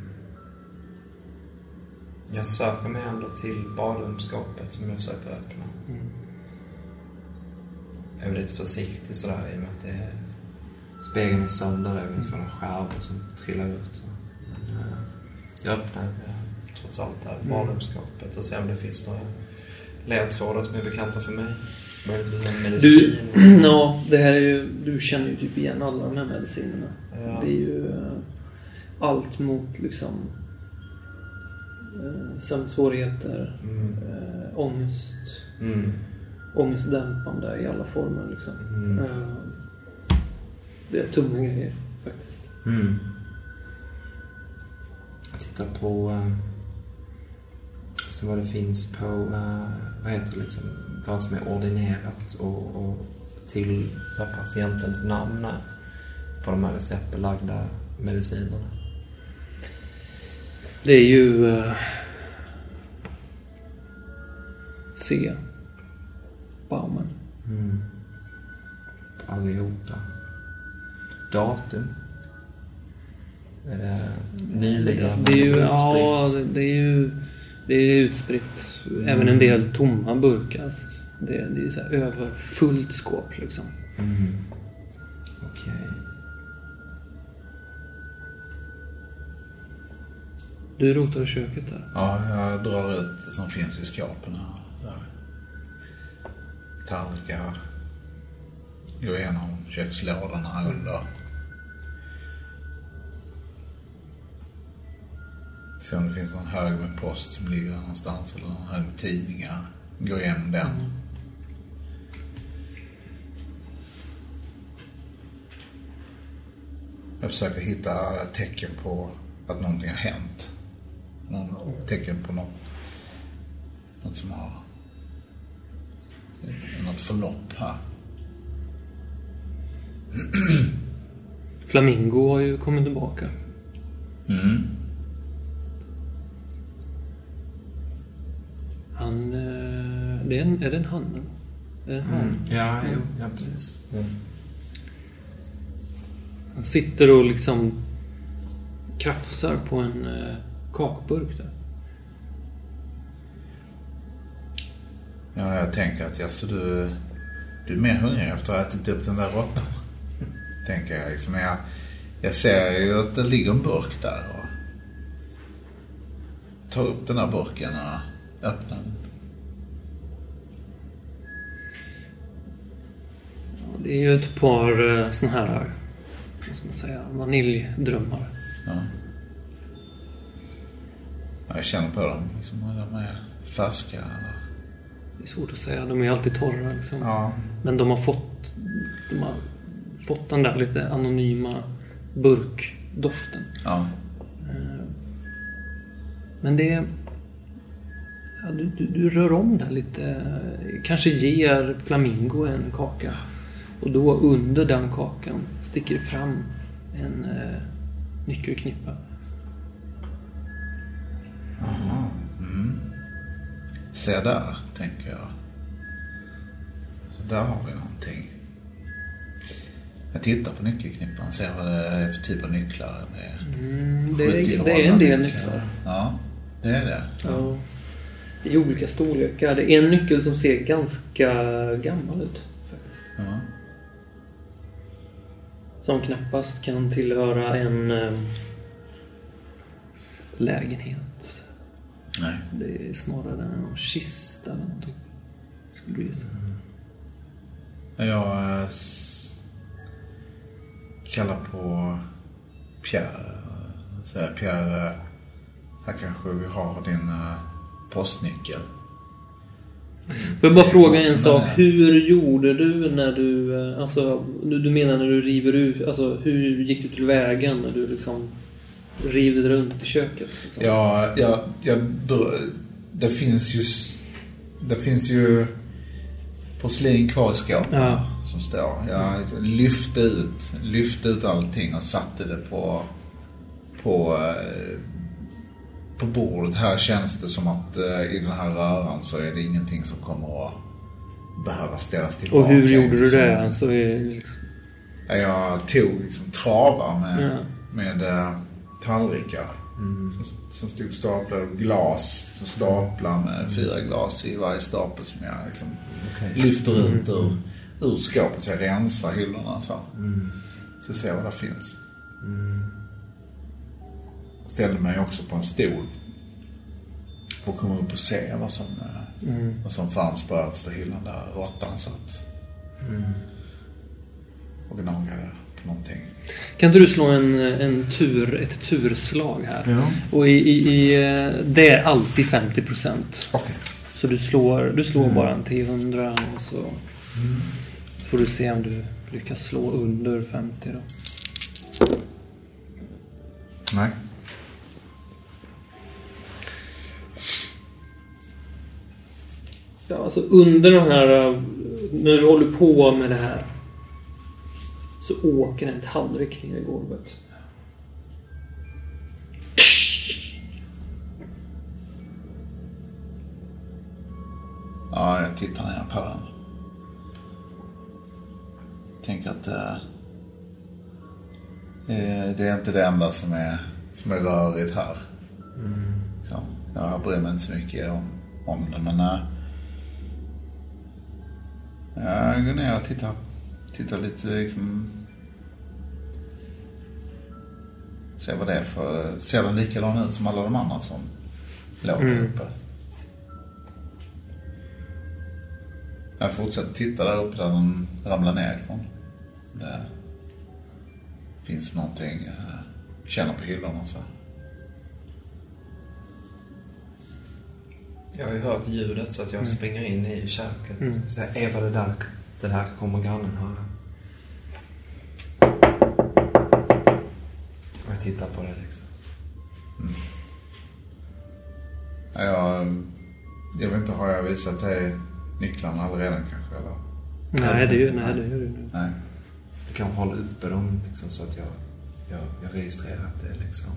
Jag söker mig ändå till badrumsskåpet som jag försöker öppna. Mm. Jag är lite försiktig sådär i och med att det är... Spegeln är sönder där, jag vill inte få några skärvor som trillar ut. Men, eh, jag öppnar trots allt det här Mm. badrumsskåpet och ser om det finns några ledtrådar som är bekanta för mig. Det för sån Du, medicin? (clears throat) ja, det här är ju, du känner ju typ igen alla de här medicinerna. Ja. Det är ju eh, allt mot liksom eh, sömnsvårigheter, Mm. ångest, Mm. ångestdämpande i alla former liksom. Mm. Det är tunga grejer faktiskt. Mm. Jag tittar på... Uh, vad det finns på... eh, vad heter det liksom? Vad som är ordinerat och, och till vad patientens namn är på de här receptbelagda medicinerna. Det är ju eh, C. Bauman. Mm. Allihopa. Datum. Det nyligen? Alltså, det är ju, ja, det- är ju det är utspritt. Även en del tomma burkar. Alltså, Det, det är ju så här överfullt skåp liksom. Mm. Okej. Du rotar i köket där. Ja, jag drar ut det som finns i skåpen här. Tallrikar. Går igenom kökslådorna under. Se om det finns någon hög med post som ligger någonstans eller någon hög med tidningar. Går igenom den. Jag försöker hitta tecken på att någonting har hänt. Någon tecken på något, något som har... Något förlopp här. Flamingo har ju kommit tillbaka. Mm. Han... eh, Det är, en, är det en han? Är det en han? Mm. Ja, jo, ja, precis. Mm. Han sitter och liksom krafsar på en eh, kakburk där. Ja, jag tänker att alltså, du, du är mer hungrig efter att ha ätit upp den där råttan. (laughs) tänker jag liksom. Men jag, jag ser ju att det ligger en burk där och tar upp den där burken och öppnar den. Det är ju ett par eh, såna här, vad ska man säga, vaniljdrömmar. Ja. Ja, Jag känner på dem. Liksom, de är färska. eller- Det är svårt att säga, de är alltid torra liksom. Ja. Men de har fått, de har fått den där lite anonyma burkdoften. Ja. Eh, Men det... Ja, du, du, du rör om där lite. Kanske ger Flamingo en kaka. Och då under den kakan sticker fram en eh, nyckelknippa. Se där, tänker jag. Så där har vi någonting. Jag tittar på nyckelknippan, ser vad det är för typ av nycklar. Det är Mm, det, är, 70 det är en del nycklar. nycklar. Ja, det är det. Ja. I olika storlekar. Det är en nyckel som ser ganska gammal ut. Faktiskt. Ja. Som knappast kan tillhöra en eh, lägenhet. Nej. Det är snarare en kista eller någonting. Skulle du gissa. Jag eh, s- kallar på Pierre. Säger Pierre, eh, här kanske vi har din eh, postnyckel. Får jag bara fråga en sak. Hur gjorde du när du... eh, Alltså, du, menar när du river ut... Alltså, hur gick du tillväga när du liksom rivde runt i köket? Liksom? Ja, ja, ja då, det finns ju... Det finns ju porslin kvar i skåpet Ja. som står. Jag lyfte ut, lyfte ut allting och satte det på, på, eh, på bordet. Här känns det som att eh, i den här röran så är det ingenting som kommer att behöva ställas tillbaka. Och hur gjorde du Liksom. det? Alltså, liksom, Ja, Jag tog liksom travar med, Ja. med eh, tallrikar. Som, som stod staplade och glas. Som staplar med fyra glas i varje stapel som jag liksom Okej. lyfter ut ur, ur skåpet. Så jag rensar hyllorna så. Så ser jag vad det finns. Ställde mig också på en stol. Och komma upp och se vad som, eh, vad som fanns på översta hyllan där råttan satt. Och gnagade på någonting. Kan inte du slå en, en tur, ett turslag här? Ja. Och i, i, i, eh, det är alltid 50%. Okej. Så du slår, du slår bara en T100 och så får du se om du lyckas slå under 50 då. Nej. Alltså under den här... eh, När du håller på med det här så åker en tallrik ner i golvet. Ja, jag tittar ner på den. Tänker att eh, eh, det är inte det enda som är, som är rörigt här. Så, jag bryr mig inte så mycket om, om det, men jag går ner och tittar, tittar lite liksom Ser vad det är för, ser den likadan ut som alla de andra som låg Mm. uppe? Jag fortsätter titta där uppe där den ramlar ner ifrån. Det finns någonting, eh, känner på hyllorna så. Jag har ju hört ljudet så att jag springer in i köket. Mm. Så här, Eva, det där, det där kommer grannen höra. Och jag tittar på det liksom. Ja, Jag, jag vet inte, har jag visat dig nycklarna redan kanske eller? Nej, det gör, nej, det gör du nu. Nej. Du kan hålla uppe dem liksom så att jag, jag, jag registrerar att det är liksom...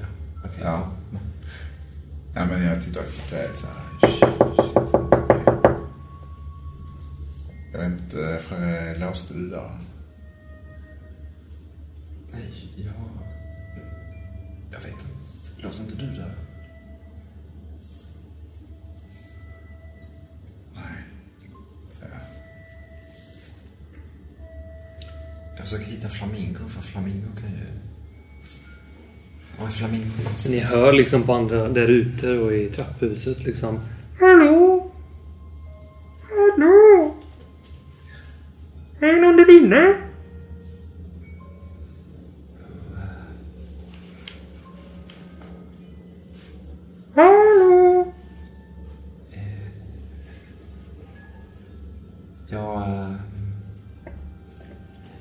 Ja, okej. Ja. Ja, men jag tittar också på det så här. Jag vet inte, för låste du dörren? Nej, jag... Jag vet inte. Låser inte du där? Nej. Så jag. Jag försöker hitta Flamingo, för Flamingo kan ju... Så ni hör liksom på andra där ute och i trapphuset liksom. Hallå? Hallå? Är det någon där inne? Hallå? Jag... eh,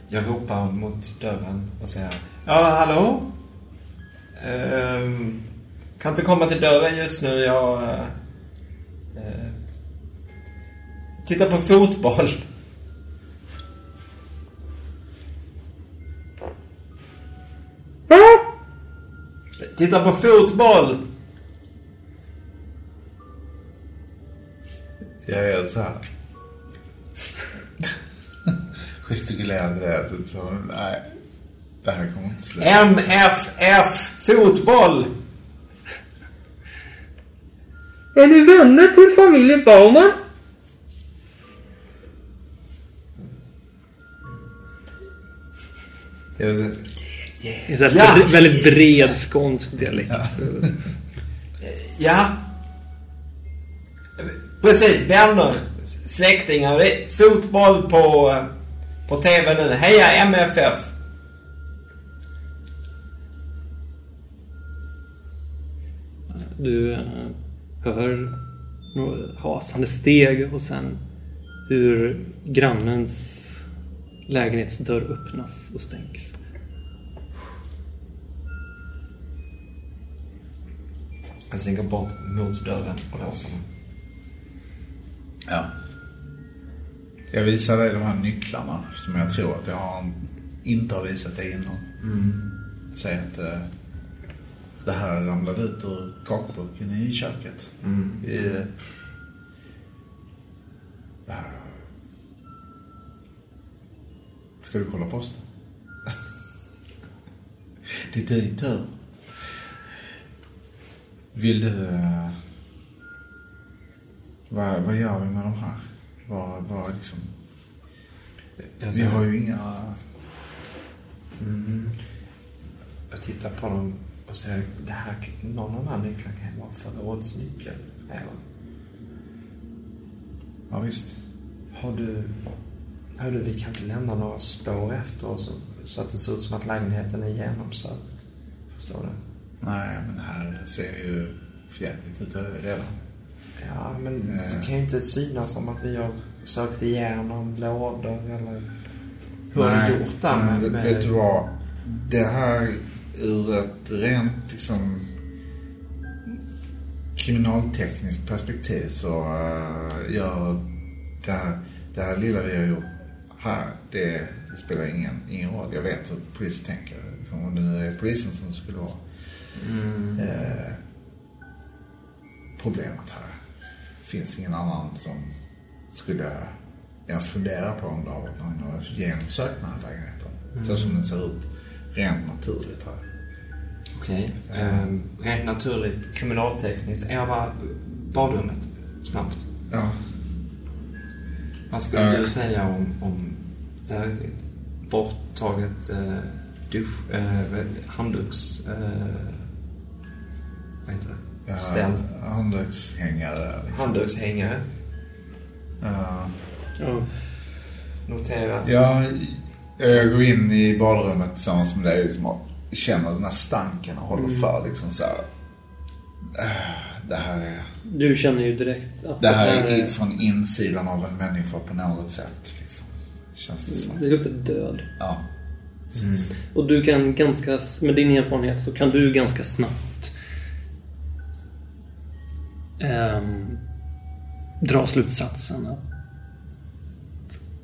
Jag ropar mot dörren och säger Ja, hallå? Ehm, kan inte komma till dörren just nu. Jag... eh, tittar på fotboll. Titta på fotboll! Jag gör så här. Gestikulerande det. Så, nej. Det här kommer inte sluta. MFF fotboll! Är ni vänner till familjen Bauman? Det är här Ja. väldigt bred skånsk dialekt. Ja. Precis, vänner, släktingar. Fotboll på, på TV nu. Heja MFF! Du eh, hör några hasande steg och sen hur grannens lägenhetsdörr öppnas och stängs. Jag slinker bort mot dörren och låser den. ja. Jag visar dig de här nycklarna som jag tror att jag har, inte har visat dig innan. Jag säger att eh, det här ramlade ut ur kakburken i köket. I, det här. Ska du kolla posten? (laughs) det är din tur. Vill du... eh, vad, vad gör vi med de här? Vad, vad liksom... Jag, Vi har ju inga... jag tittar på dem Och så det här, någon av de här nycklarna kan vara förrådsnyckel. Eller? Ja, visst. Har du... Hör du, vi kan inte lämna några spår efter oss så att det ser ut som att lägenheten är genomsökt. Förstår du? Nej, men det här ser ju förjävligt ut redan. Ja, men det kan ju inte synas som att vi har sökt igenom lådor eller... Hur har du gjort där med... vet- med... Vet du vad? Det här ur ett rent liksom kriminaltekniskt perspektiv så uh, gör det här, det här lilla vi har gjort här, det, det spelar ingen, ingen roll. Jag vet hur polisen tänker. Liksom, om det nu är polisen som skulle vara Mm. eh, problemet här. finns ingen annan som skulle ens fundera på om det har varit någon genomsökt den här lägenheten. Så som den ser ut rent naturligt här. Okej. Ehm, rent naturligt, kriminaltekniskt. Eva, badrummet. Snabbt. Ja. Vad skulle Eh. du säga om, om det här borttaget eh, dusch, vad- handduks... Eh, vad heter det? Ja, Ställ. Handdukshängare. Liksom. Handdukshängare. Ja. Ja. Notera. Ja, jag går in i badrummet tillsammans med dig liksom, känner den här stanken och håller för liksom så här. "Äh, Det här är, Du känner ju direkt att det här är från insidan av en människa på något sätt. Liksom. Känns det som. Det luktar död. Ja. Precis. Och du kan ganska, med din erfarenhet så kan du ganska snabbt ehm, dra slutsatsen att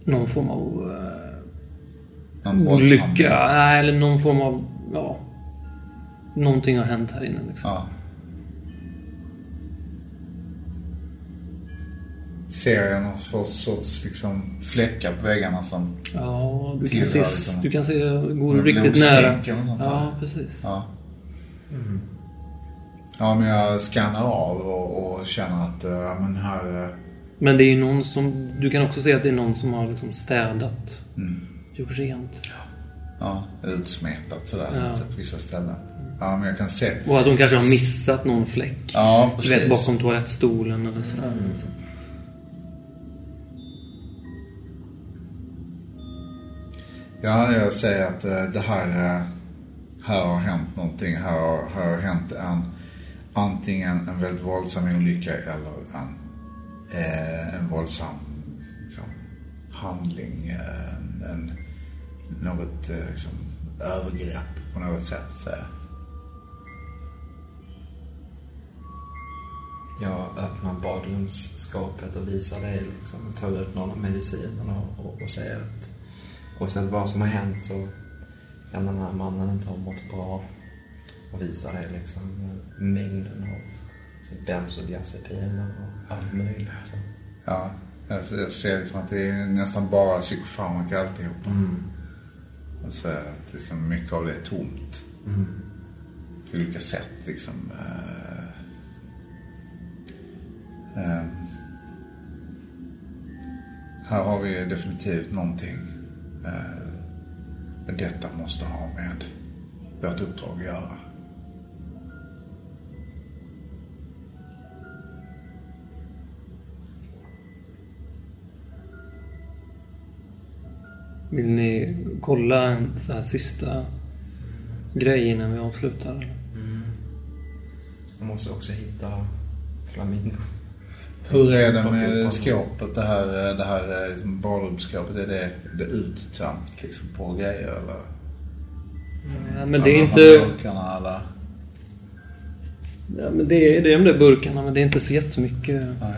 någon form av eh, Någon våldshandling. olycka, nej, eller någon form av, ja, någonting har hänt här inne liksom. Ja. Ser jag någon sorts liksom, fläckar på väggarna som... Ja, du kan Tillhör se, liksom- du kan se, går du riktigt nära. Ja, precis. Ja. Ja, men jag skannar av och, och känner att, eh, ja men här... eh, Men det är ju någon som, du kan också se att det är någon som har liksom städat, Mm, gjort rent. ja, utsmetat sådär Ja. på vissa ställen. Ja, men jag kan se. Och att de kanske har missat någon fläck. Ja, Du precis. vet, bakom toalettstolen eller sådär. Mm. Ja, jag säger att eh, det här, eh, här har hänt någonting. Här har, här har hänt en, antingen en väldigt våldsam olycka eller en, eh, en våldsam liksom, handling. En, en, något eh, liksom, övergrepp på något sätt. Så. Jag öppnar badrumsskåpet och visar dig liksom. Tar ut någon av medicinerna och, och, och säger att oavsett vad som har hänt så kan den här mannen inte ha mått bra. Och visar dig liksom mängden av liksom, bensodiazepiner och allt möjligt. Ja, jag, jag ser liksom att det är nästan bara psykofarmaka alltihopa. Mm. Och så att liksom mycket av det är tomt. Mm. På olika sätt liksom. Eh, ehm. här har vi definitivt någonting. Men detta måste ha med vårt uppdrag att göra. Vill ni kolla en så här sista grej innan vi avslutar? eller? Jag måste också hitta flamingo. Hur är det med skåpet? Det här, det här liksom badrumsskåpet, är det, det uttömt liksom på grejer eller? Ja, men det är inte... burkarna eller? Ja, men det är det är de där burkarna, men det är inte så jättemycket. Nej.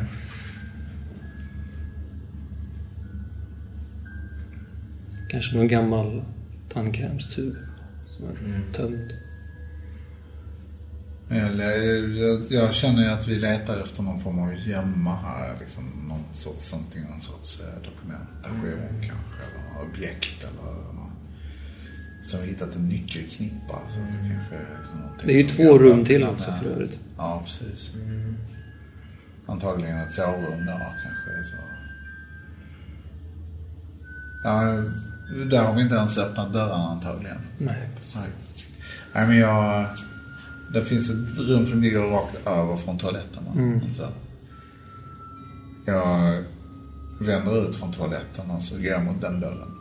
Kanske någon gammal tandkrämstub som är tömd. Eller, jag, jag känner ju att vi letar efter någon form av gömma här. Liksom, någon sorts, antingen någon sorts eh, dokumentation kanske. Eller något objekt eller något. Så har vi hittat en nyckelknippa. Så det kanske är liksom Det är ju två rum till också för övrigt. Ja, precis. Antagligen ett sovrum där kanske. Så. Ja, där har vi inte ens öppnat dörrarna antagligen. Nej, Nej. Nej, men jag, det finns ett rum som ligger rakt över från toaletterna. Mm. Så. Jag vänder ut från toaletten och så går jag mot den dörren.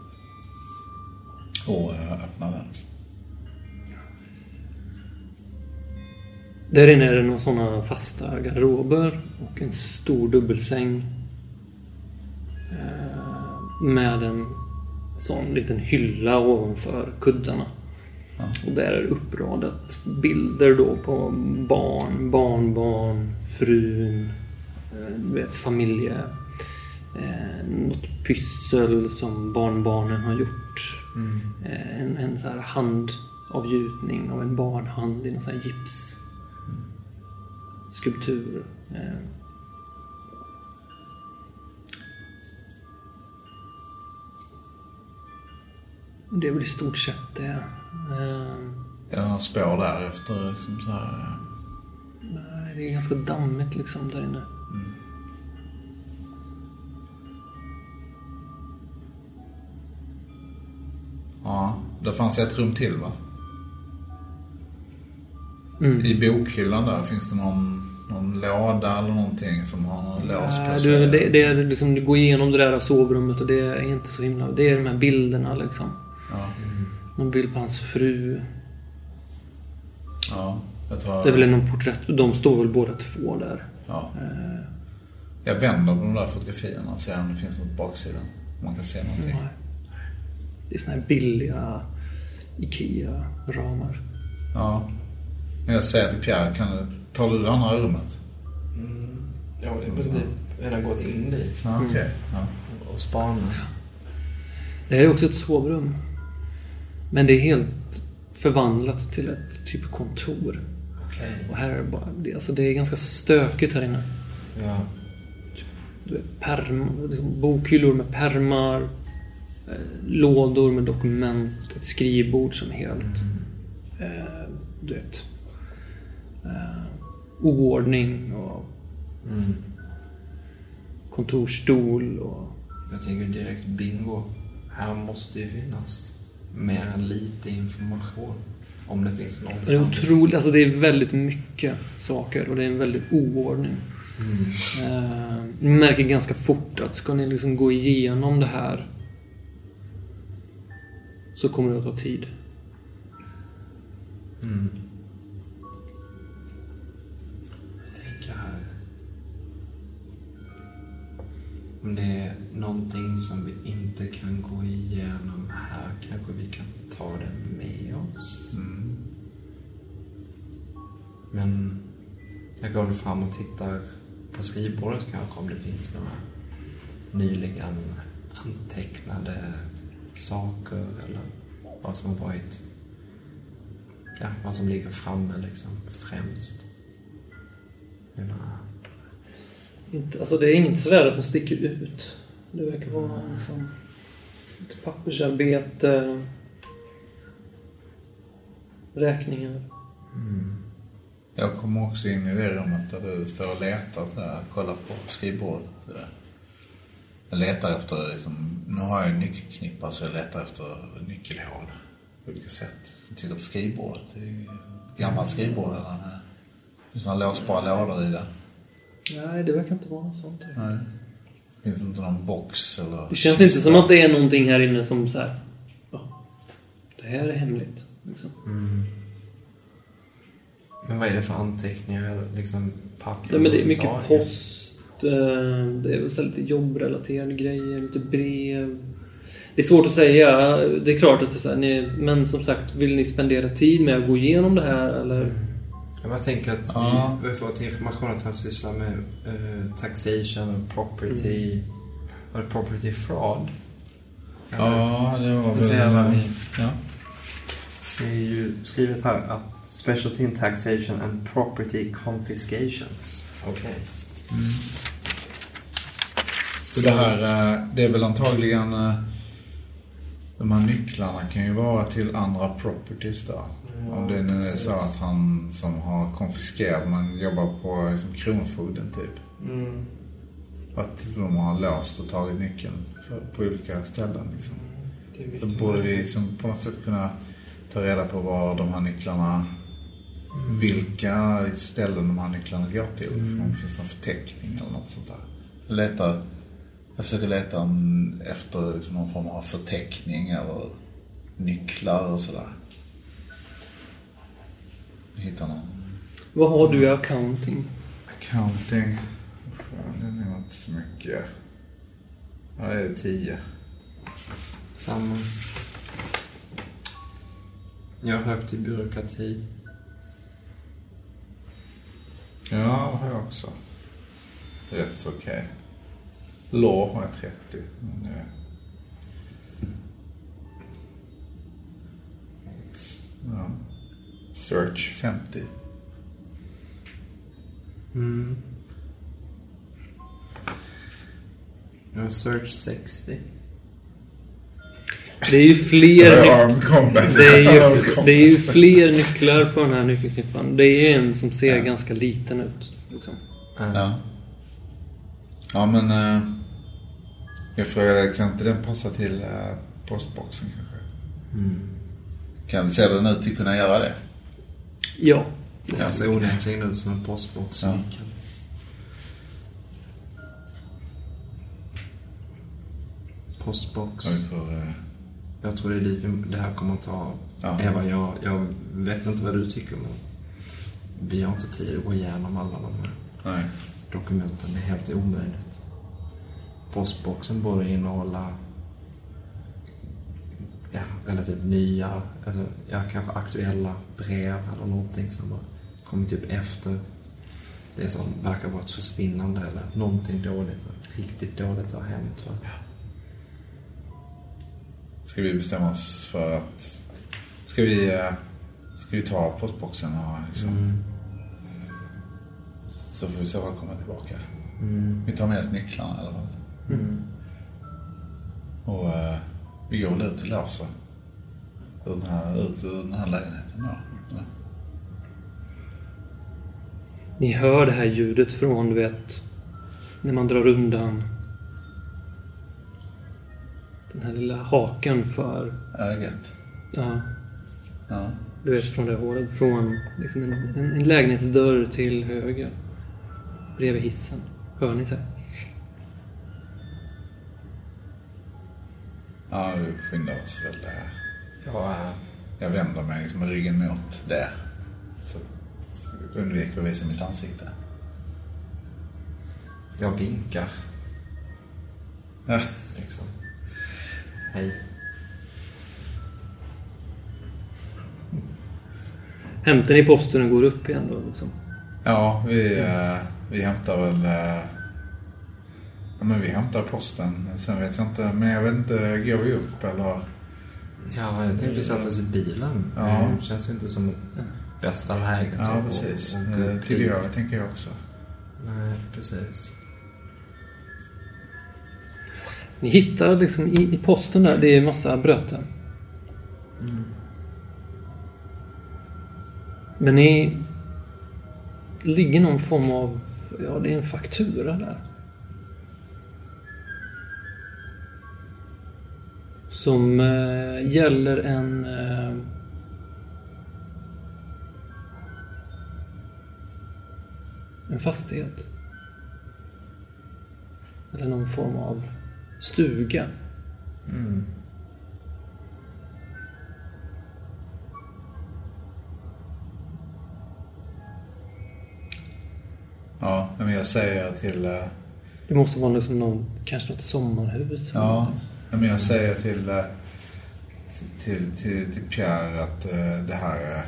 Och eh, öppnar den. Där inne är det några sådana fasta garderober och en stor dubbelsäng. eh, Med en sån liten hylla ovanför kuddarna. Ja. Och där är uppradat bilder då på barn, barnbarn, frun, eh, du vet familje... Eh, något pyssel som barnbarnen har gjort. Eh, en, en så här handavgjutning av en barnhand i någon sån här gips. Skulptur. Det är väl i stort sett det. Eh, Är det några spår där efter liksom så här... nej, det är ganska dammigt liksom där inne. Ja, det fanns ett rum till va? Mm. I bokhyllan där, finns det någon, någon låda eller någonting som har någon lås på sig? du, det, det är liksom, du går igenom det där sovrummet och det är inte så himla... Det är de här bilderna liksom. Ja, Någon bild på hans fru. ja, jag tror... Det är väl någon porträtt. De står väl båda två där. Ja. Eh, Jag vänder på de där fotografierna och ser om det finns något på baksidan. Om man kan se någonting. nej. Det är såna här billiga IKEA-ramar. Ja. Men jag säger till Pierre, kan du, tar du det andra rummet? Jag har i princip redan gått in dit Ja, okej. Ja. och spanat. Det här är också ett sovrum. Men det är helt förvandlat till ett typ kontor. Okej. Och här är det bara... det- Alltså det är ganska stökigt här inne. Ja. Du vet, perm, liksom bokhyllor med permar, eh, lådor med dokument, ett skrivbord som är helt... Eh, du vet... Eh, oordning och Mm. kontorsstol och... Jag tänker direkt bingo. Här måste ju finnas än lite information. Om det finns Det är någonstans. otroligt, alltså det är väldigt mycket saker och det är en väldigt oordning. Eh, ni märker ganska fort att ska ni liksom gå igenom det här så kommer det att ta tid. Mm. Om det är någonting som vi inte kan gå igenom här kanske vi kan ta det med oss. Mm. Men jag går fram och tittar på skrivbordet kanske om det finns några nyligen antecknade saker eller vad som har varit, ja, vad som ligger framme liksom främst. Mina, Inte, alltså det är inget sådär som sticker ut. Det verkar vara liksom lite pappersarbete, räkningar. Jag kommer också in i det rummet där du står och letar så här, kollar på skrivbordet. Jag letar efter, liksom, nu har jag en nyckelknippa så jag letar efter nyckelhål på olika sätt. Jag tittar på skrivbordet. Det är gammalt skrivbord där med det är sådana låsbara lådor i det. Nej, det verkar inte vara något sånt. Nej. Finns det inte någon box eller... Det känns inte som att det är någonting här inne som så här. Ja, det här är hemligt. Liksom. men vad är det för anteckningar? eller Liksom papper? Nej, men det är mycket inventarier? post. eh, Det är väl så lite jobbrelaterade grejer, lite brev. Det är svårt att säga. Det är klart att det är så här, ni, men som sagt, vill ni spendera tid med att gå igenom det här eller? Jag tänker att Ja. vi, har fått information att han sysslar med eh, taxation och property. Var det property fraud? Ja, det var vad ni... Ja. Det är ju skrivet här att Specialty in taxation and property confiscations. Okej. Så det här, eh, det är väl antagligen... De här nycklarna kan ju vara till andra properties då. Om det nu är så att han som har konfiskerat, man jobbar på liksom, Kronofogden typ. Mm. Att de har låst och tagit nyckeln på olika ställen liksom. Så mycket borde vi liksom på något sätt kunna ta reda på var de här nycklarna vilka ställen de här nycklarna går till. Om det finns någon förteckning eller något sånt där. Jag letar, jag försöker leta om, efter liksom någon form av förteckning eller nycklar och sådär. Hittar någon. Vad har du i accounting? Accounting. Fan, det är nog inte så mycket. Ja, det är tio. Samma. Jag har högt i byråkrati. Ja, det har jag också. Rätt så okej. Law har jag 30. Men det... Ja. Search 50. Mm. Jag har search 60. Det är ju fler, det är ju, det är ju fler nycklar på den här nyckelknippan. Det är ju en som ser ganska liten ut. Liksom. Ja. Ja, men... eh, jag frågade, kan inte den passa till eh, postboxen kanske? Kan, ser den ut att kunna göra det? Ja. det ser onekligen ut som en postbox. Ja. Postbox. Ja, vi får, eh, Jag tror det är dit det här kommer att ta. Ja. Eva, jag, jag vet inte vad du tycker men vi har inte tid att gå igenom alla de här nej. dokumenten. Det är helt omöjligt. Postboxen borde innehålla ja, relativt nya, alltså, ja, kanske aktuella brev eller någonting som har kommit upp efter det som verkar vara ett försvinnande eller någonting dåligt, riktigt dåligt har hänt. Va? Ska vi bestämma oss för att... Ska vi, eh, ska vi ta postboxen och liksom... Mm. Så får vi så komma tillbaka. Mm. Vi tar med oss nycklarna i alla fall. Mm. Och eh, vi går väl ut låser. Ur den här, ut ur den här lägenheten då. eller? Ni hör det här ljudet från, du vet, när man drar undan den här lilla haken för, Ögat. ja, Ja. du vet från det hålet. Från liksom en, en, en lägenhetsdörr till höger. Bredvid hissen. Hör ni så här? Ja, vi skyndar oss väl. eh, Ja, äh, Jag vänder mig liksom med ryggen mot det. Så undviker att visa mitt ansikte. jag vinkar. Ja. Liksom. Hej. Hämtar ni posten och går upp igen då liksom? Ja, vi, eh, vi hämtar väl... eh, Ja, men vi hämtar posten. Sen vet jag inte, men jag vet inte, går vi upp eller? Ja, jag tänkte vi satte oss i bilen. Ja. Det känns ju inte som bästa läget. Ja, att- precis. upp tycker dit. jag, tänker jag också. Nej, precis. Ni hittar liksom i, i posten där, det är massa bröte. Men ni ligger någon form av, ja det är en faktura där. Som eh, gäller en... Eh, en fastighet. Eller någon form av stuga. Ja, men jag säger till... eh, Det måste vara liksom någon, kanske något sommarhus. eller Ja, men jag säger till, eh, till, till, till Pierre att eh, det här... eh,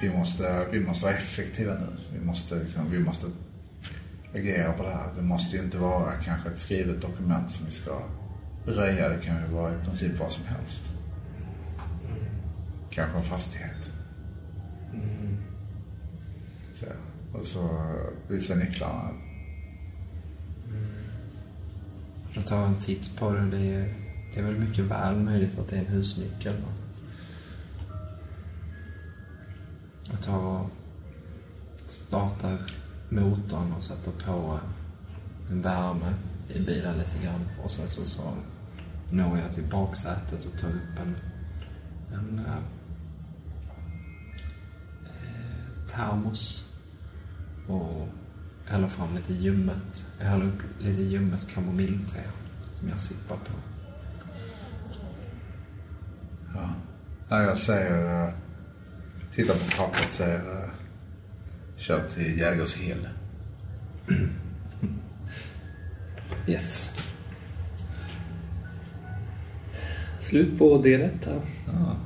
Vi måste, vi måste vara effektiva nu. Vi måste, liksom, vi måste agera på det här. Det måste ju inte vara kanske ett skrivet dokument som vi ska röja. Det kan ju vara i princip vad som helst. Kanske en fastighet. Så, och så visar nycklarna. Jag tar en titt på det. Det är, det är väl mycket väl möjligt att det är en husnyckel. Jag tar och startar motorn och sätter på en värme i bilen lite grann. Och sen så, så når jag till baksätet och tar upp en, en, eh, eh termos. Och häller fram lite ljummet. Jag häller upp lite ljummet kamomillte som jag sippar på. Ja. Nej, jag säger... eh, Tittar på pappret och säger... eh, Kör till Jägershill. (clears throat) Yes. Slut på det rätt här. Ja,